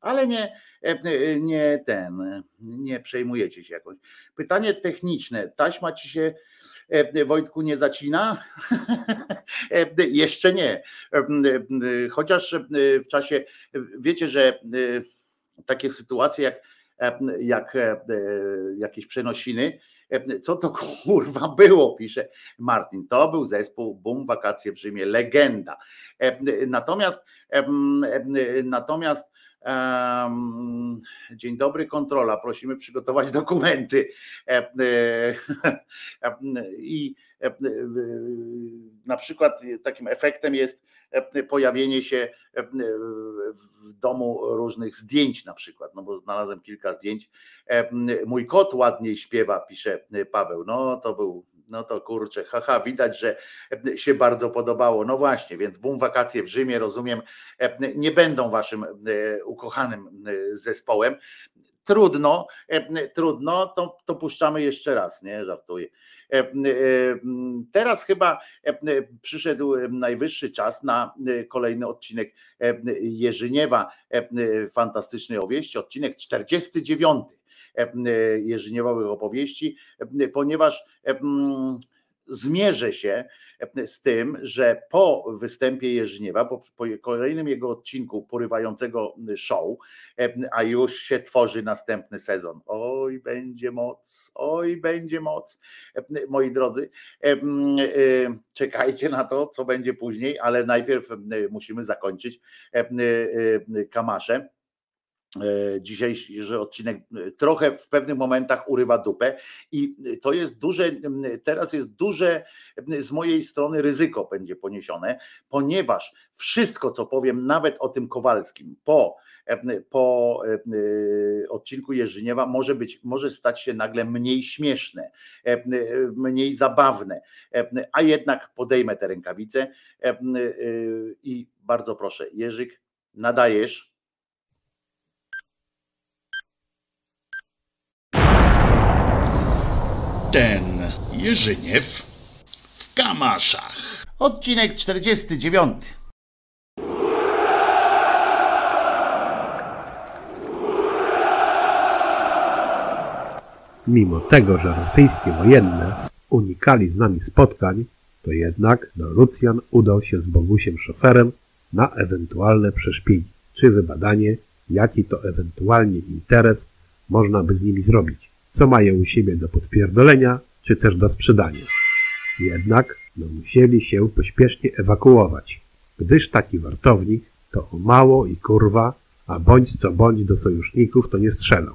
Speaker 1: Ale nie, nie ten, nie przejmujecie się jakoś. Pytanie techniczne. Taśma ci się Wojtku nie zacina? Jeszcze nie. Chociaż w czasie, wiecie, że takie sytuacje jak, jak e, jakieś przenosiny, e, co to kurwa było, pisze Martin. To był zespół Bum Wakacje w Rzymie, legenda. E, Natomiast natomiast dzień dobry, kontrola. Prosimy przygotować dokumenty. E, e, I e, na przykład takim efektem jest e, pojawienie się e, w domu różnych zdjęć na przykład, no bo znalazłem kilka zdjęć. E, Mój kot ładniej śpiewa, pisze Paweł. No to był, no to kurczę, haha, widać, że się bardzo podobało. No właśnie, więc bum wakacje w Rzymie, rozumiem, e, nie będą waszym e, ukochanym e, zespołem. Trudno, e, trudno, to, to puszczamy jeszcze raz, nie, żartuję. E, e, Teraz chyba e, przyszedł najwyższy czas na kolejny odcinek Jerzyniewa, fantastycznej opowieści, odcinek 49 e, Jerzyniewowych opowieści, ponieważ zmierzę się e, z tym, że po występie Jerzyniewa, po, po kolejnym jego odcinku porywającego show, e, a już się tworzy następny sezon. Oj, będzie moc, oj, będzie moc, e, moi drodzy. E, e, Czekajcie na to, co będzie później, ale najpierw e, musimy zakończyć e, e, e, Kamaszę e, dzisiejszy odcinek e, trochę w pewnych momentach urywa dupę i to jest duże, teraz jest duże z mojej strony ryzyko będzie poniesione, ponieważ wszystko, co powiem, nawet o tym Kowalskim, po, e, po e, odcinku Jerzyniewa może być, może stać się nagle mniej śmieszne, e, mniej zabawne, e, a jednak podejmę te rękawice e, e, i bardzo proszę, Jerzyk, nadajesz.
Speaker 3: Ten Jerzyniew w Kamaszach.
Speaker 1: Odcinek 49.
Speaker 4: Mimo tego, że rosyjskie wojenne unikali z nami spotkań, to jednak no, Lucjan udał się z Bogusiem szoferem na ewentualne przeszpiegi, czy wybadanie, jaki to ewentualnie interes można by z nimi zrobić, co mają u siebie do podpierdolenia, czy też do sprzedania. Jednak no, musieli się pośpiesznie ewakuować, gdyż taki wartownik to o mało i kurwa, a bądź co bądź do sojuszników to nie strzelał.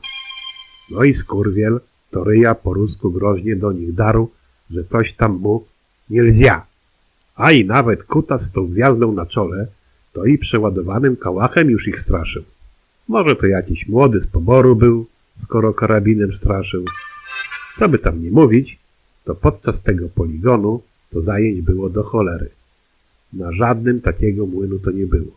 Speaker 4: No i skurwiel to ryja po rusku groźnie do nich daru, że coś tam mu nie lzia. A i nawet kutas z tą gwiazdą na czole, to i przeładowanym kałachem już ich straszył. Może to jakiś młody z poboru był, skoro karabinem straszył. Co by tam nie mówić, to podczas tego poligonu to zajęć było do cholery. Na żadnym takiego młynu to nie było.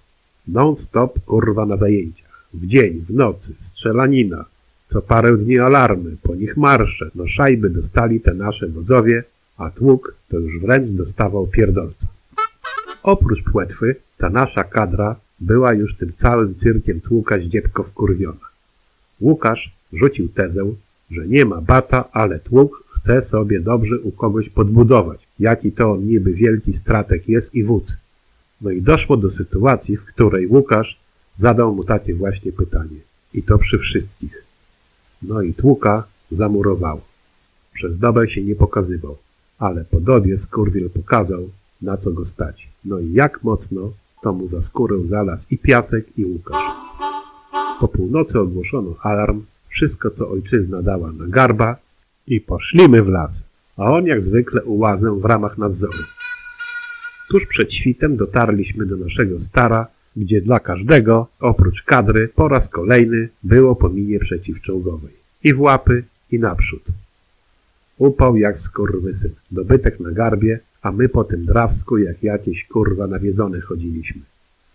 Speaker 4: Non-stop kurwa na zajęciach. W dzień, w nocy, strzelanina. Co parę dni alarmy, po nich marsze. No szajby dostali te nasze wodzowie, a tłuk to już wręcz dostawał pierdolca. Oprócz płetwy, ta nasza kadra była już tym całym cyrkiem tłuka zdziepko wkurwiona. Łukasz rzucił tezę, że nie ma bata, ale tłuk chce sobie dobrze u kogoś podbudować, jaki to niby wielki stratek jest i wódz. No i doszło do sytuacji, w której Łukasz zadał mu takie właśnie pytanie. I to przy wszystkich. No i tłuka zamurowało. Przez dobę się nie pokazywał, ale po dobie skurwiel pokazał, na co go stać. No i jak mocno, to mu za skórę zalazł i piasek, i Łukasz. Po północy ogłoszono alarm, wszystko co ojczyzna dała na garba i poszlimy w las, a on jak zwykle ułazem w ramach nadzoru. Tuż przed świtem dotarliśmy do naszego stara, gdzie dla każdego, oprócz kadry, po raz kolejny było po minie przeciwczołgowej. I w łapy, i naprzód. Upał jak skurwysyn, dobytek na garbie, a my po tym drawsku jak jakieś kurwa nawiedzone chodziliśmy.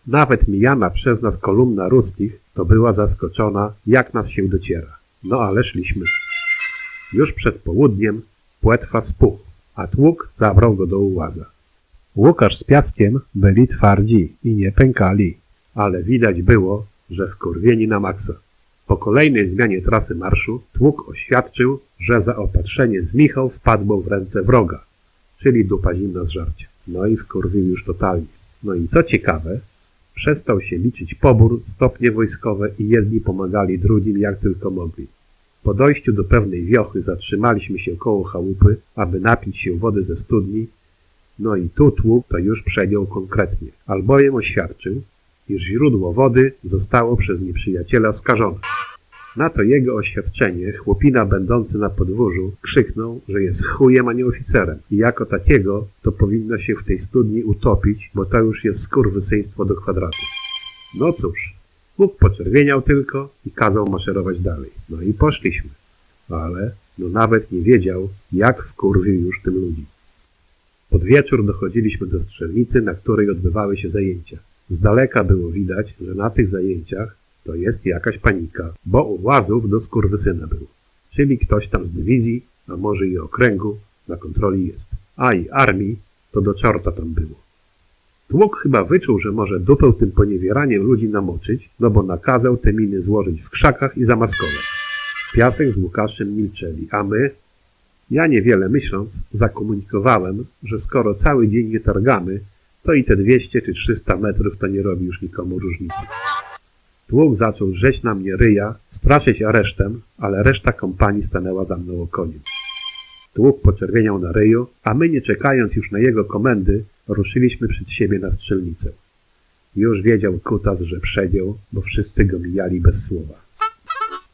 Speaker 4: Nawet mijana przez nas kolumna ruskich to była zaskoczona, jak nas się dociera. No ale szliśmy. Już przed południem płetwa spuchł, a tłuk zabrał go do ułaza. Łukasz z Piaskiem byli twardzi i nie pękali, ale widać było, że wkurwieni na maksa. Po kolejnej zmianie trasy marszu tłuk oświadczył, że zaopatrzenie z Michał wpadło w ręce wroga, czyli dupa zimna z żarcia. No i wkurwił już totalnie. No i co ciekawe, przestał się liczyć pobór, stopnie wojskowe i jedni pomagali drugim jak tylko mogli. Po dojściu do pewnej wiochy zatrzymaliśmy się koło chałupy, aby napić się wody ze studni, no i tu tłuk to już przegiął konkretnie, albowiem oświadczył, iż źródło wody zostało przez nieprzyjaciela skażone. Na to jego oświadczenie chłopina będący na podwórzu krzyknął, że jest chujem, a nie oficerem i jako takiego to powinno się w tej studni utopić, bo to już jest skurwysyństwo do kwadratu. No cóż, Bóg poczerwieniał tylko i kazał maszerować dalej. No i poszliśmy. Ale no nawet nie wiedział, jak wkurwił już tym ludzi. Pod wieczór dochodziliśmy do strzelnicy, na której odbywały się zajęcia. Z daleka było widać, że na tych zajęciach to jest jakaś panika, bo u łazów do skurwysyna był. Czyli ktoś tam z dywizji, a może i okręgu, na kontroli jest. A i armii to do czorta tam było. Tłuk chyba wyczuł, że może dupę tym poniewieraniem ludzi namoczyć, no bo nakazał te miny złożyć w krzakach i zamaskować. Piasek z Łukaszem milczeli, a my, ja niewiele myśląc, zakomunikowałem, że skoro cały dzień nie targamy, to i te 200 czy 300 metrów to nie robi już nikomu różnicy. Tłuk zaczął drzeć na mnie ryja, straszyć aresztem, ale reszta kompanii stanęła za mną okoniem. Tłuk poczerwieniał na ryju, a my nie czekając już na jego komendy, ruszyliśmy przed siebie na strzelnicę. Już wiedział kutas, że przedział, bo wszyscy go mijali bez słowa.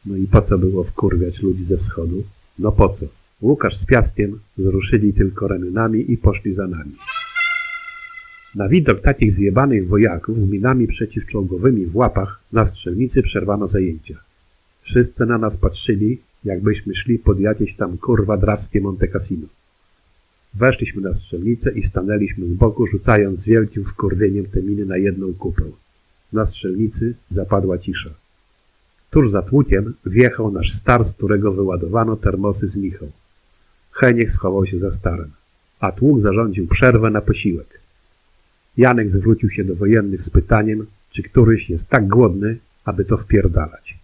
Speaker 4: No i po co było wkurwiać ludzi ze wschodu? No po co? Łukasz z Piaskiem wzruszyli tylko ramionami i poszli za nami. Na widok takich zjebanych wojaków z minami przeciwczołgowymi w łapach na strzelnicy przerwano zajęcia. Wszyscy na nas patrzyli, jakbyśmy szli pod jakieś tam kurwa drawskie Monte Cassino. Weszliśmy na strzelnicę i stanęliśmy z boku, rzucając z wielkim wkurwieniem te miny na jedną kupę. Na strzelnicy zapadła cisza. Tuż za tłukiem wjechał nasz star, z którego wyładowano termosy z Michał. Heniek schował się za starem, a tłuk zarządził przerwę na posiłek. Janek zwrócił się do wojennych z pytaniem, czy któryś jest tak głodny, aby to wpierdalać.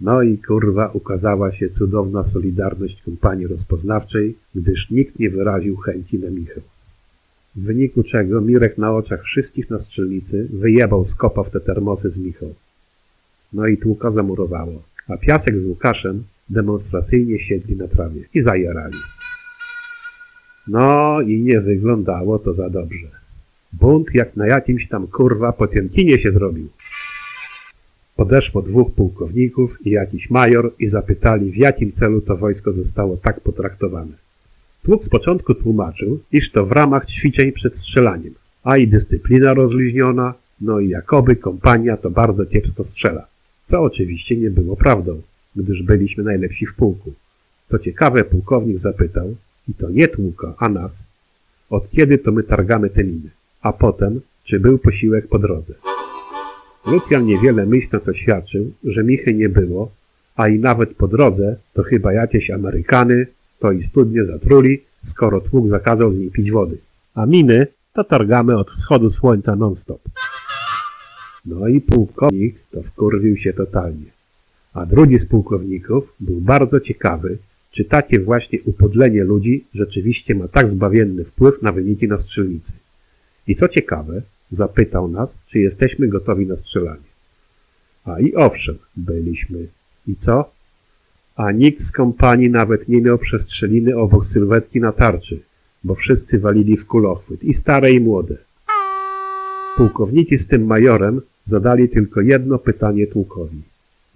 Speaker 4: No i kurwa ukazała się cudowna solidarność kompanii rozpoznawczej, gdyż nikt nie wyraził chęci na Michał. W wyniku czego Mirek na oczach wszystkich na strzelnicy wyjebał z kopa w te termosy z Michał. No i tłuka zamurowało, a Piasek z Łukaszem demonstracyjnie siedli na trawie i zajarali. No i nie wyglądało to za dobrze. Bunt jak na jakimś tam kurwa Potiemkinie się zrobił. Podeszło dwóch pułkowników i jakiś major i zapytali, w jakim celu to wojsko zostało tak potraktowane. Tłuk z początku tłumaczył, iż to w ramach ćwiczeń przed strzelaniem, a i dyscyplina rozluźniona, no i jakoby kompania to bardzo kiepsko strzela. Co oczywiście nie było prawdą, gdyż byliśmy najlepsi w pułku. Co ciekawe, pułkownik zapytał, i to nie tłuka, a nas, od kiedy to my targamy te miny, a potem, czy był posiłek po drodze. Lucjan niewiele myśląc oświadczył, że Michy nie było, a i nawet po drodze to chyba jakieś Amerykany, to i studnie zatruli, skoro tłuk zakazał z niej pić wody. A miny to targamy od wschodu słońca non-stop. No i pułkownik to wkurwił się totalnie. A drugi z pułkowników był bardzo ciekawy, czy takie właśnie upodlenie ludzi rzeczywiście ma tak zbawienny wpływ na wyniki na strzelnicy. I co ciekawe, zapytał nas, czy jesteśmy gotowi na strzelanie. A i owszem, byliśmy. I co? A nikt z kompanii nawet nie miał przestrzeliny obok sylwetki na tarczy, bo wszyscy walili w kulochwyt, i stare i młode. Pułkowniki z tym majorem zadali tylko jedno pytanie tłukowi.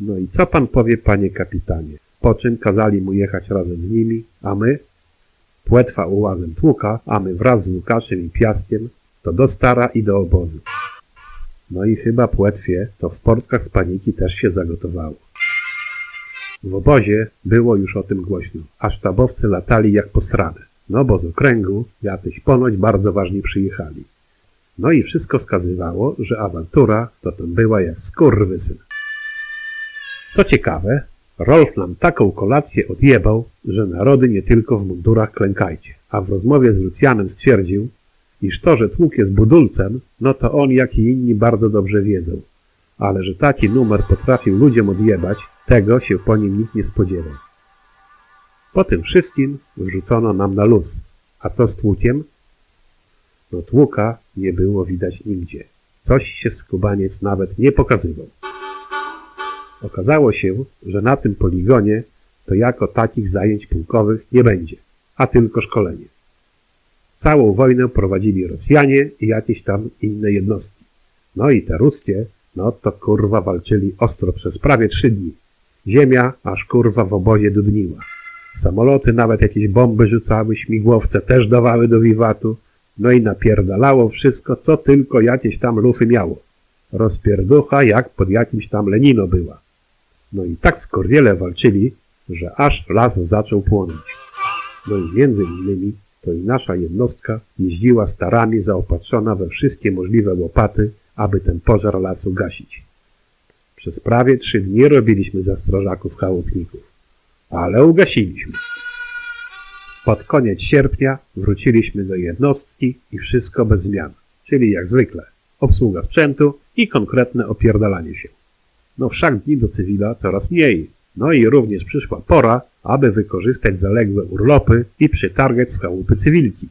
Speaker 4: No i co pan powie, panie kapitanie? Po czym kazali mu jechać razem z nimi, a my? Płetwa ułazem tłuka, a my wraz z Łukaszem i Piaskiem to do stara i do obozu. No i chyba płetwie to w portkach z paniki też się zagotowało. W obozie było już o tym głośno, a sztabowcy latali jak posrane, no bo z okręgu jacyś ponoć bardzo ważni przyjechali. No i wszystko wskazywało, że awantura to tam była jak skurwysyn. Co ciekawe, Rolf nam taką kolację odjebał, że narody nie tylko w mundurach klękajcie. A w rozmowie z Lucjanem stwierdził, iż to, że tłuk jest budulcem, no to on jak i inni bardzo dobrze wiedzą. Ale że taki numer potrafił ludziom odjebać, tego się po nim nikt nie spodziewał. Po tym wszystkim wrzucono nam na luz. A co z tłukiem? No tłuka nie było widać nigdzie. Coś się skubaniec nawet nie pokazywał. Okazało się, że na tym poligonie to jako takich zajęć pułkowych nie będzie, a tylko szkolenie. Całą wojnę prowadzili Rosjanie i jakieś tam inne jednostki. No i te ruskie, no to kurwa walczyli ostro przez prawie trzy dni. Ziemia aż kurwa w obozie dudniła. Samoloty nawet jakieś bomby rzucały, śmigłowce też dawały do wiwatu. No i napierdalało wszystko, co tylko jakieś tam lufy miało. Rozpierducha jak pod jakimś tam Lenino była. No i tak skorwiele walczyli, że aż las zaczął płonąć. No i między innymi to i nasza jednostka jeździła starami zaopatrzona we wszystkie możliwe łopaty, aby ten pożar lasu gasić. Przez prawie trzy dni robiliśmy za strażaków chałupników, ale ugasiliśmy. Pod koniec sierpnia wróciliśmy do jednostki i wszystko bez zmian, czyli jak zwykle obsługa sprzętu i konkretne opierdalanie się. No wszak dni do cywila coraz mniej. No i również przyszła pora, aby wykorzystać zaległe urlopy i przytargać z chałupy cywilki.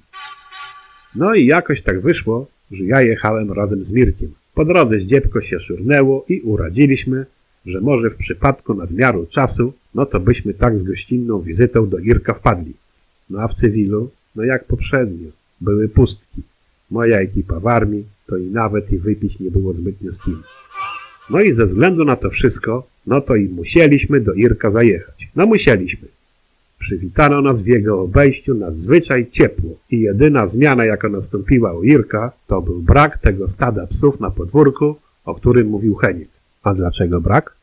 Speaker 4: No i jakoś tak wyszło, że ja jechałem razem z Mirkiem. Po drodze zdziebko się szurnęło i uradziliśmy, że może w przypadku nadmiaru czasu, no to byśmy tak z gościnną wizytą do Irka wpadli. No a w cywilu, no jak poprzednio, były pustki. Moja ekipa w armii, to i nawet i wypić nie było zbytnio z kim. No i ze względu na to wszystko, no to i musieliśmy do Irka zajechać. No musieliśmy. Przywitano nas w jego obejściu nadzwyczaj ciepło i jedyna zmiana, jaka nastąpiła u Irka, to był brak tego stada psów na podwórku, o którym mówił Heniek. A dlaczego brak?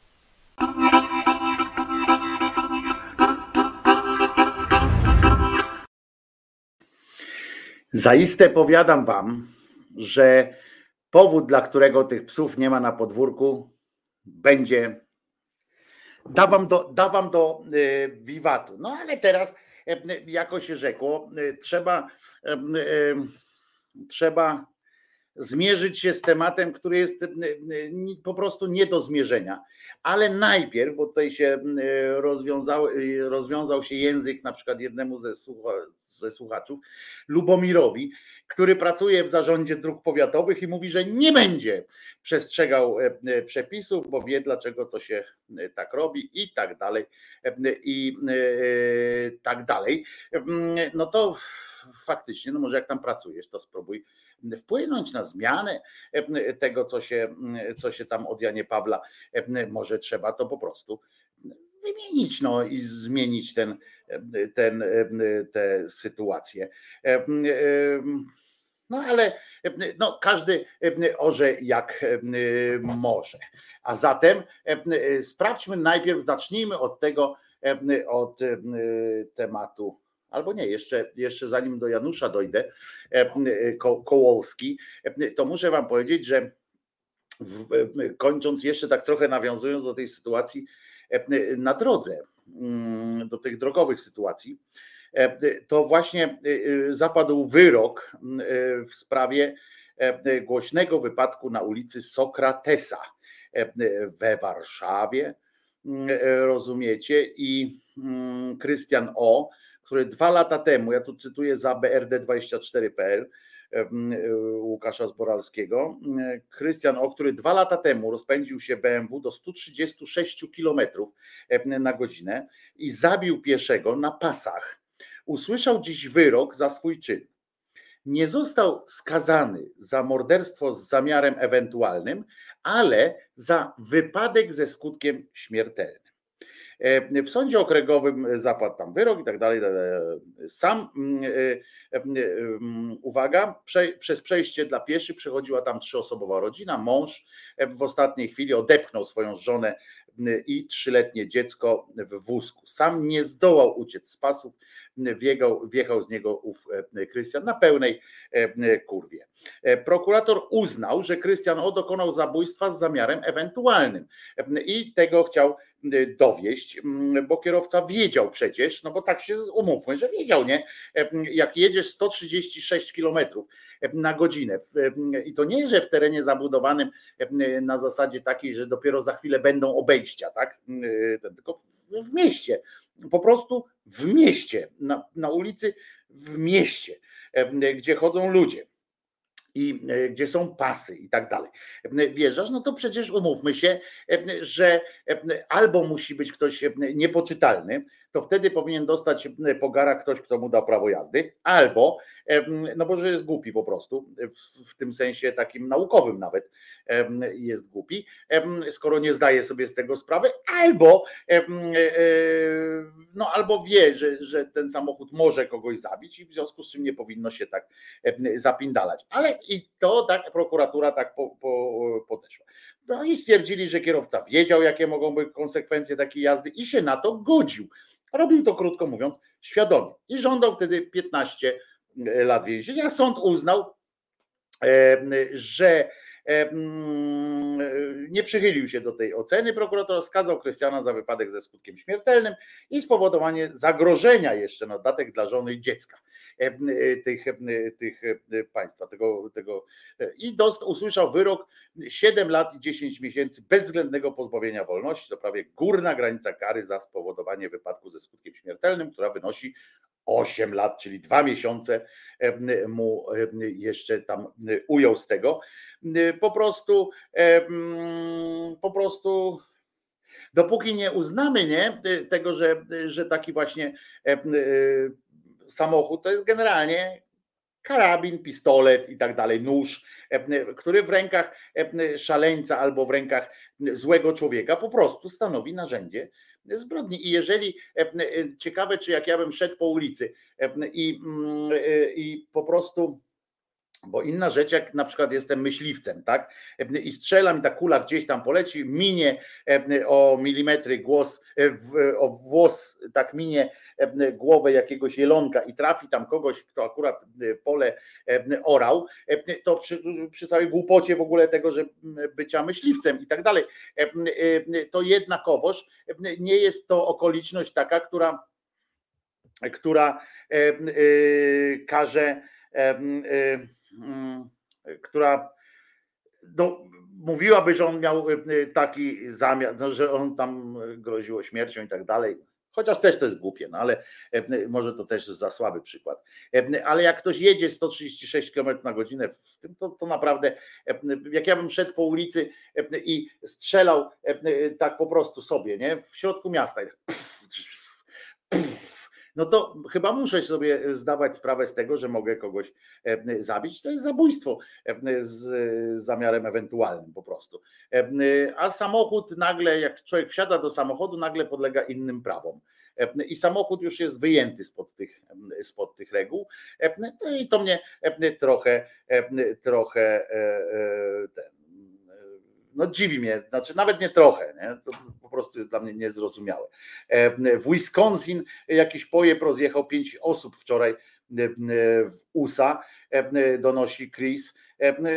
Speaker 1: Zaiste powiadam wam, że powód, dla którego tych psów nie ma na podwórku, będzie. Dawam do, dawam do y, wiwatu. No ale teraz, y, jako się rzekło, y, trzeba, y, y, trzeba zmierzyć się z tematem, który jest po prostu nie do zmierzenia. Ale najpierw, bo tutaj się rozwiązał, rozwiązał się język na przykład jednemu ze, słucha, ze słuchaczów, Lubomirowi, który pracuje w zarządzie dróg powiatowych i mówi, że nie będzie przestrzegał e, e, przepisów, bo wie dlaczego to się e, tak robi i tak dalej i tak dalej. No to faktycznie, no może jak tam pracujesz, to spróbuj wpłynąć na zmianę tego, co się, co się tam od Janie Pawla, może trzeba to po prostu wymienić no i zmienić ten, ten, tę sytuację. No ale no, każdy orze jak może. A zatem sprawdźmy najpierw, zacznijmy od tego, od tematu, albo nie, jeszcze, jeszcze zanim do Janusza dojdę, Ko- Kołolski, to muszę Wam powiedzieć, że w, kończąc jeszcze tak trochę nawiązując do tej sytuacji na drodze, mm, do tych drogowych sytuacji, to właśnie zapadł wyrok w sprawie głośnego wypadku na ulicy Sokratesa we Warszawie, rozumiecie, i Krystian O., który dwa lata temu, ja tu cytuję za BRD24.pl, Łukasza Zboralskiego. Krystian O., który dwa lata temu rozpędził się BMW do 136 km na godzinę i zabił pieszego na pasach, usłyszał dziś wyrok za swój czyn. Nie został skazany za morderstwo z zamiarem ewentualnym, ale za wypadek ze skutkiem śmiertelnym. W sądzie okręgowym zapadł tam wyrok i tak dalej. tak. Sam, mm, e, e, mm, uwaga, prze, przez przejście dla pieszych przechodziła tam trzyosobowa rodzina. Mąż e, w ostatniej chwili odepchnął swoją żonę i trzyletnie dziecko w wózku. Sam nie zdołał uciec z pasów, wjechał, wjechał z niego ów Krystian na pełnej kurwie. Prokurator uznał, że Krystian O dokonał zabójstwa z zamiarem ewentualnym i tego chciał dowieść, bo kierowca wiedział przecież, no bo tak się umówmy, że wiedział, nie? Jak jedziesz 136 kilometrów na godzinę i to nie, że w terenie zabudowanym na zasadzie takiej, że dopiero za chwilę będą obejścia, tak? Tylko w mieście, po prostu w mieście, na, na ulicy w mieście, gdzie chodzą ludzie i gdzie są pasy i tak dalej. Wjeżdżasz, no to przecież umówmy się, że albo musi być ktoś niepoczytalny, to wtedy powinien dostać po garach ktoś, kto mu da prawo jazdy, albo, no bo że jest głupi po prostu, w, w tym sensie takim naukowym nawet jest głupi, skoro nie zdaje sobie z tego sprawy, albo e, no albo wie, że, że ten samochód może kogoś zabić i w związku z czym nie powinno się tak zapindalać. Ale i to tak prokuratura tak po, po, podeszła. No oni stwierdzili, że kierowca wiedział, jakie mogą być konsekwencje takiej jazdy i się na to godził. Robił to, krótko mówiąc, świadomie i żądał wtedy 15 e, lat więzienia. Sąd uznał, e, że nie przychylił się do tej oceny. Prokurator skazał Krystiana za wypadek ze skutkiem śmiertelnym i spowodowanie zagrożenia jeszcze na dodatek dla żony i dziecka tych, tych państwa. Tego, tego. I dost, usłyszał wyrok 7 lat i 10 miesięcy bezwzględnego pozbawienia wolności. To prawie górna granica kary za spowodowanie wypadku ze skutkiem śmiertelnym, która wynosi 8 lat, czyli dwa miesiące mu jeszcze tam ujął z tego. Po prostu, po prostu dopóki nie uznamy nie, tego, że, że taki właśnie samochód to jest generalnie karabin, pistolet i tak dalej, nóż, który w rękach szaleńca albo w rękach złego człowieka po prostu stanowi narzędzie zbrodni. I jeżeli ciekawe, czy jak ja bym szedł po ulicy i, i po prostu bo inna rzecz, jak na przykład jestem myśliwcem, tak? I strzelam i ta kula gdzieś tam poleci, minie o milimetry głos, o włos, tak minie głowę jakiegoś jelonka i trafi tam kogoś, kto akurat pole orał, to przy, przy całej głupocie w ogóle tego, że bycia myśliwcem i tak dalej, to jednakowoż nie jest to okoliczność taka, która, która każe która no, mówiłaby, że on miał y, taki zamiar, no, że on tam groziło śmiercią i tak dalej. Chociaż też to jest głupie, no ale y, może to też za słaby przykład. Y, ale jak ktoś jedzie 136 km na godzinę w tym, to, to naprawdę, jak ja bym szedł po ulicy i strzelał tak po prostu sobie, nie? W środku miasta. Pff, pff, no to chyba muszę sobie zdawać sprawę z tego, że mogę kogoś e, zabić. To jest zabójstwo e, z zamiarem ewentualnym po prostu. E, a samochód nagle, jak człowiek wsiada do samochodu, nagle podlega innym prawom. I samochód już jest wyjęty spod tych, spod tych reguł. No i to mnie trochę, trochę ten, no dziwi mnie, znaczy nawet nie trochę, nie? to po prostu jest dla mnie niezrozumiałe. E, w Wisconsin jakiś pojeb rozjechał pięć osób wczoraj e, w USA, e, donosi Chris.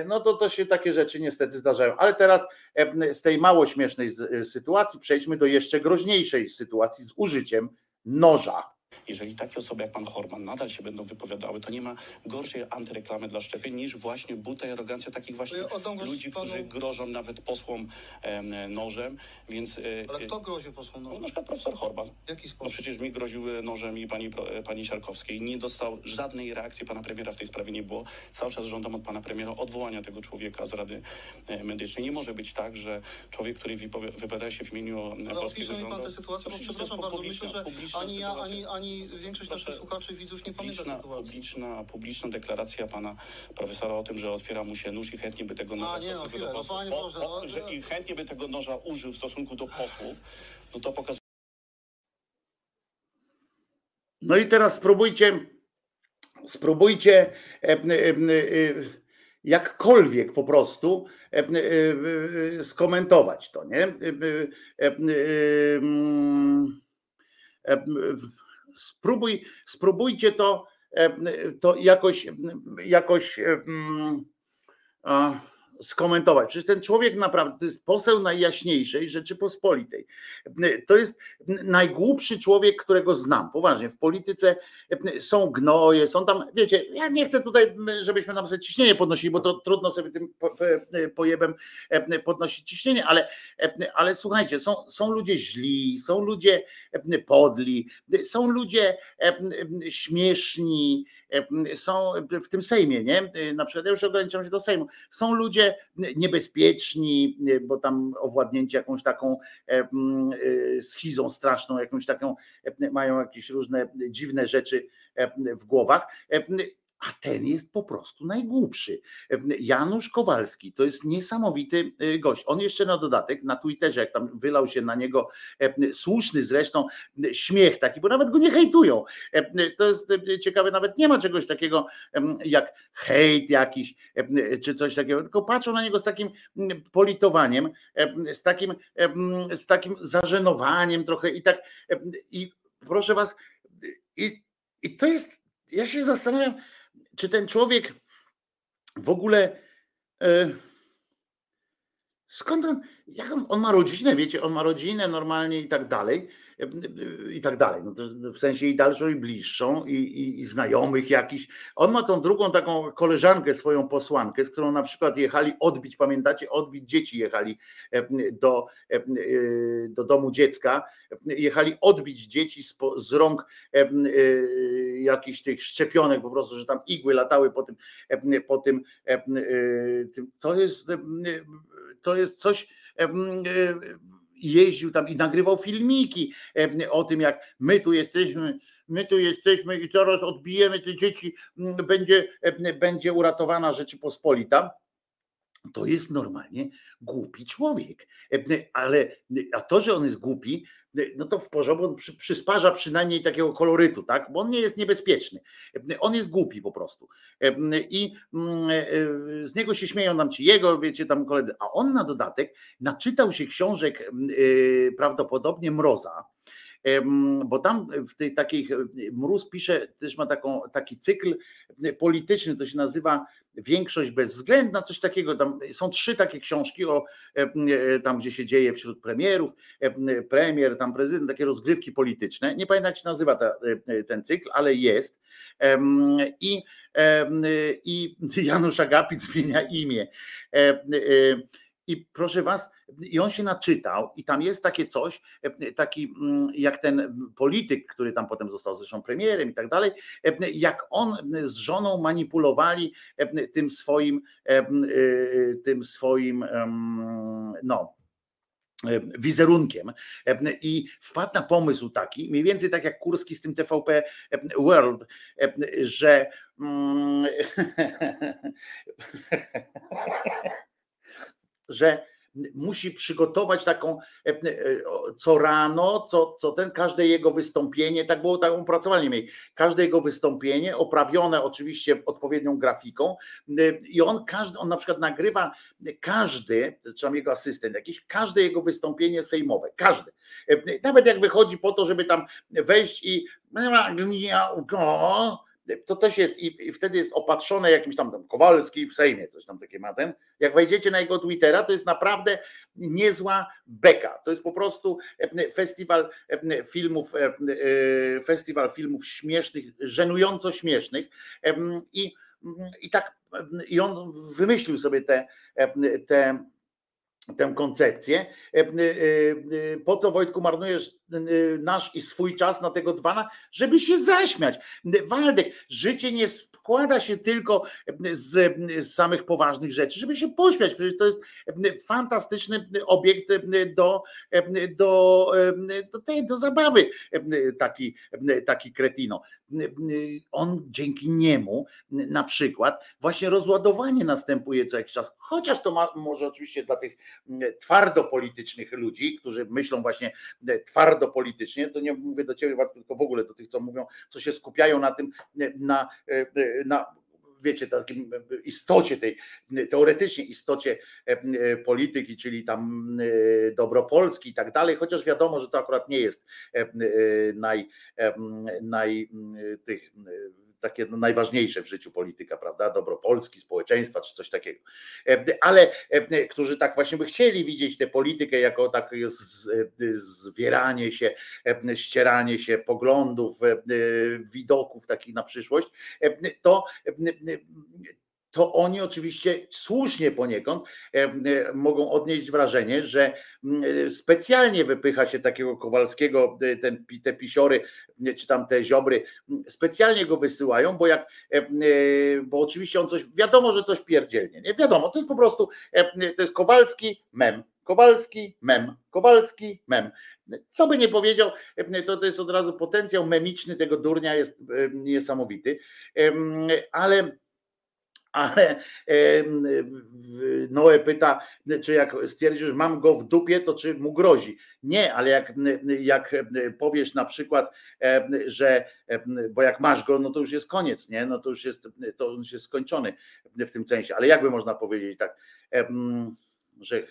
Speaker 1: No to, to się takie rzeczy niestety zdarzają. Ale teraz z tej mało śmiesznej sytuacji przejdźmy do jeszcze groźniejszej sytuacji z użyciem noża.
Speaker 5: Jeżeli takie osoby jak pan Horman nadal się będą wypowiadały, to nie ma gorszej antyreklamy dla szczepień niż właśnie buta i arogancja takich właśnie
Speaker 6: ja
Speaker 5: ludzi,
Speaker 6: panu-
Speaker 5: którzy grożą nawet posłom em, nożem, więc... e,
Speaker 6: Ale
Speaker 5: e,
Speaker 6: kto groził posłom
Speaker 5: no,
Speaker 6: nożem?
Speaker 5: na przykład profesor Horban.
Speaker 6: W jaki
Speaker 5: No
Speaker 6: sposób?
Speaker 5: przecież mi groziły nożem i pani, e, pani Siarkowskiej. Nie dostał żadnej reakcji pana premiera w tej sprawie nie było. Cały czas żądam od pana premiera odwołania tego człowieka z Rady e, Medycznej. Nie może być tak, że człowiek, który wypowiada się w imieniu e,
Speaker 6: Ale
Speaker 5: polskiego
Speaker 6: opisze mi pan
Speaker 5: rządu...
Speaker 6: tę sytuację, bo przepraszam bardzo, myślę, że ani ja,
Speaker 5: sytuacja.
Speaker 6: ani, ani większość
Speaker 5: Proszę,
Speaker 6: naszych słuchaczy i widzów nie pamięta
Speaker 5: Publiczna,
Speaker 6: sytuacji.
Speaker 5: publiczna, publiczna deklaracja pana profesora o tym, że otwiera mu się nóż i chętnie by tego noża
Speaker 6: nie, no, chwilę,
Speaker 5: do
Speaker 6: no,
Speaker 5: posłów,
Speaker 6: panie
Speaker 5: o,
Speaker 6: Boże, no,
Speaker 5: że
Speaker 6: no.
Speaker 5: i chętnie by tego noża użył w stosunku do posłów, no to pokazuje
Speaker 1: No i teraz spróbujcie, spróbujcie, e, e, e, jakkolwiek po prostu skomentować to, nie? Spróbuj, spróbujcie to, to jakoś, jakoś skomentować. Przecież ten człowiek naprawdę to jest poseł Najjaśniejszej Rzeczypospolitej. To jest najgłupszy człowiek, którego znam. Poważnie, w polityce są gnoje, są tam, wiecie, ja nie chcę tutaj, żebyśmy nam sobie ciśnienie podnosili, bo to trudno sobie tym pojebem podnosić ciśnienie, ale, ale słuchajcie, są, są ludzie źli, są ludzie podli, są ludzie śmieszni, są w tym Sejmie, nie? Na przykład ja już ograniczam się do Sejmu. Są ludzie niebezpieczni, bo tam owładnięci jakąś taką schizą straszną, jakąś taką, mają jakieś różne dziwne rzeczy w głowach a ten jest po prostu najgłupszy. Janusz Kowalski to jest niesamowity y, gość. On jeszcze na dodatek na Twitterze, jak tam wylał się na niego słuszny zresztą śmiech taki, bo nawet go nie hejtują. To jest ciekawe, nawet nie ma czegoś takiego jak hejt jakiś czy coś takiego, tylko patrzą na niego z takim politowaniem, z takim, z takim zażenowaniem trochę i tak i proszę was i, i to jest, ja się zastanawiam, czy ten człowiek w ogóle e, skąd on, on, ma rodzinę, wiecie, on ma rodzinę normalnie i tak dalej, i tak dalej, no w sensie i dalszą i bliższą i, i, i znajomych jakiś. On ma tą drugą taką koleżankę, swoją posłankę, z którą na przykład jechali odbić, pamiętacie, odbić dzieci jechali do, do domu dziecka, jechali odbić dzieci z, z rąk jakichś tych szczepionek po prostu, że tam igły latały po tym, po tym, to jest to jest coś jeździł tam i nagrywał filmiki o tym, jak my tu jesteśmy, my tu jesteśmy i teraz odbijemy te dzieci, będzie, będzie uratowana Rzeczypospolita. To jest normalnie głupi człowiek. Ale a to, że on jest głupi, no to w porządku, on przy, przysparza przynajmniej takiego kolorytu, tak? Bo on nie jest niebezpieczny. On jest głupi po prostu. I mm, e, z niego się śmieją nam ci jego, wiecie, tam koledzy. A on na dodatek naczytał się książek e, prawdopodobnie Mroza bo tam w tej takiej Mróz pisze, też ma taką, taki cykl polityczny, to się nazywa Większość bezwzględna, coś takiego. Tam są trzy takie książki o tam, gdzie się dzieje wśród premierów, premier, tam prezydent, takie rozgrywki polityczne. Nie pamiętam, jak się nazywa ta, ten cykl, ale jest. I, i Janusz Agapit zmienia imię. I proszę was, i on się naczytał, i tam jest takie coś, taki mm, jak ten polityk, który tam potem został zresztą premierem i tak dalej, jak on z żoną manipulowali tym swoim, tym swoim, no, wizerunkiem. I wpadł na pomysł taki, mniej więcej tak jak Kurski z tym TVP World, że mm, że musi przygotować taką e, e, co rano, co, co ten, każde jego wystąpienie, tak było, tak opracowanie mieli, każde jego wystąpienie oprawione oczywiście odpowiednią grafiką e, i on każdy, on na przykład nagrywa każdy, czy tam jego asystent jakiś, każde jego wystąpienie sejmowe, każdy. Nawet jak wychodzi po to, żeby tam wejść i to też jest i, i, wtedy jest opatrzone jakimś tam, tam Kowalski w Sejmie, coś tam takie ma ten. Jak wejdziecie na jego Twittera, to jest naprawdę niezła beka. To jest po prostu e, festiwal e, filmów, e, festiwal filmów śmiesznych, żenująco śmiesznych i, i tak i on wymyślił sobie te, te tę koncepcję. Po co Wojtku marnujesz nasz i swój czas na tego dzbana, żeby się zaśmiać. Waldek, życie nie składa się tylko z, z samych poważnych rzeczy, żeby się pośmiać. Przecież to jest fantastyczny obiekt do, do, do, tej, do zabawy, taki, taki kretino. On dzięki niemu na przykład właśnie rozładowanie następuje co jakiś czas, chociaż to ma, może oczywiście dla tych twardo politycznych ludzi, którzy myślą właśnie twardo twardo politycznie, to nie mówię do ciebie, tylko w ogóle do tych, co mówią, co się skupiają na tym, na, na wiecie, takim istocie tej, teoretycznie istocie polityki, czyli tam dobro Polski i tak dalej, chociaż wiadomo, że to akurat nie jest naj, naj tych takie no, najważniejsze w życiu polityka, prawda? Dobro Polski, społeczeństwa czy coś takiego. Ale którzy tak właśnie by chcieli widzieć tę politykę jako takie zwieranie się, ścieranie się poglądów, widoków takich na przyszłość, to to oni oczywiście słusznie poniekąd mogą odnieść wrażenie, że specjalnie wypycha się takiego Kowalskiego, ten, te pisiory, czy tam te ziobry, specjalnie go wysyłają, bo jak, bo oczywiście on coś, wiadomo, że coś pierdzielnie, nie? Wiadomo, to jest po prostu, to jest Kowalski mem, Kowalski mem, Kowalski mem. Co by nie powiedział, to, to jest od razu potencjał memiczny tego durnia jest niesamowity, ale ale Noe pyta, czy jak stwierdzisz, mam go w dupie, to czy mu grozi? Nie, ale jak, jak powiesz na przykład, że bo jak masz go, no to już jest koniec, nie? No to już jest, to już jest skończony w tym sensie. Ale jakby można powiedzieć tak, że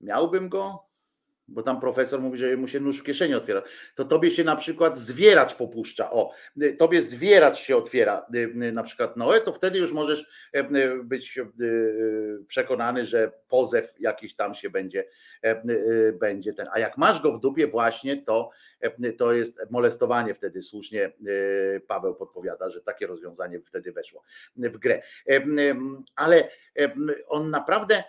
Speaker 1: miałbym go, bo tam profesor mówi, że mu się nóż w kieszeni otwiera, to tobie się na przykład zwieracz popuszcza, o, tobie zwieracz się otwiera, y, y, na przykład Noe, to wtedy już możesz e, y, być przekonany, że pozew jakiś tam się będzie, e, będzie ten, a jak masz go w dupie właśnie, to e, to jest molestowanie wtedy. Słusznie Paweł podpowiada, że takie rozwiązanie wtedy weszło w grę. Ale on naprawdę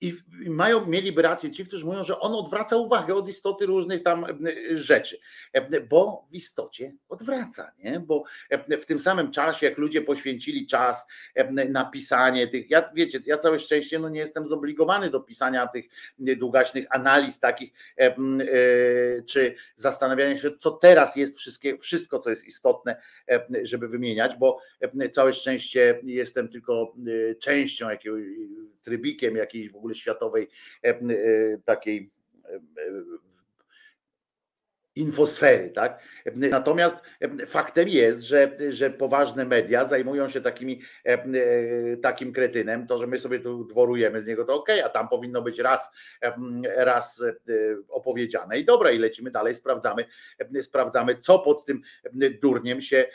Speaker 1: i mają, mieliby rację ci, którzy mówią, że on odwraca uwagę od istoty różnych tam rzeczy, bo w istocie odwraca, nie? bo w tym samym czasie, jak ludzie poświęcili czas na pisanie tych, ja wiecie, ja całe szczęście no nie jestem zobligowany do pisania tych długaśnych analiz takich, e, czy zastanawiania się, co teraz jest wszystkie, wszystko, co jest istotne, żeby wymieniać, bo całe szczęście jestem tylko e, częścią jakiegoś trybikiem jakiejś w ogóle światowej e, e, takiej e, infosfery, tak? Natomiast faktem jest, że, że poważne media zajmują się takimi, takim kretynem, to, że my sobie tu dworujemy z niego, to ok, a tam powinno być raz, raz opowiedziane. I dobra, i lecimy dalej, sprawdzamy, sprawdzamy, co pod tym durniem się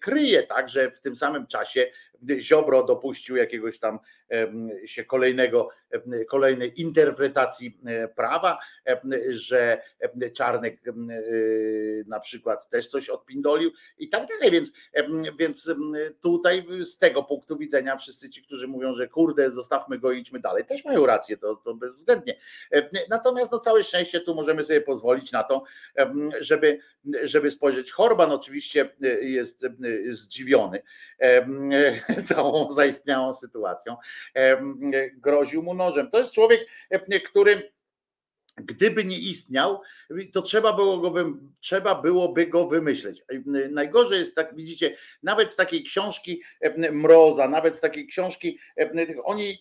Speaker 1: kryje, tak, że w tym samym czasie Ziobro dopuścił jakiegoś tam się kolejnego, kolejnej interpretacji e, prawa, że Czarnek e, na przykład też coś odpindolił i tak dalej, więc, więc tutaj z tego punktu widzenia wszyscy ci, którzy mówią, że kurde, zostawmy go i idźmy dalej, też mają rację, to, to bezwzględnie. Natomiast no całe szczęście tu możemy sobie pozwolić na to, żeby, żeby spojrzeć. Horban oczywiście jest zdziwiony całą zaistniałą sytuacją. Groził mu nożem. To jest człowiek, który Gdyby nie istniał, to trzeba, było go, trzeba byłoby go wymyśleć. Najgorzej jest, tak widzicie, nawet z takiej książki Mroza, nawet z takiej książki, oni,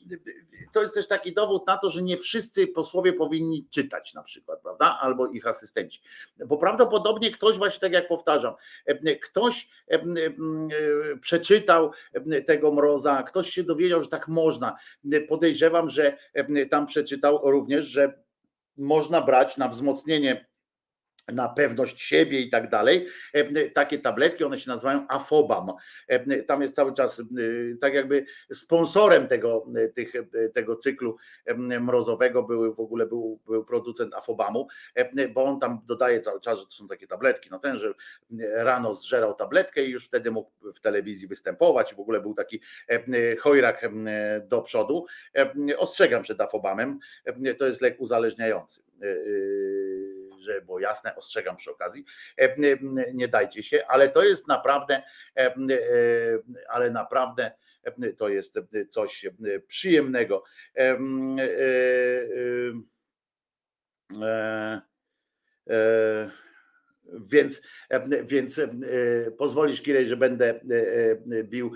Speaker 1: to jest też taki dowód na to, że nie wszyscy posłowie powinni czytać na przykład, prawda, albo ich asystenci. Bo prawdopodobnie ktoś, właśnie tak jak powtarzam, ktoś przeczytał tego Mroza, ktoś się dowiedział, że tak można. Podejrzewam, że tam przeczytał również, że można brać na wzmocnienie na pewność siebie i tak dalej. E, takie tabletki, one się nazywają Afobam. E, tam jest cały czas e, tak jakby sponsorem tego, tych, tego cyklu mrozowego był w ogóle był, był producent Afobamu, bo on tam dodaje cały czas, że to są takie tabletki. No ten, że rano zżerał tabletkę i już wtedy mógł w telewizji występować. W ogóle był taki chojrak do przodu. Ostrzegam przed Afobamem. To jest lek uzależniający że było jasne, ostrzegam przy okazji, e, nie dajcie się, ale to jest naprawdę, e, e, ale naprawdę to jest coś przyjemnego. Więc, więc pozwolisz, Kirej, że będę bił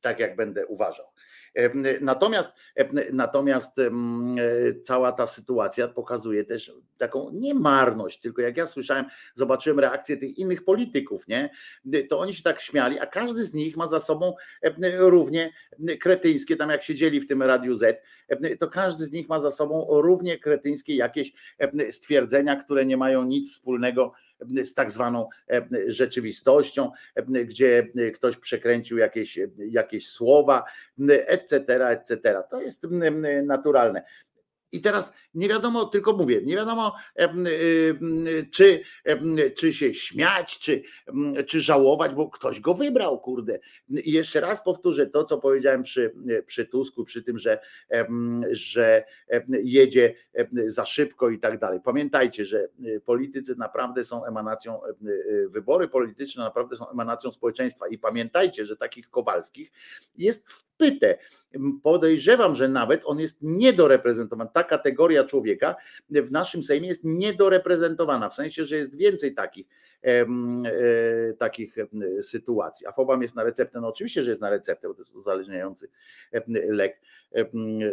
Speaker 1: tak, jak będę uważał. Natomiast, natomiast cała ta sytuacja pokazuje też taką niemarność, tylko jak ja słyszałem, zobaczyłem reakcję tych innych polityków, nie? To oni się tak śmiali, a każdy z nich ma za sobą równie kretyńskie, tam jak siedzieli w tym Radiu Z, to każdy z nich ma za sobą równie kretyńskie jakieś stwierdzenia, które nie mają nic wspólnego z tak zwaną rzeczywistością, gdzie ktoś przekręcił jakieś, jakieś słowa, etc., etc. To jest naturalne. I teraz nie wiadomo, tylko mówię, nie wiadomo, czy, czy się śmiać, czy, czy żałować, bo ktoś go wybrał, kurde. I jeszcze raz powtórzę to, co powiedziałem przy, przy Tusku, przy tym, że, że jedzie za szybko i tak dalej. Pamiętajcie, że politycy naprawdę są emanacją, wybory polityczne naprawdę są emanacją społeczeństwa. I pamiętajcie, że takich Kowalskich jest w pytę. Podejrzewam, że nawet on jest niedoreprezentowany. Ta kategoria człowieka w naszym Sejmie jest niedoreprezentowana, w sensie, że jest więcej takich, e, takich sytuacji. A FOBAM jest na receptę. No oczywiście, że jest na receptę, bo to jest uzależniający lek,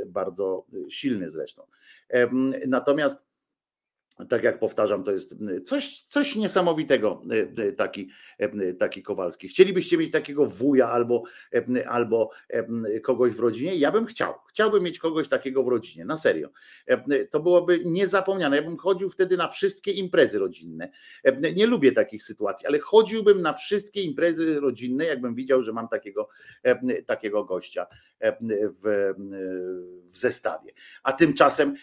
Speaker 1: bardzo silny zresztą. Natomiast tak jak powtarzam, to jest coś, coś niesamowitego taki, taki Kowalski. Chcielibyście mieć takiego wuja albo, albo kogoś w rodzinie? Ja bym chciał. Chciałbym mieć kogoś takiego w rodzinie, na serio. To byłoby niezapomniane. Ja bym chodził wtedy na wszystkie imprezy rodzinne. Nie lubię takich sytuacji, ale chodziłbym na wszystkie imprezy rodzinne, jakbym widział, że mam takiego, takiego gościa w, w zestawie. A tymczasem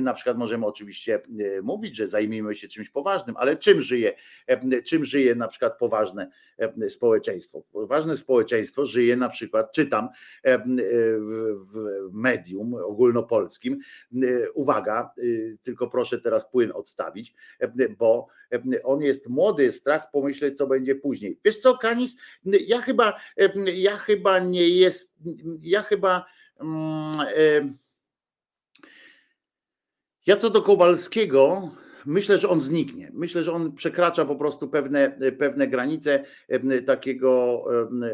Speaker 1: na przykład możemy oczywiście mówić, że zajmijmy się czymś poważnym, ale czym żyje, czym żyje na przykład poważne społeczeństwo? Poważne społeczeństwo żyje na przykład, czytam w medium ogólnopolskim, uwaga, tylko proszę teraz płyn odstawić, bo on jest młody, strach pomyśleć, co będzie później. Wiesz co, Kanis, ja chyba, ja chyba nie jest, ja chyba mm, ja co do Kowalskiego, myślę, że on zniknie. Myślę, że on przekracza po prostu pewne, pewne granice takiego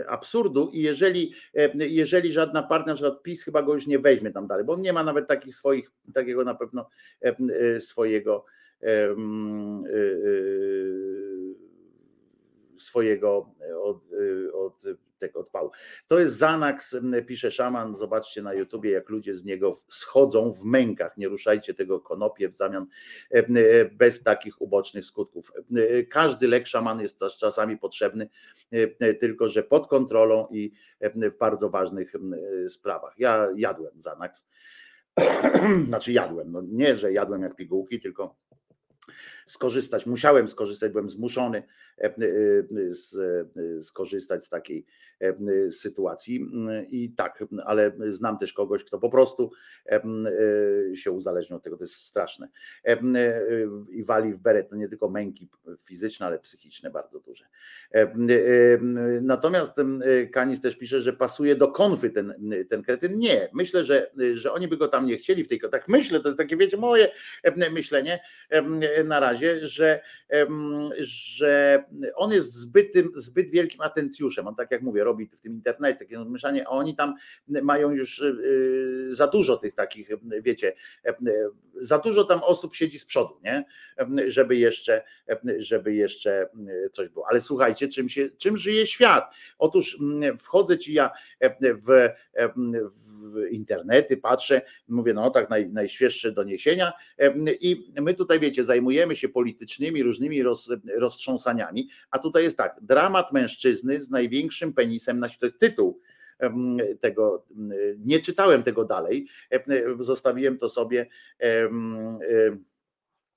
Speaker 1: absurdu i jeżeli, jeżeli żadna partia, na przykład PiS chyba go już nie weźmie tam dalej, bo on nie ma nawet takich swoich, takiego na pewno swojego swojego od, od tego odpału. To jest Zanax, pisze szaman, zobaczcie na YouTubie, jak ludzie z niego schodzą w mękach. Nie ruszajcie tego konopie w zamian bez takich ubocznych skutków. Każdy lek szaman jest czasami potrzebny, tylko że pod kontrolą i w bardzo ważnych sprawach. Ja jadłem Zanax. Znaczy jadłem, no nie, że jadłem jak pigułki, tylko skorzystać, musiałem skorzystać, byłem zmuszony skorzystać z takiej sytuacji. I tak, ale znam też kogoś, kto po prostu się uzależnił od tego, to jest straszne. I wali w beret, to nie tylko męki fizyczne, ale psychiczne bardzo duże. Natomiast Kanis też pisze, że pasuje do konfy ten, ten kretyn. Nie, myślę, że, że oni by go tam nie chcieli w tej. Tak myślę, to jest takie, wiecie, moje myślenie na razie, że, że on jest zbytym, zbyt wielkim atencjuszem. On tak jak mówię, robi w tym internecie takie mieszanie, a oni tam mają już y, za dużo tych takich, wiecie, za dużo tam osób siedzi z przodu, nie? Żeby jeszcze, żeby jeszcze coś było. Ale słuchajcie, czym, się, czym żyje świat? Otóż wchodzę ci ja w, w w internety, patrzę, mówię, no tak, naj, najświeższe doniesienia i my tutaj, wiecie, zajmujemy się politycznymi, różnymi roz, roztrząsaniami, a tutaj jest tak, dramat mężczyzny z największym penisem na świecie, to jest tytuł tego, nie czytałem tego dalej, zostawiłem to sobie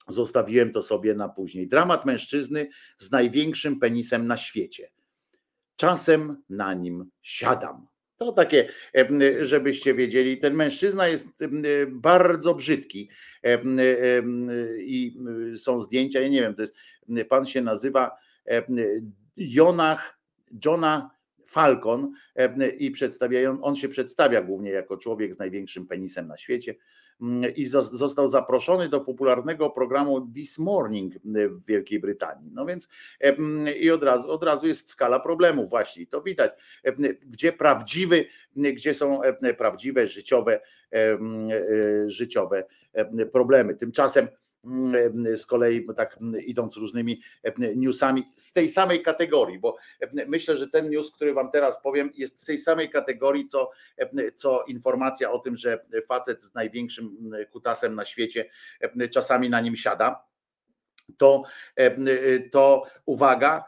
Speaker 1: zostawiłem to sobie na później. Dramat mężczyzny z największym penisem na świecie. Czasem na nim siadam. To takie, żebyście wiedzieli, ten mężczyzna jest bardzo brzydki i są zdjęcia, ja nie wiem, to jest, pan się nazywa Jonach, Johna Falcon i przedstawiają, on się przedstawia głównie jako człowiek z największym penisem na świecie i został zaproszony do popularnego programu This Morning w Wielkiej Brytanii. No więc i od razu, od razu jest skala problemów właśnie, to widać, gdzie prawdziwy, gdzie są prawdziwe życiowe, życiowe problemy. Tymczasem Mm, z kolei tak mm, idąc różnymi e, newsami z tej samej kategorii, bo e, myślę, że ten news, który wam teraz powiem, jest z tej samej kategorii, co, e, co informacja o tym, że facet z największym mm, kutasem na świecie czasami na nim siada. To, to uwaga,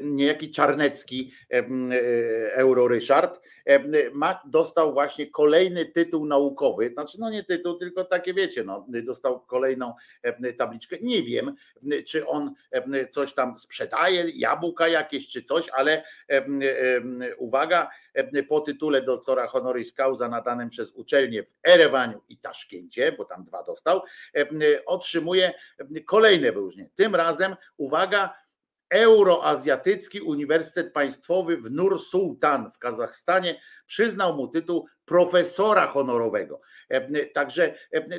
Speaker 1: niejaki Czarnecki, Euro Ryszard, ma, dostał właśnie kolejny tytuł naukowy, znaczy no nie tytuł, tylko takie wiecie, no, dostał kolejną tabliczkę. Nie wiem, czy on coś tam sprzedaje, jabłka jakieś czy coś, ale uwaga, po tytule doktora honoris causa nadanym przez uczelnię w Erewaniu i Taszkencie, bo tam dwa dostał, otrzymuje kolejne wyróżnienie. Tym razem, uwaga, Euroazjatycki Uniwersytet Państwowy w Nur Sultan w Kazachstanie przyznał mu tytuł profesora honorowego. Także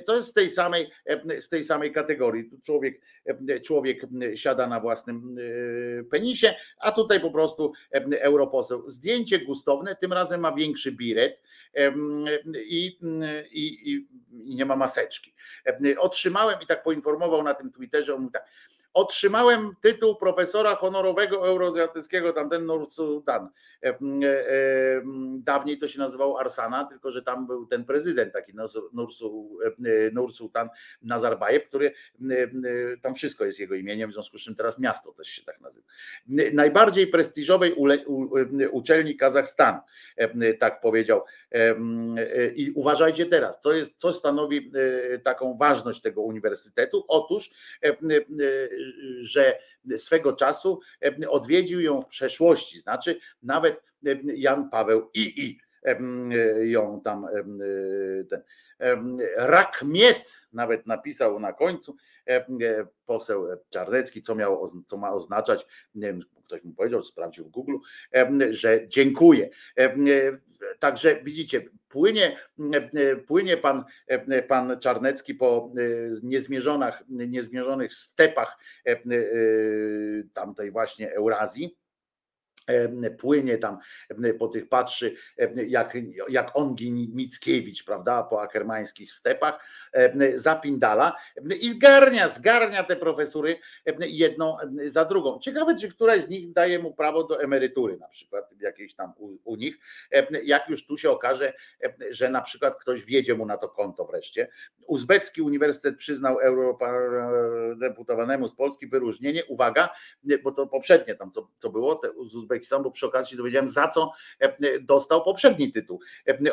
Speaker 1: to jest z tej samej, z tej samej kategorii. Tu człowiek, człowiek siada na własnym e, penisie, a tutaj po prostu europoseł. Zdjęcie gustowne, tym razem ma większy biret i, i, i nie ma maseczki. Otrzymałem i tak poinformował na tym Twitterze, on mówi tak, Otrzymałem tytuł profesora honorowego euroazjatyckiego, tamten Nur Sultan. E, e, dawniej to się nazywał Arsana, tylko że tam był ten prezydent taki Nur e, Sultan Nazarbajew, który tam wszystko jest jego imieniem, w związku z czym teraz miasto też się tak nazywa. Najbardziej prestiżowej uczelni Kazachstanu, tak powiedział. I uważajcie teraz, co, jest, co stanowi taką ważność tego uniwersytetu? Otóż że swego czasu odwiedził ją w przeszłości, znaczy nawet Jan Paweł II ją tam ten Rakmiet nawet napisał na końcu poseł Czarnecki, co, co ma oznaczać, nie wiem, ktoś mu powiedział, sprawdził w Google, że dziękuję. Także widzicie, płynie, płynie pan, pan Czarnecki po niezmierzonych stepach tamtej właśnie Eurazji płynie tam po tych, patrzy jak, jak Ongi Mickiewicz, prawda, po akermańskich stepach, zapindala i zgarnia, zgarnia te profesury jedną za drugą. Ciekawe, czy któraś z nich daje mu prawo do emerytury na przykład, jakiejś tam u, u nich, jak już tu się okaże, że na przykład ktoś wjedzie mu na to konto wreszcie. Uzbecki Uniwersytet przyznał eurodeputowanemu z Polski wyróżnienie, uwaga, bo to poprzednie tam, co, co było, te, z Uzbekistanu, bo przy okazji dowiedziałem, za co dostał poprzedni tytuł.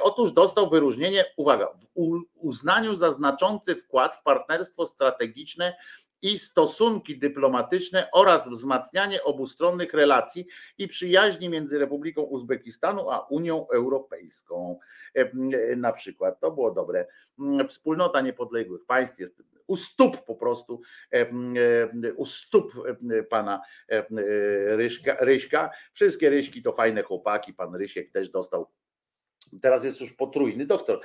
Speaker 1: Otóż dostał wyróżnienie, uwaga, w uznaniu za znaczący wkład w partnerstwo strategiczne i stosunki dyplomatyczne oraz wzmacnianie obustronnych relacji i przyjaźni między Republiką Uzbekistanu a Unią Europejską. Na przykład to było dobre. Wspólnota niepodległych państw jest u stóp po prostu, u stóp pana Ryśka. Ryśka. Wszystkie Ryśki to fajne chłopaki, pan Rysiek też dostał Teraz jest już potrójny doktor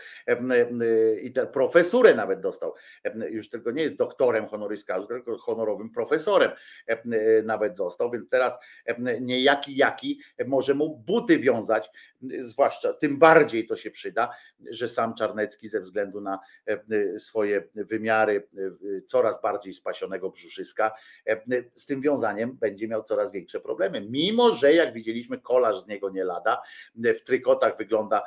Speaker 1: i profesurę nawet dostał. Już tylko nie jest doktorem honoris causa, tylko honorowym profesorem nawet został, więc teraz niejaki jaki może mu buty wiązać, zwłaszcza tym bardziej to się przyda, że sam Czarnecki ze względu na swoje wymiary coraz bardziej spasionego brzuszyska z tym wiązaniem będzie miał coraz większe problemy. Mimo, że jak widzieliśmy, kolarz z niego nie lada, w trykotach wygląda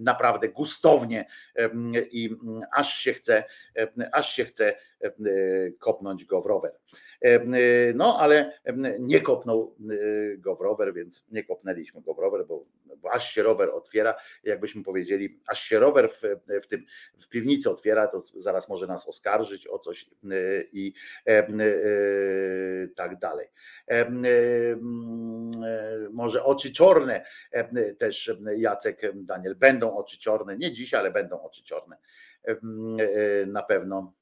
Speaker 1: naprawdę gustownie i aż się chce, aż się chce kopnąć go w rower. No, ale nie kopnął go w rower, więc nie kopnęliśmy go w rower, bo, bo aż się rower otwiera, jakbyśmy powiedzieli, aż się rower w, w tym w piwnicy otwiera, to zaraz może nas oskarżyć o coś i tak dalej. Może oczy czorne też Jacek Daniel będą oczy czorne, nie dzisiaj, ale będą oczy czorne. Na pewno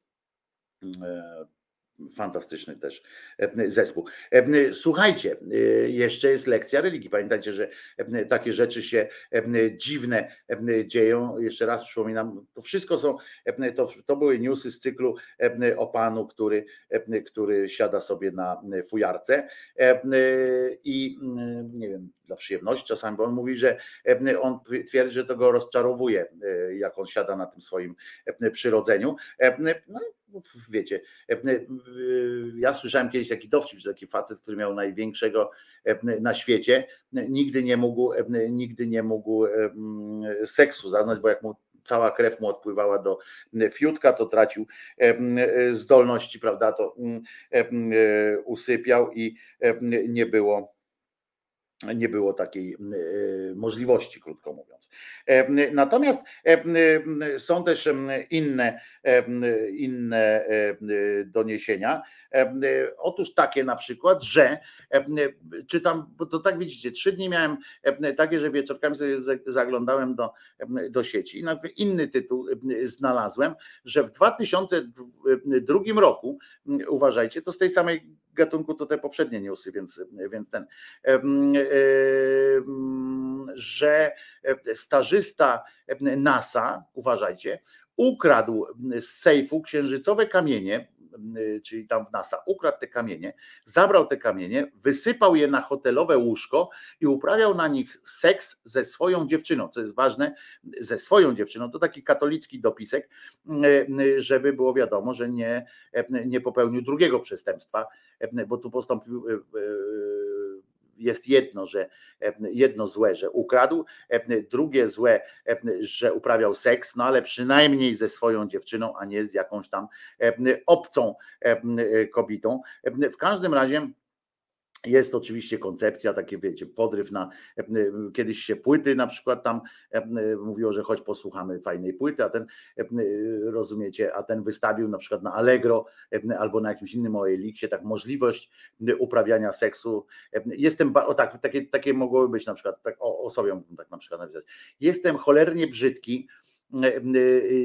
Speaker 1: Fantastyczny też e, zespół. E, Słuchajcie, e, jeszcze jest lekcja religii. Pamiętajcie, że takie rzeczy się dziwne dzieją. Jeszcze raz przypominam, to wszystko są, to, to były newsy z cyklu o panu, który, który siada sobie na fujarce i nie wiem, dla przyjemności czasami, bo on mówi, że on twierdzi, że to go rozczarowuje, jak on siada na tym swoim przyrodzeniu. No wiecie, e, e, ja słyszałem kiedyś taki dowcip, że taki facet, który miał największego e, na świecie, nigdy nie mógł, nigdy nie mógł seksu zaznać, bo jak mu cała krew mu odpływała do fiutka, to tracił zdolności, prawda, to usypiał i nie było nie było takiej e, możliwości, krótko mówiąc. E, Natomiast e, są też inne, inne doniesienia. Otóż takie na przykład, że czytam, bo to tak widzicie, trzy dni miałem takie, że wieczorkami sobie za- zaglądałem do, do sieci i inny tytuł znalazłem, że w 2002 roku, uważajcie, to z tej samej gatunku, co te poprzednie newsy, więc, więc ten, że stażysta NASA, uważajcie, ukradł z sejfu księżycowe kamienie, czyli tam w NASA, ukradł te kamienie, zabrał te kamienie, wysypał je na hotelowe łóżko i uprawiał na nich seks ze swoją dziewczyną, co jest ważne, ze swoją dziewczyną, to taki katolicki dopisek, żeby było wiadomo, że nie, nie popełnił drugiego przestępstwa, bo tu postąpił e, e, jest jedno, że jedno złe, że ukradł, drugie złe, że uprawiał seks, no ale przynajmniej ze swoją dziewczyną, a nie z jakąś tam obcą kobietą. W każdym razie jest oczywiście koncepcja, takie wiecie, podryw na, kiedyś się płyty na przykład tam mówiło, że choć posłuchamy fajnej płyty, a ten, rozumiecie, a ten wystawił na przykład na Allegro albo na jakimś innym OLX-ie tak możliwość uprawiania seksu. Jestem, o tak, takie, takie mogłoby być na przykład, tak o, o sobie tak na przykład napisać. Jestem cholernie brzydki,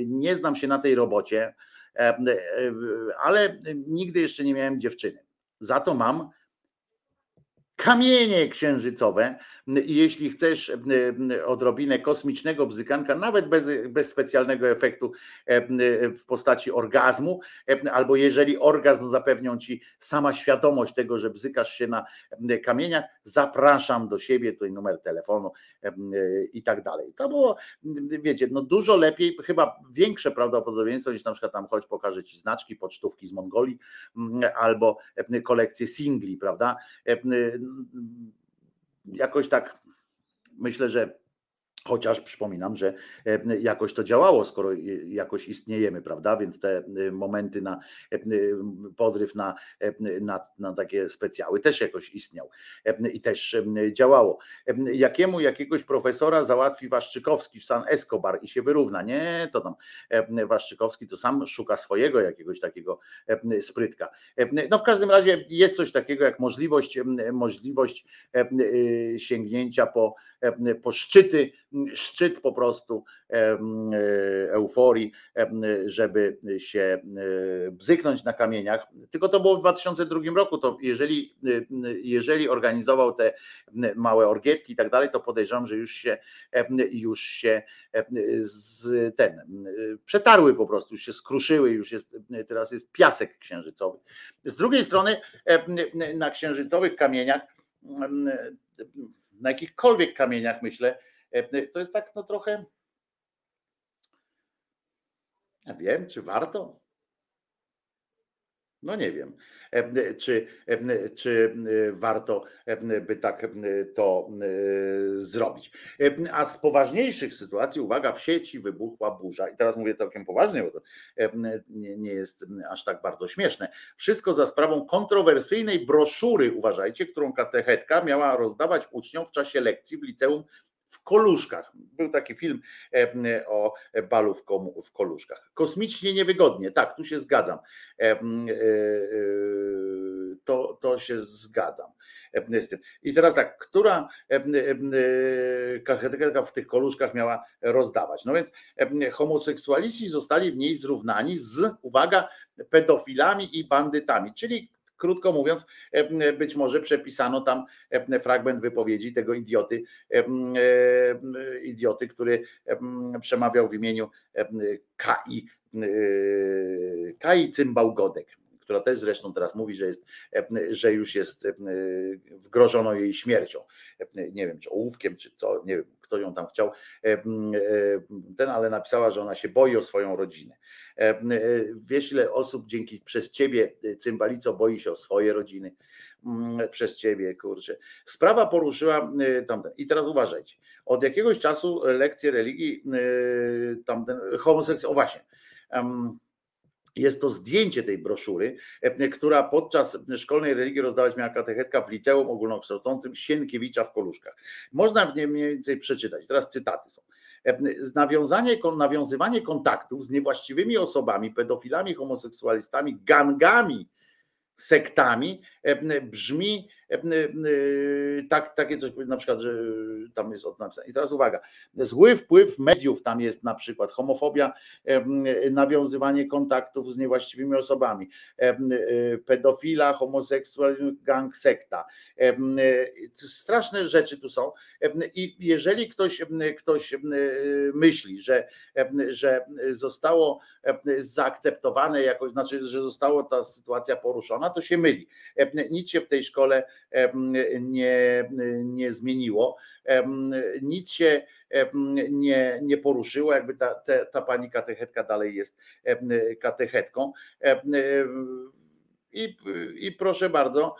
Speaker 1: nie znam się na tej robocie, ale nigdy jeszcze nie miałem dziewczyny. Za to mam kamienie księżycowe. I jeśli chcesz e, odrobinę kosmicznego bzykanka, nawet bez, bez specjalnego efektu e, w postaci orgazmu, e, albo jeżeli orgazm zapewnią ci sama świadomość tego, że bzykasz się na kamieniach, zapraszam do siebie, tutaj numer telefonu i tak dalej. To było, wiecie, no dużo lepiej, chyba większe prawdopodobieństwo niż na przykład tam choć pokażę ci znaczki, pocztówki z Mongolii albo kolekcję singli, prawda? Jakoś tak myślę, że chociaż przypominam, że e, jakoś to działało, skoro jakoś istniejemy, prawda? Więc te e, momenty na e, podryw na, na, na takie specjały też jakoś istniał i też działało. Jakiemu jakiegoś profesora załatwi Waszczykowski w San Escobar i się wyrówna? Nie, to tam Waszczykowski to sam szuka swojego jakiegoś takiego sprytka. No w każdym razie jest coś takiego jak możliwość, możliwość sięgnięcia po, po szczyty szczyt po prostu euforii, żeby się bzyknąć na kamieniach. Tylko to było w 2002 roku. To jeżeli, jeżeli organizował te małe orgietki i tak dalej, to podejrzewam, że już się już się z ten przetarły po prostu, już się skruszyły, już jest teraz jest piasek księżycowy. Z drugiej strony na księżycowych kamieniach na jakichkolwiek kamieniach myślę, to jest tak no trochę. Ja wiem, czy warto? No nie wiem, czy, czy warto by tak to zrobić. A z poważniejszych sytuacji, uwaga, w sieci wybuchła burza. I teraz mówię całkiem poważnie, bo to nie, nie jest aż tak bardzo śmieszne. Wszystko za sprawą kontrowersyjnej broszury, uważajcie, którą katechetka miała rozdawać uczniom w czasie lekcji w liceum w Koluszkach. Był taki film e, o balu w, Koluszkach. Kosmicznie niewygodnie, tak, tu się zgadzam. E, e, to, to się zgadzam z tym. I teraz tak, która kachetyka w tych koluszkach miała rozdawać? No więc homoseksualiści zostali w niej zrównani z, uwaga, pedofilami i bandytami, czyli krótko mówiąc, być może przepisano tam fragment wypowiedzi tego idioty, idioty, który przemawiał w imieniu KI, KI Cymbał Godek która też zresztą teraz mówi, że, jest, że już jest wgrożono jej śmiercią. Nie wiem, czy ołówkiem, czy co, nie wiem, kto ją tam chciał, ten, ale napisała, że ona się boi o swoją rodzinę. Wiesz, ile osób dzięki przez ciebie, cymbalico, boi się o swoje rodziny, przez ciebie, kurczę. Sprawa poruszyła tamten. I teraz uważajcie, od jakiegoś czasu lekcje religii, tamten, homoseksualny, o właśnie, jest to zdjęcie tej broszury, e, która podczas szkolnej religii rozdawać miała katechetka w liceum ogólnokształcącym Sienkiewicza w Koluszkach. Można w niej mniej więcej przeczytać. Teraz cytaty są. E, nawiązanie, nawiązywanie kontaktów z niewłaściwymi osobami, pedofilami, homoseksualistami, gangami, sektami brzmi tak, takie coś, na przykład, że tam jest od napisane. I teraz uwaga, zły wpływ mediów tam jest na przykład homofobia, nawiązywanie kontaktów z niewłaściwymi osobami, pedofila, homoseksualizm, gang, sekta. Straszne rzeczy tu są. I jeżeli ktoś, ktoś myśli, że, że zostało zaakceptowane jakoś, znaczy, że została ta sytuacja poruszona, to się myli. Nic się w tej szkole nie, nie zmieniło, nic się nie, nie poruszyło, jakby ta, ta, ta pani katechetka dalej jest katechetką. I, I proszę bardzo,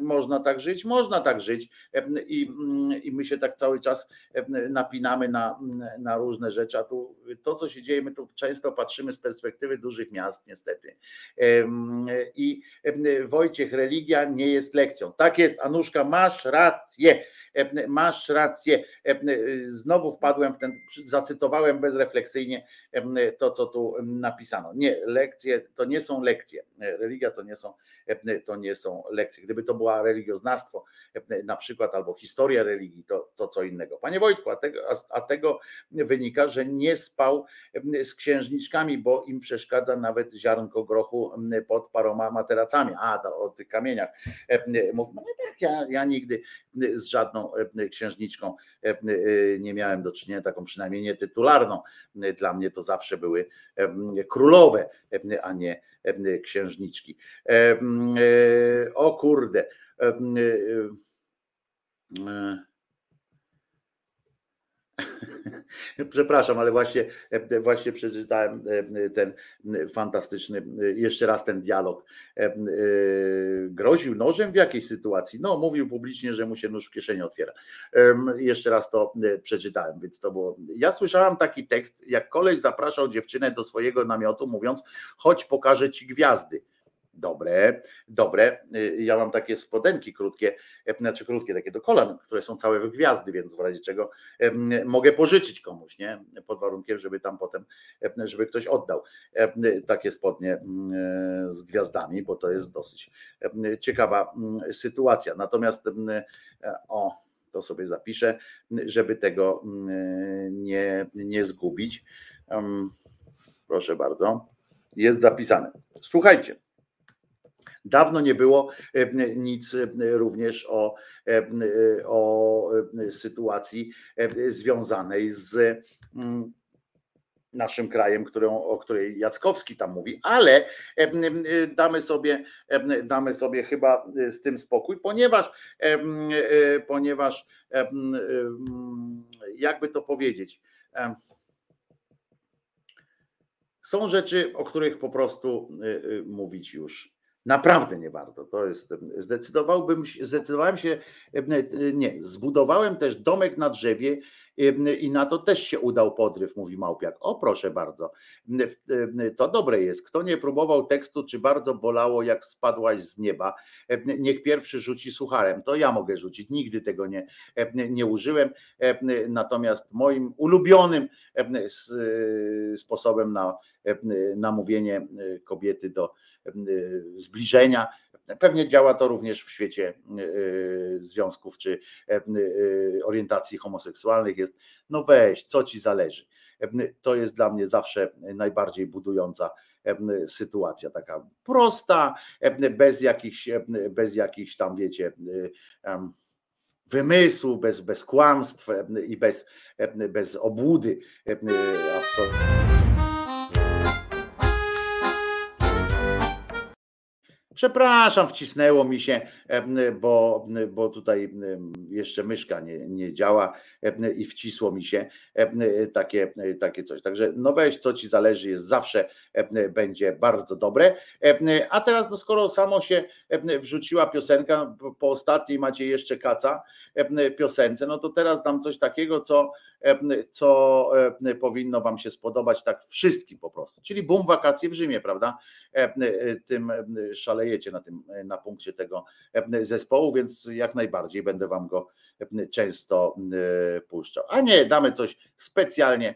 Speaker 1: można tak żyć, można tak żyć. I, I my się tak cały czas napinamy na, na różne rzeczy. A tu to, co się dzieje, my tu często patrzymy z perspektywy dużych miast, niestety. I Wojciech, religia nie jest lekcją. Tak jest, Anuszka, masz rację masz rację. Znowu wpadłem w ten, zacytowałem bezrefleksyjnie to, co tu napisano. Nie, lekcje to nie są lekcje. Religia to nie są, to nie są lekcje. Gdyby to była religioznawstwo, na przykład, albo historia religii, to, to co innego. Panie Wojtku, a tego, a tego wynika, że nie spał z księżniczkami, bo im przeszkadza nawet ziarnko grochu pod paroma materacami. A, o tych kamieniach. Mów, no tak, ja, ja nigdy z żadną księżniczką nie miałem do czynienia, taką przynajmniej nietytularną. Dla mnie to zawsze były królowe, a nie księżniczki. O kurde. Przepraszam, ale właśnie, właśnie przeczytałem ten fantastyczny, jeszcze raz ten dialog. Groził nożem w jakiej sytuacji? No, mówił publicznie, że mu się nóż w kieszeni otwiera. Jeszcze raz to przeczytałem, więc to było. Ja słyszałam taki tekst, jak koleś zapraszał dziewczynę do swojego namiotu, mówiąc: chodź, pokażę ci gwiazdy. Dobre, dobre. Ja mam takie spodenki krótkie, znaczy krótkie, takie do kolan, które są całe w gwiazdy, więc w razie czego mogę pożyczyć komuś, nie? Pod warunkiem, żeby tam potem, żeby ktoś oddał takie spodnie z gwiazdami, bo to jest dosyć ciekawa sytuacja. Natomiast o, to sobie zapiszę, żeby tego nie, nie zgubić. Proszę bardzo. Jest zapisane. Słuchajcie. Dawno nie było nic również o, o sytuacji związanej z naszym krajem, którą, o której Jackowski tam mówi, ale damy sobie, damy sobie chyba z tym spokój, ponieważ, ponieważ jakby to powiedzieć, są rzeczy, o których po prostu mówić już Naprawdę nie warto. To jest, zdecydowałbym, zdecydowałem się, nie, zbudowałem też domek na drzewie i na to też się udał podryw, mówi Małpiak. O proszę bardzo, to dobre jest. Kto nie próbował tekstu, czy bardzo bolało, jak spadłaś z nieba, niech pierwszy rzuci sucharem. To ja mogę rzucić, nigdy tego nie, nie użyłem. Natomiast moim ulubionym sposobem na namówienie kobiety do zbliżenia. Pewnie działa to również w świecie związków czy orientacji homoseksualnych. Jest, no weź, co ci zależy. To jest dla mnie zawsze najbardziej budująca sytuacja, taka prosta, bez jakichś, bez jakichś tam, wiecie, wymysłu, bez, bez kłamstw i bez, bez obłudy. Absolutnie. Przepraszam, wcisnęło mi się, bo, bo tutaj jeszcze myszka nie, nie działa i wcisło mi się takie, takie coś. Także no weź, co ci zależy, jest zawsze będzie bardzo dobre. A teraz, no skoro samo się wrzuciła piosenka, po ostatniej macie jeszcze kaca piosence, no to teraz dam coś takiego, co, co powinno wam się spodobać tak wszystkim po prostu. Czyli bum wakacje w Rzymie, prawda? Tym szalejecie na tym na punkcie tego zespołu, więc jak najbardziej będę wam go często puszczał. A nie, damy coś specjalnie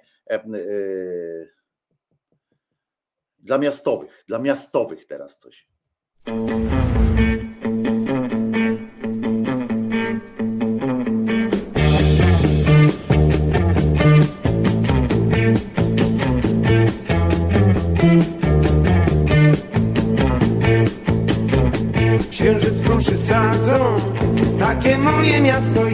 Speaker 1: dla miastowych, dla miastowych teraz coś.
Speaker 7: Moje miasto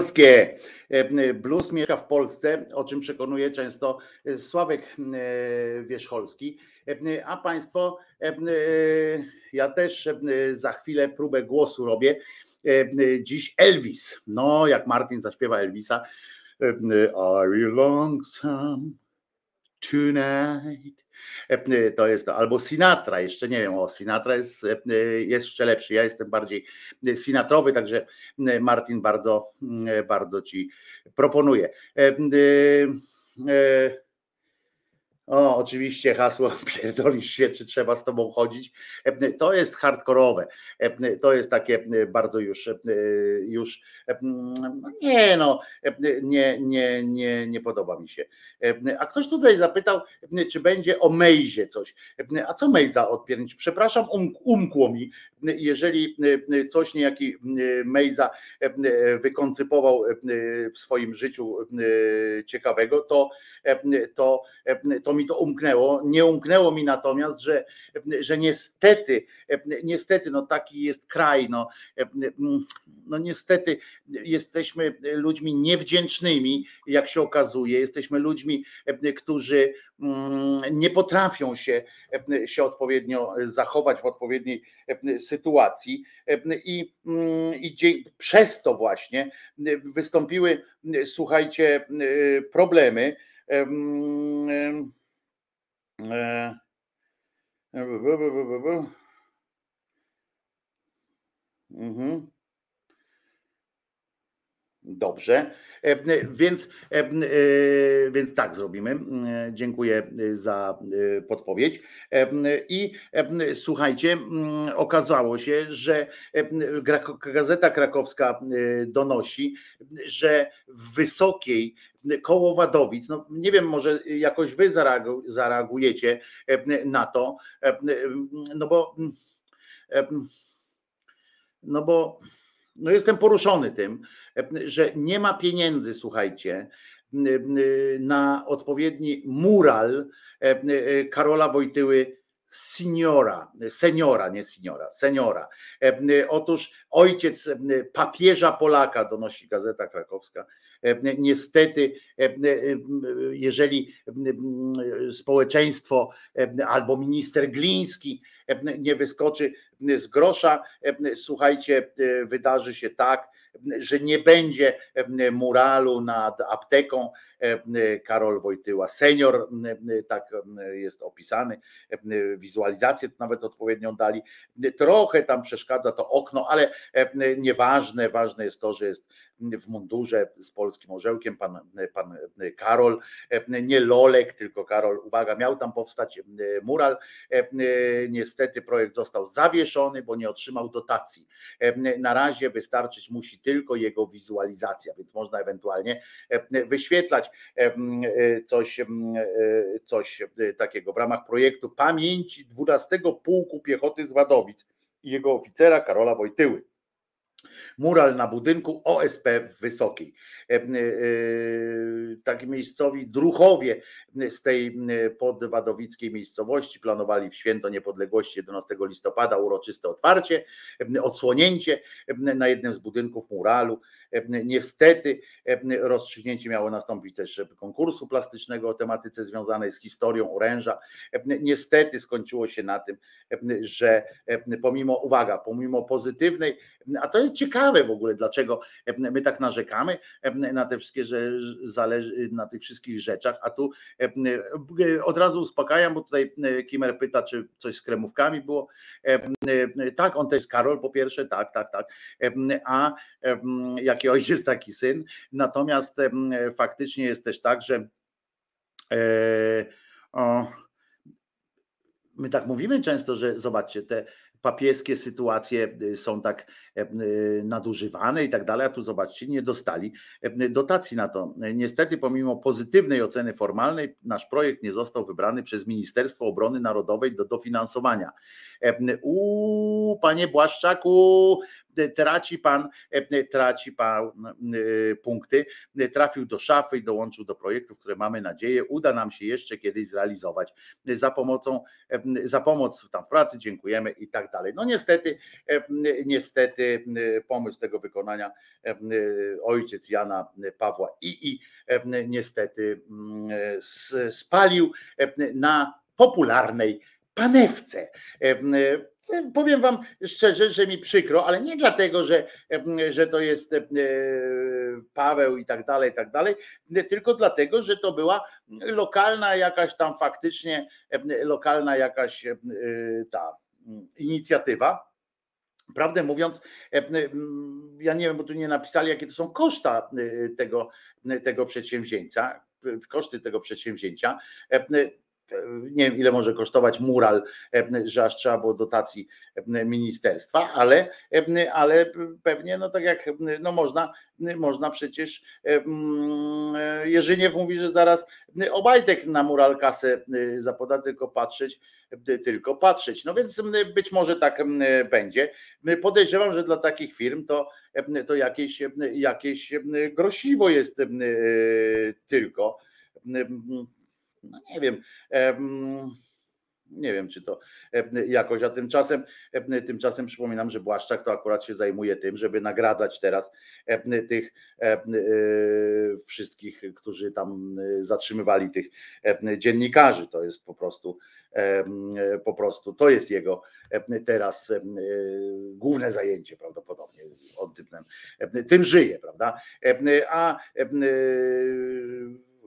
Speaker 1: polskie. E, Blues mieszka w Polsce, o czym przekonuje często Sławek e, Wierzcholski. E, A Państwo, ja też za chwilę próbę głosu robię. Dziś Elvis. No, jak Martin zaśpiewa Elvisa. Are you lonesome tonight? To jest to. Albo Sinatra, jeszcze nie wiem, o Sinatra jest jeszcze lepszy. Ja jestem bardziej sinatrowy, także Martin bardzo, bardzo ci proponuję. O, oczywiście hasło pierdolisz się, czy trzeba z tobą chodzić. To jest hardkorowe. To jest takie bardzo już, już no nie no, nie, nie, nie, nie podoba mi się. A ktoś tutaj zapytał, czy będzie o Mejzie coś. A co Mejza odpiernić? Przepraszam, um, umkło mi, jeżeli coś niejaki Mejza wykoncypował w swoim życiu ciekawego, to, to, e, to mi to umknęło. Nie umknęło mi natomiast, że, że niestety, niestety, no taki jest kraj, no, no niestety jesteśmy ludźmi niewdzięcznymi, jak się okazuje, jesteśmy ludźmi, którzy mm, nie potrafią się, się odpowiednio zachować w odpowiedniej sytuacji i, mm, i przez to właśnie wystąpiły, słuchajcie, problemy. E. Dobrze, E, więc, e, e, więc tak zrobimy. E, Dziękuję za e, podpowiedź. E, I e, słuchajcie, okazało się, że e, Gazeta Krakowska e, donosi, że w Wysokiej koło Wadowic, no nie wiem, może jakoś wy zareagu- zareagujecie e, na to, e, no bo e, no bo no jestem poruszony tym, że nie ma pieniędzy, słuchajcie, na odpowiedni mural Karola Wojtyły seniora, seniora, nie seniora, seniora. Otóż ojciec papieża Polaka, donosi Gazeta Krakowska, niestety, jeżeli społeczeństwo albo minister Gliński nie wyskoczy z grosza, słuchajcie, wydarzy się tak, że nie będzie muralu nad apteką Karol Wojtyła senior, tak jest opisany, wizualizację nawet odpowiednią dali. Trochę tam przeszkadza to okno, ale nieważne, ważne jest to, że jest w mundurze z polskim orzełkiem pan, pan Karol, nie Lolek, tylko Karol, uwaga, miał tam powstać mural. Niestety projekt został zawieszony, bo nie otrzymał dotacji. Na razie wystarczyć musi tylko jego wizualizacja, więc można ewentualnie wyświetlać coś, coś takiego w ramach projektu Pamięci 12 Pułku Piechoty z Wadowic i jego oficera Karola Wojtyły. Mural na budynku OSP w Wysokiej. E, e, Taki miejscowi druchowie z tej podwadowickiej miejscowości planowali w święto niepodległości 11 listopada uroczyste otwarcie, odsłonięcie na jednym z budynków muralu. Niestety rozstrzygnięcie miało nastąpić też konkursu plastycznego o tematyce związanej z historią oręża. Niestety skończyło się na tym, że pomimo, uwaga, pomimo pozytywnej, a to jest ciekawe w ogóle, dlaczego my tak narzekamy na te wszystkie, że zależy na tych wszystkich rzeczach, a tu od razu uspokajam, bo tutaj Kimer pyta, czy coś z kremówkami było. Tak, on jest Karol, po pierwsze, tak, tak, tak. A jaki ojciec, taki syn. Natomiast faktycznie jest też tak, że e, my tak mówimy często, że zobaczcie, te papieskie sytuacje y, są tak y, nadużywane i tak dalej, a tu zobaczcie, nie dostali dotacji na to. Niestety, pomimo pozytywnej oceny formalnej, nasz projekt nie został wybrany przez Ministerstwo Obrony Narodowej do dofinansowania. U panie Błaszczaku, traci pan, traci pan punkty, trafił do szafy i dołączył do projektów, które mamy nadzieję, uda nam się jeszcze kiedyś zrealizować. Za pomocą, za pomoc tam w pracy dziękujemy i tak dalej. No niestety, niestety pomysł tego wykonania ojciec Jana Pawła i, i niestety spalił na popularnej panewce. Powiem Wam szczerze, że mi przykro, ale nie dlatego, że, że to jest Paweł i tak dalej, i tak dalej, tylko dlatego, że to była lokalna jakaś tam faktycznie, lokalna jakaś ta inicjatywa. Prawdę mówiąc, ja nie wiem, bo tu nie napisali, jakie to są koszta tego, tego przedsięwzięcia, koszty tego przedsięwzięcia nie wiem ile może kosztować mural, że aż trzeba było dotacji ministerstwa, ale, ale pewnie no tak jak no można, można przecież Jerzyniew mówi, że zaraz Obajtek na mural kasę zapoda, tylko patrzeć, tylko patrzeć. No więc być może tak będzie. Podejrzewam, że dla takich firm to, to jakieś, jakieś grosiwo jest tylko no nie wiem, nie wiem, czy to jakoś, a tymczasem, tymczasem przypominam, że Błaszczak to akurat się zajmuje tym, żeby nagradzać teraz tych e, wszystkich, którzy tam zatrzymywali tych dziennikarzy. To jest po prostu, po prostu to jest jego teraz główne zajęcie prawdopodobnie. On tym, tym żyje, prawda? A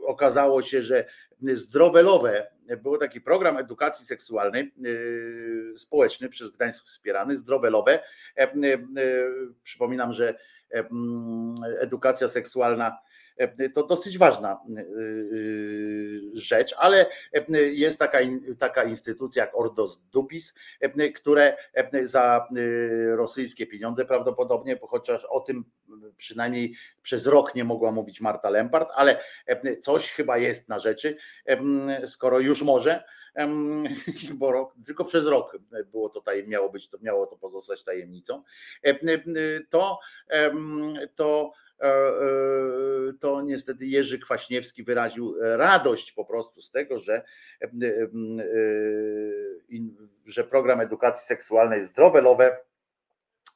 Speaker 1: okazało się, że zdrowelowe, był taki program edukacji seksualnej yy, społeczny przez Gdańsk wspierany, zdrowelowe. E, e, przypominam, że e, edukacja seksualna to dosyć ważna rzecz, ale jest taka, taka instytucja jak Ordos Dupis, które za rosyjskie pieniądze prawdopodobnie, chociaż o tym przynajmniej przez rok nie mogła mówić Marta Lempart, ale coś chyba jest na rzeczy, skoro już może, bo rok, tylko przez rok było to taj, miało być, to miało to pozostać tajemnicą, to, to E, e, to niestety Jerzy Kwaśniewski wyraził radość po prostu z tego, że, e, że program edukacji seksualnej zdrowelowe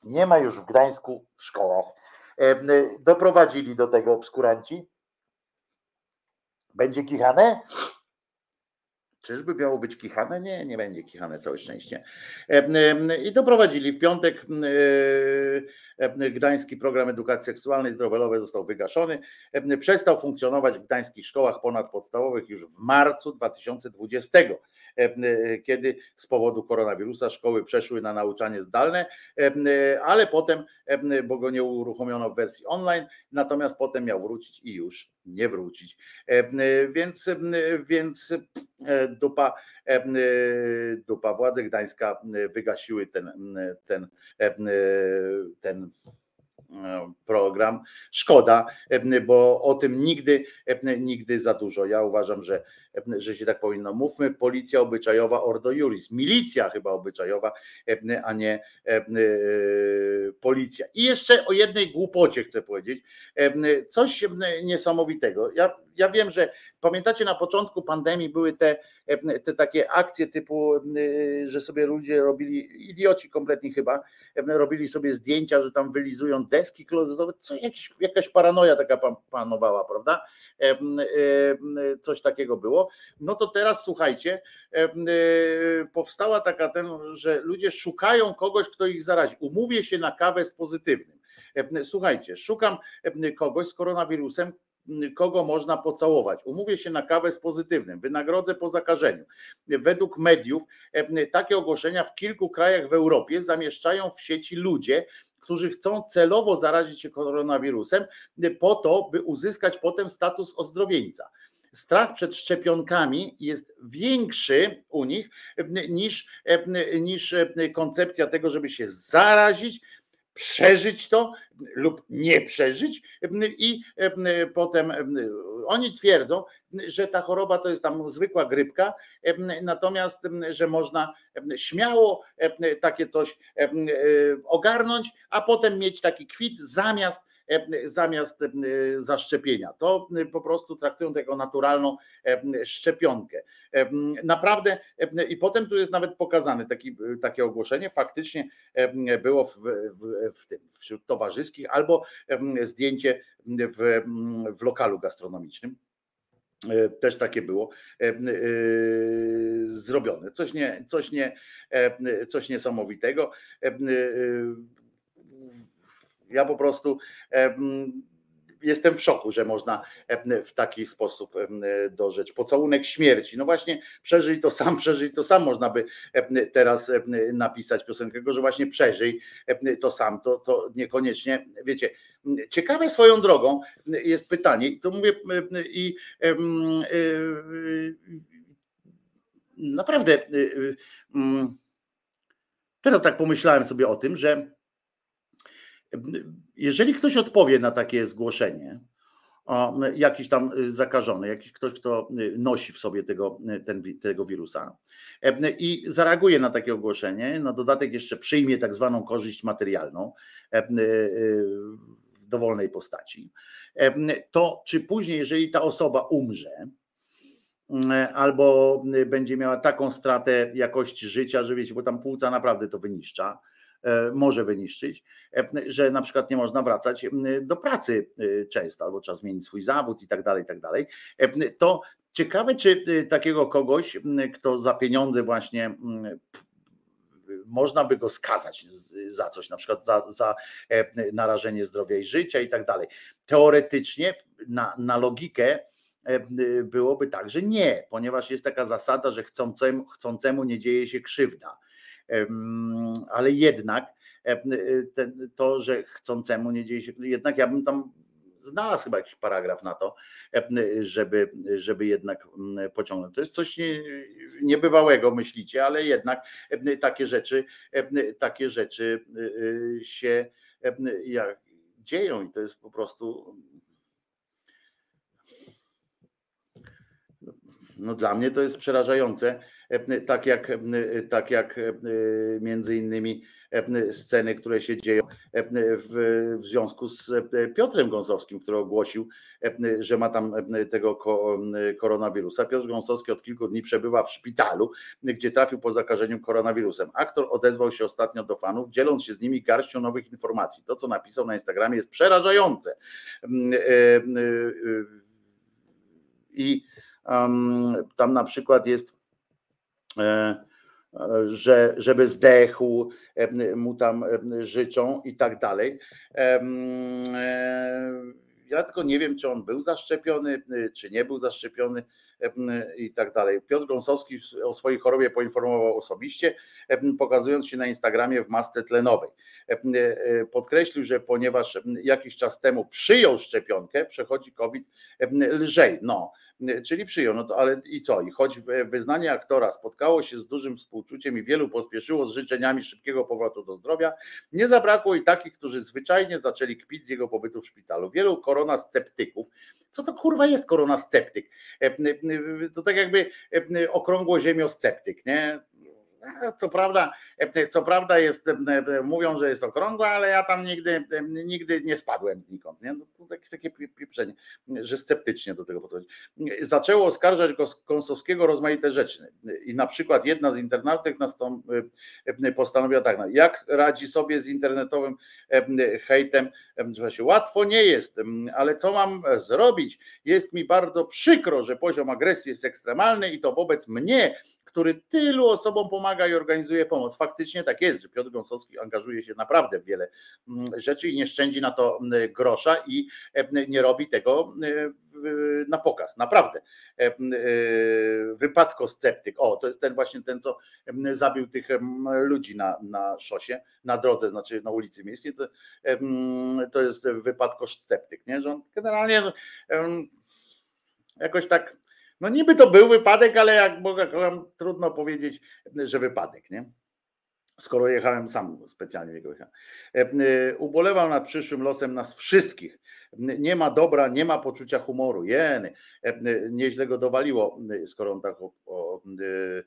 Speaker 1: nie ma już w Gdańsku w szkołach. Doprowadzili do tego obskuranci. Będzie kichane? Czyżby miało być kichane? Nie, nie będzie kichane, całe szczęście. I doprowadzili w piątek Gdański program edukacji seksualnej zdrowelowej został wygaszony. Przestał funkcjonować w gdańskich szkołach ponadpodstawowych już w marcu 2020, kiedy z powodu koronawirusa szkoły przeszły na nauczanie zdalne, ale potem, bo go nie uruchomiono w wersji online, natomiast potem miał wrócić i już nie wrócić. Więc, więc dupa, dupa władze Gdańska wygasiły ten, ten, ten program. Szkoda, bo o tym nigdy, nigdy za dużo. Ja uważam, że, że się tak powinno. Mówmy policja obyczajowa Ordo Juris. Milicja chyba obyczajowa, a nie policja. I jeszcze o jednej głupocie chcę powiedzieć. Coś niesamowitego. Ja, ja wiem, że pamiętacie na początku pandemii były te, te takie akcje typu, że sobie ludzie robili, idioci kompletnie chyba, robili sobie zdjęcia, że tam wylizują deski klozetowe, co jakiś, jakaś paranoja taka panowała, prawda? Coś takiego było. No to teraz słuchajcie, powstała taka ten, że ludzie szukają kogoś, kto ich zarazi. Umówię się na kawę z pozytywnym. Słuchajcie, szukam kogoś z koronawirusem, kogo można pocałować. Umówię się na kawę z pozytywnym, wynagrodzę po zakażeniu. Według mediów takie ogłoszenia w kilku krajach w Europie zamieszczają w sieci ludzie, którzy chcą celowo zarazić się koronawirusem po to, by uzyskać potem status ozdrowieńca. Strach przed szczepionkami jest większy u nich niż, niż koncepcja tego, żeby się zarazić, przeżyć to lub nie przeżyć i potem oni twierdzą, że ta choroba to jest tam zwykła grypka, natomiast że można śmiało takie coś ogarnąć, a potem mieć taki kwit zamiast zamiast zaszczepienia. To po prostu traktują to jako naturalną szczepionkę. Naprawdę i potem tu jest nawet pokazane taki, takie ogłoszenie, faktycznie było w, w, w tym, wśród towarzyskich albo zdjęcie w, w lokalu gastronomicznym też takie było zrobione. Coś, nie, coś, nie, coś niesamowitego ja po prostu jestem w szoku, że można w taki sposób dożyć. Pocałunek śmierci. No właśnie, przeżyj to sam, przeżyj to sam. Można by teraz napisać piosenkę, że właśnie przeżyj to sam. To, to niekoniecznie, wiecie. Ciekawe swoją drogą jest pytanie, i to mówię, i naprawdę, y, y, mm, teraz tak pomyślałem sobie o tym, że jeżeli ktoś odpowie na takie zgłoszenie, jakiś tam zakażony, jakiś ktoś, kto nosi w sobie tego, ten, tego wirusa e, i zareaguje na takie ogłoszenie, na dodatek jeszcze przyjmie tak zwaną korzyść materialną e, e, w dowolnej postaci, to czy później, jeżeli ta osoba umrze, m, albo będzie miała taką stratę jakości życia, że wiecie, bo tam płuca naprawdę to wyniszcza, może wyniszczyć, e, że na przykład nie można wracać do pracy e, często, albo trzeba zmienić swój zawód i tak dalej, i tak dalej, e, to ciekawe, czy e, takiego kogoś, kto za pieniądze właśnie można by go skazać za coś, na przykład za, za e, narażenie zdrowia i życia i tak dalej. Teoretycznie na, na logikę e, byłoby tak, że nie, ponieważ jest taka zasada, że chcącemu, chcącemu nie dzieje się krzywda. Ale jednak e, ten, to, że chcącemu nie dzieje się, jednak ja bym tam znalazł chyba jakiś paragraf na to, e, żeby, żeby jednak pociągnąć. To jest coś nie, niebywałego, myślicie, ale jednak e, takie rzeczy, e, takie rzeczy e, się e, jak dzieją i to jest po prostu no dla mnie to jest przerażające, e, tak jak, e, tak jak e, między innymi e, sceny, które się dzieją e, w, związku z e, Piotrem Gąsowskim, który ogłosił, e, że ma tam e, tego ko- koronawirusa. Piotr Gąsowski od kilku dni przebywa w szpitalu, gdzie trafił po zakażeniu koronawirusem. Aktor odezwał się ostatnio do fanów, dzieląc się z nimi garścią nowych informacji. To, co napisał na Instagramie, jest przerażające. Mm, e, e, e, I tam na przykład jest, e, e, że żeby zdechł, e, mu tam e, życzą i tak dalej. E, Ja tylko nie wiem, czy on był zaszczepiony, e, czy nie był zaszczepiony i tak dalej. Piotr Gąsowski o swojej chorobie poinformował osobiście, pokazując się na Instagramie w masce tlenowej. E, Podkreślił, że ponieważ jakiś czas temu przyjął szczepionkę, przechodzi COVID lżej. No, czyli przyjął, no to ale i co? I choć wyznanie aktora spotkało się z dużym współczuciem i wielu pospieszyło z życzeniami szybkiego powrotu do zdrowia, nie zabrakło i takich, którzy zwyczajnie zaczęli kpić z jego pobytu w szpitalu. Wielu koronasceptyków, co to kurwa jest koronasceptyk? E, e, To tak jakby e, okrągło ziemiosceptyk, nie? E, Co prawda, e, co prawda jest, e, mówią, że jest okrągła, ale ja tam nigdy, nigdy nie spadłem znikąd. Nie? No To takie, takie pie- pieprzenie, że sceptycznie do tego podchodzi. Zaczęło oskarżać go Kąsowskiego rozmaite rzeczy. I na przykład jedna z internautek postanowiła tak, no, jak radzi sobie z internetowym hejtem, że łatwo nie jest, ale co mam zrobić? Jest mi bardzo przykro, że poziom agresji jest ekstremalny i to wobec mnie, który tylu osobom pomaga i organizuje pomoc. Faktycznie tak jest, że Piotr Gąsowski angażuje się naprawdę w wiele mm, rzeczy i nie szczędzi na to mm, grosza i e, nie robi tego e, na pokaz, naprawdę. E, e, Wypadkosceptyk, o to jest ten właśnie ten, co zabił tych ludzi na, na szosie, na drodze, znaczy na ulicy miejskiej, to, em, to jest wypadkosceptyk, nie? że on generalnie jakoś tak no niby to był wypadek, ale jak mogę, trudno powiedzieć, że wypadek, nie? Skoro jechałem sam specjalnie jego jechałem. E, Ubolewam nad przyszłym losem nas wszystkich. Nie ma dobra, nie ma poczucia humoru. Jeny, E, e, nieźle go dowaliło, skoro on tak o, o, e,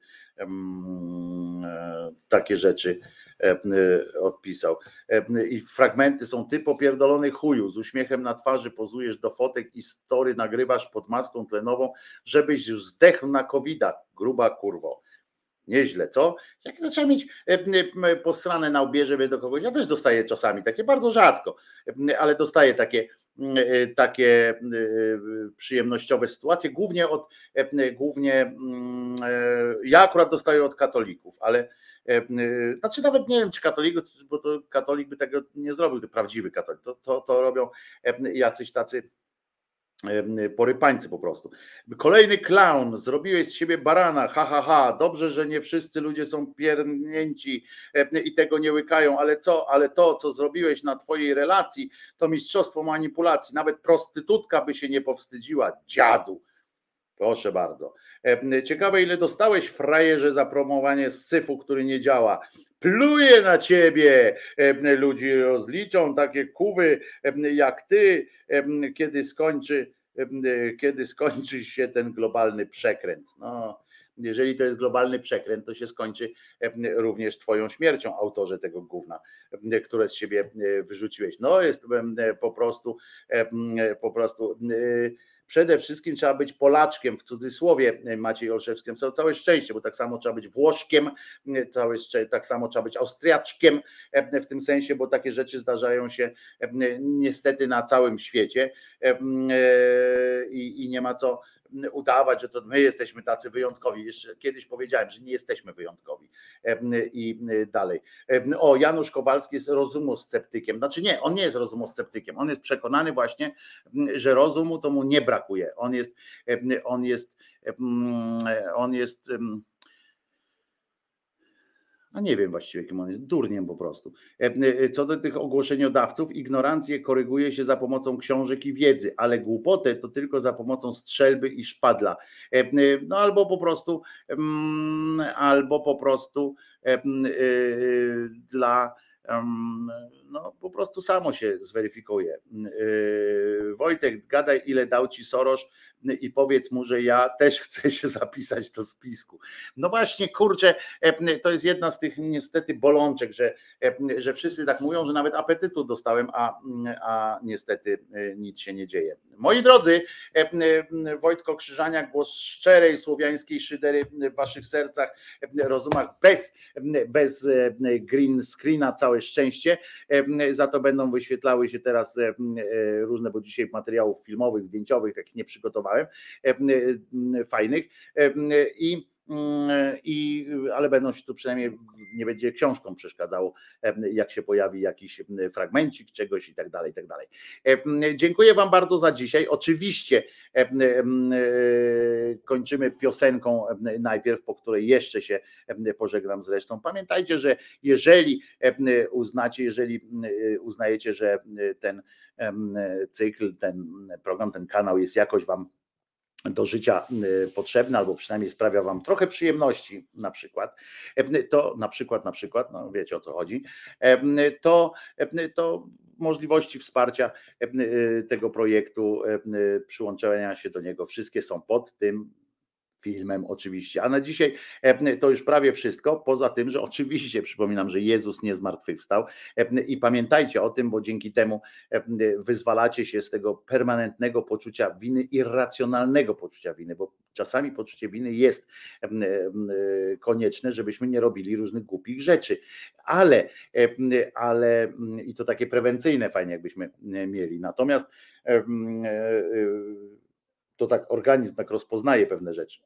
Speaker 1: takie rzeczy odpisał. E, I fragmenty są ty popierdolony chuju, z uśmiechem na twarzy pozujesz do fotek i story nagrywasz pod maską tlenową, żebyś już zdechł na covida, gruba kurwo. Nieźle, co? Jak trzeba mieć e, e, posrane na łbie, żeby do kogoś. Ja też dostaję czasami takie, bardzo rzadko, e, ale dostaję takie, e, takie e, przyjemnościowe sytuacje, głównie od, e, głównie mm, e, ja akurat dostaję od katolików, ale e, znaczy nawet nie wiem, czy katolików, bo to katolik by tego nie zrobił, prawdziwy katolik, to, to, to robią jacyś tacy porypańcy po prostu. Kolejny clown, zrobiłeś z siebie barana, ha, ha, ha, dobrze, że nie wszyscy ludzie są piernięci i tego nie łykają, ale co, ale to, co zrobiłeś na twojej relacji, to mistrzostwo manipulacji, nawet prostytutka by się nie powstydziła, dziadu. Proszę bardzo. Ciekawe, ile dostałeś frajerze za promowanie syfu, który nie działa. Pluje na ciebie. Ludzi rozliczą takie kuwy jak ty, kiedy skończy, kiedy skończy się ten globalny przekręt. No, jeżeli to jest globalny przekręt, to się skończy również twoją śmiercią, autorze tego gówna, które z siebie e, wyrzuciłeś. No jest po prostu, po prostu e, przede wszystkim trzeba być Polaczkiem, w cudzysłowie e, Maciej Olszewski, to całe szczęście, bo tak samo trzeba być Włoszkiem, e, całe tak samo trzeba być Austriaczkiem e, w tym sensie, bo takie rzeczy zdarzają się niestety na całym świecie i, i nie ma co udawać, że to my jesteśmy tacy wyjątkowi. Jeszcze kiedyś powiedziałem, że nie jesteśmy wyjątkowi. I dalej. E, O, Janusz Kowalski jest rozumosceptykiem. Znaczy nie, on nie jest rozumosceptykiem. On jest przekonany właśnie, że rozumu to mu nie brakuje. On jest, on jest, e, on jest. A nie wiem właściwie, kim on jest, durniem po prostu. E, e, Co do tych ogłoszeniodawców, ignorancję koryguje się za pomocą książek i wiedzy, ale głupotę to tylko za pomocą strzelby i szpadla. E, e, No albo po prostu, albo po prostu e, e, dla no po prostu samo się zweryfikuje. E, Wojtek, gadaj ile dał ci Soros i powiedz mu, że ja też chcę się zapisać do spisku. No właśnie, kurczę, e, to jest jedna z tych niestety bolączek, że, e, że wszyscy tak mówią, że nawet apetytu dostałem, a, a niestety e, nic się nie dzieje. Moi drodzy, Wojtko Krzyżaniak, głos szczerej słowiańskiej szydery w waszych sercach, rozumach, bez, bez green screena, całe szczęście. Za to będą wyświetlały się teraz różne, bo dzisiaj materiałów filmowych, zdjęciowych, takich nie e, e, fajnych. E, I mm, i, ale będą się tu przynajmniej nie będzie książką przeszkadzało, jak się pojawi jakiś fragmencik czegoś i tak dalej, i tak dalej. Dziękuję Wam bardzo za dzisiaj. Oczywiście kończymy piosenką najpierw, po której jeszcze się pożegnam zresztą. Pamiętajcie, że jeżeli uznacie, jeżeli uznajecie, że ten cykl, ten program, ten kanał jest jakoś Wam do życia y, potrzebny, albo przynajmniej sprawia wam trochę przyjemności, na przykład, e, to na przykład, na przykład, no wiecie o co chodzi, e, to, e, to możliwości wsparcia y, tego projektu, przyłączenia się do niego, wszystkie są pod tym filmem oczywiście. A na dzisiaj e, to już prawie wszystko, poza tym, że oczywiście przypominam, że Jezus nie zmartwychwstał e, i pamiętajcie o tym, bo dzięki temu e, wyzwalacie się z tego permanentnego poczucia winy, irracjonalnego poczucia winy, bo czasami poczucie winy jest konieczne, żebyśmy nie robili różnych głupich rzeczy, ale, ale i to takie prewencyjne fajnie jakbyśmy mieli. Natomiast to tak organizm tak rozpoznaje pewne rzeczy,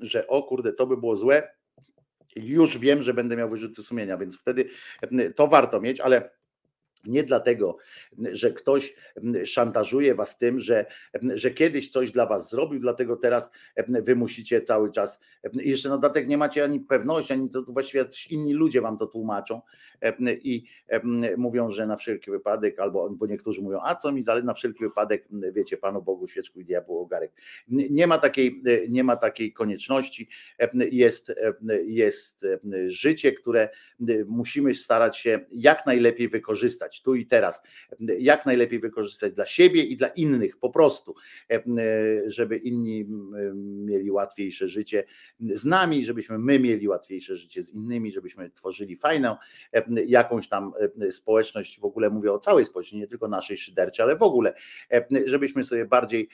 Speaker 1: że o kurde, to by było złe, już wiem, że będę miał wyrzuty sumienia, więc wtedy to warto mieć, ale nie dlatego, że ktoś szantażuje was tym, że, że kiedyś coś dla was zrobił, dlatego teraz wy musicie cały czas. Jeszcze na dodatek nie macie ani pewności, ani to właściwie inni ludzie wam to tłumaczą i mówią, że na wszelki wypadek, albo bo niektórzy mówią, a co mi zależy na wszelki wypadek, wiecie, Panu Bogu świeczku i diabłu ogarek. Nie ma takiej, nie ma takiej konieczności. Jest, jest życie, które musimy starać się jak najlepiej wykorzystać tu i teraz, jak najlepiej wykorzystać dla siebie i dla innych po prostu, żeby inni mieli łatwiejsze życie z nami, żebyśmy my mieli łatwiejsze życie z innymi, żebyśmy tworzyli fajną jakąś tam społeczność, w ogóle mówię o całej społeczności, nie tylko naszej szydercie, ale w ogóle, żebyśmy sobie bardziej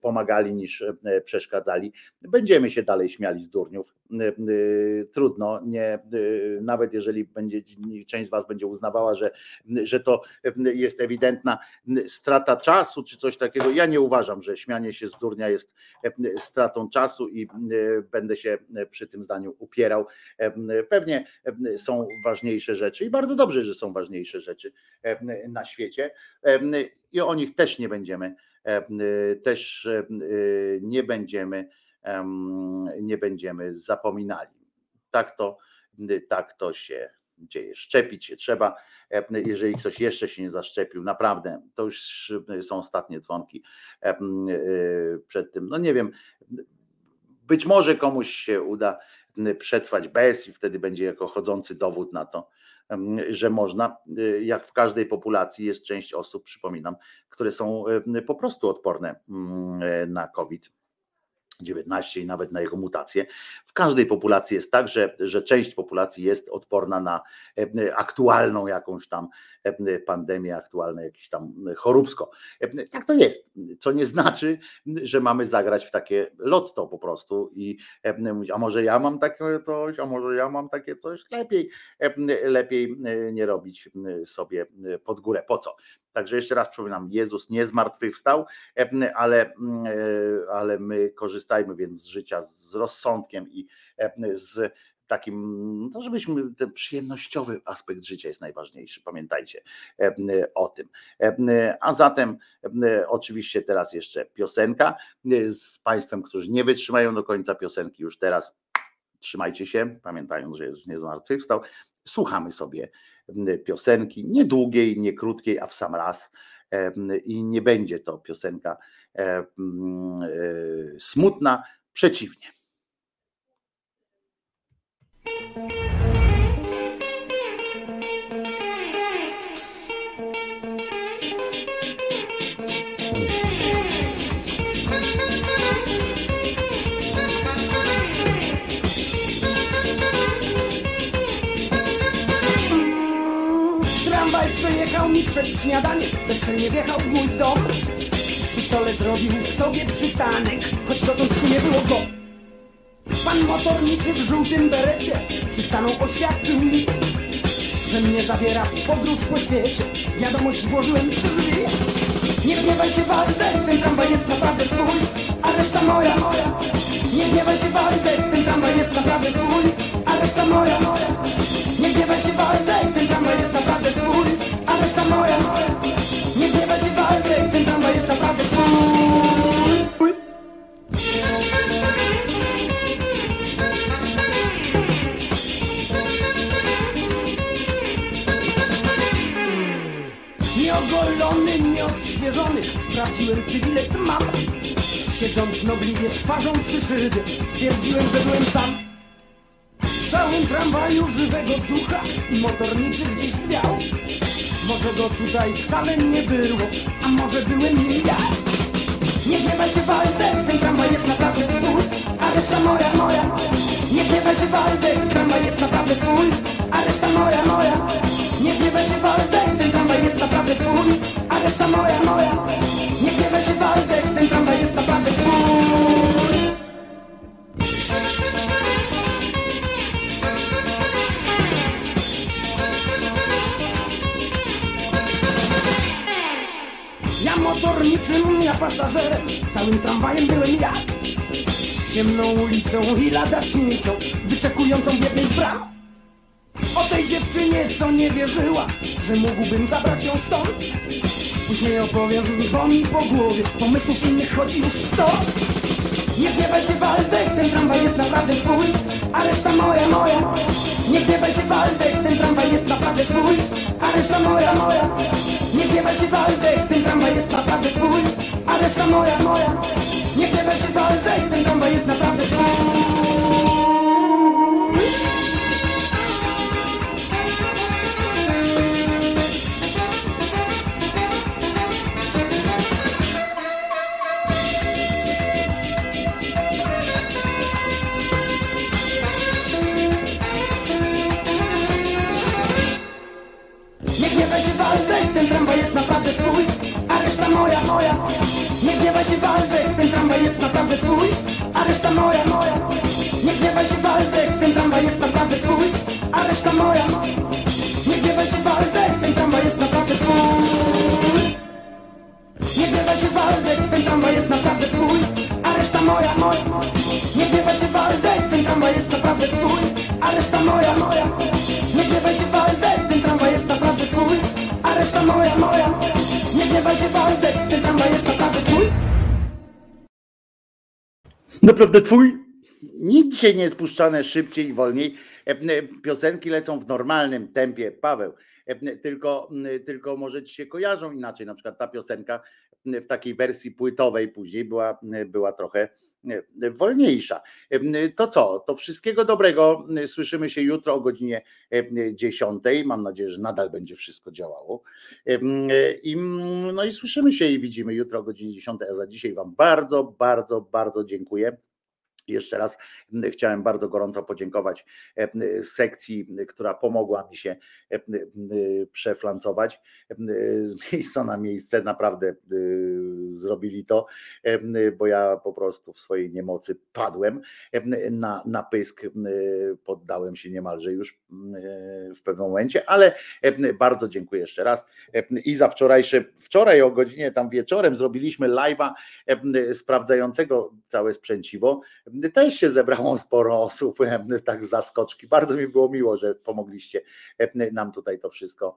Speaker 1: pomagali niż przeszkadzali. Będziemy się dalej śmiali z durniów. Trudno, nie, nawet jeżeli będzie część z Was będzie uznawała, że, że to jest ewidentna strata czasu czy coś takiego. Ja nie uważam, że śmianie się z durnia jest stratą czasu i będę się przy tym zdaniu upierał. Pewnie są ważniejsze rzeczy i bardzo dobrze, że są ważniejsze rzeczy na świecie i o nich też nie będziemy też nie będziemy nie będziemy zapominali. Tak to, tak to się dzieje. Szczepić się trzeba. E, Jeżeli ktoś jeszcze się nie zaszczepił, naprawdę, to już są ostatnie dzwonki e, e, przed tym. No nie wiem, być może komuś się uda przetrwać bez i wtedy będzie jako chodzący dowód na to, że można. Jak w każdej populacji jest część osób, przypominam, które są e, po prostu odporne e, na COVID. 19 i nawet na jego mutacje. W każdej populacji jest tak, że, że część populacji jest odporna na e, aktualną jakąś tam e, pandemię, aktualne jakieś tam choróbsko. E, Tak to jest, co nie znaczy, że mamy zagrać w takie lotto po prostu i e, mówić, a może ja mam takie coś, a może ja mam takie coś, lepiej, e, lepiej e, nie robić e, sobie pod górę. Po co? Także jeszcze raz przypominam, Jezus nie zmartwychwstał, e, ale, mm, e, ale my korzystajmy więc z życia z rozsądkiem i e, z takim, no żebyśmy, ten przyjemnościowy aspekt życia jest najważniejszy, pamiętajcie e, o tym. E, A zatem e, oczywiście teraz jeszcze piosenka z Państwem, którzy nie wytrzymają do końca piosenki już teraz, trzymajcie się, pamiętając, że Jezus nie zmartwychwstał, słuchamy sobie piosenki, nie długiej, nie krótkiej, a w sam raz. I nie będzie to piosenka smutna, przeciwnie.
Speaker 8: Mi przez śniadanie, bezczelnie wjechał w mój dom. Przy stole zrobił sobie przystanek, choć dotąd tu nie było go. Pan motorniczy w żółtym berecie przystanął oświadczył mi, że mnie zabiera podróż po świecie. Wiadomość włożyłem w drzwi. Nie gniewaj się Waldek, ten tramwaj jest naprawdę twój, a reszta moja, moja. Nie gniewaj się Waldek, ten tramwaj jest naprawdę twój, a reszta moja, moja. Nie gniewaj się Waldek, Nie gniewaj się Waldek, ten tramwaj jest naprawdę. Uj. Nieogolony, nieodświeżony, sprawdziłem czy mam. Siedząc nobliwie z twarzą przy szybie, stwierdziłem, że byłem sam. Całym tramwaju żywego ducha i motorniczy gdzieś wiał. Może go tutaj wcale nie było, a może byłem nie ja. Nie gniewaj się Waldek, ten tramwaj jest naprawdę twój, a reszta moja, moja. Nie gniewaj się Waldek, tramwaj jest naprawdę twój, a reszta moja, moja. Nie gniewaj się Waldek, ten tramwaj jest naprawdę twój, a reszta moja, moja. Nie gniewaj się Waldek, ten tramwaj jest naprawdę twój. Ja motorniczym, ja pasażerem, całym tramwajem byłem ja. Ciemną ulicą i ladacznicą, wyczekującą z bram. O tej dziewczynie, co nie wierzyła, że mógłbym zabrać ją stąd. Później opowiem, bo mi po głowie pomysłów innych chodzi już sto. Nie gniewaj się Waldek, ten tramwaj jest naprawdę twój, a reszta moja, moja. Nie gniewaj się Waldek, ten tramwaj jest naprawdę twój, a reszta moja, moja. Nie gniewaj się Waldek, ten tramwaj jest naprawdę twój, a reszta moja, moja. Nie gniewaj się Waldek, ten tramwaj jest naprawdę twój. Tramwaj jest naprawdę twój, a reszta moja, moja. Nie gniewaj się Waldek, ten tramwaj jest naprawdę twój, a reszta moja, moja. Nie gniewaj się Waldek, ten tramwaj jest naprawdę twój, a reszta moja. Nie gniewaj się ten tramwaj jest naprawdę twój. Nie gniewaj się Waldek, ten tramwaj jest naprawdę twój, a reszta moja, moja. Nie gniewaj się Waldek, ten tramwaj jest naprawdę twój, a reszta moja, moja. Nie gniewaj się Waldek, ten tramwaj jest naprawdę reszta moja, moja. Nie gniewaj się Waldek, ten jest naprawdę twój.
Speaker 1: Naprawdę twój? Nic dzisiaj nie jest puszczane szybciej i wolniej Piosenki lecą w normalnym tempie, Paweł. Tylko, tylko może ci się kojarzą inaczej. Na przykład ta piosenka w takiej wersji płytowej później była, była trochę wolniejsza. To co? To wszystkiego dobrego. Słyszymy się jutro o godzinie 10. Mam nadzieję, że nadal będzie wszystko działało. I, no i słyszymy się i widzimy jutro o godzinie 10. A za dzisiaj Wam bardzo, bardzo, bardzo dziękuję. Jeszcze raz chciałem bardzo gorąco podziękować sekcji, która pomogła mi się przeflancować. Z miejsca na miejsce. Naprawdę zrobili to, bo ja po prostu w swojej niemocy padłem. Na, na pysk, poddałem się niemalże już w pewnym momencie, ale bardzo dziękuję jeszcze raz. I za wczorajsze, wczoraj o godzinie tam wieczorem zrobiliśmy live'a sprawdzającego całe sprzęciwo też się zebrało sporo osób, tak z zaskoczki. Bardzo mi było miło, że pomogliście nam tutaj to wszystko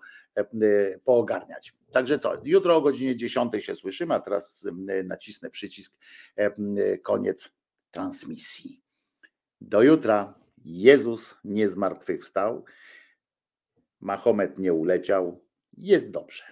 Speaker 1: poogarniać. Także co, jutro o godzinie 10 się słyszymy, a teraz nacisnę przycisk koniec transmisji. Do jutra. Jezus nie zmartwychwstał. Mahomet nie uleciał. Jest dobrze.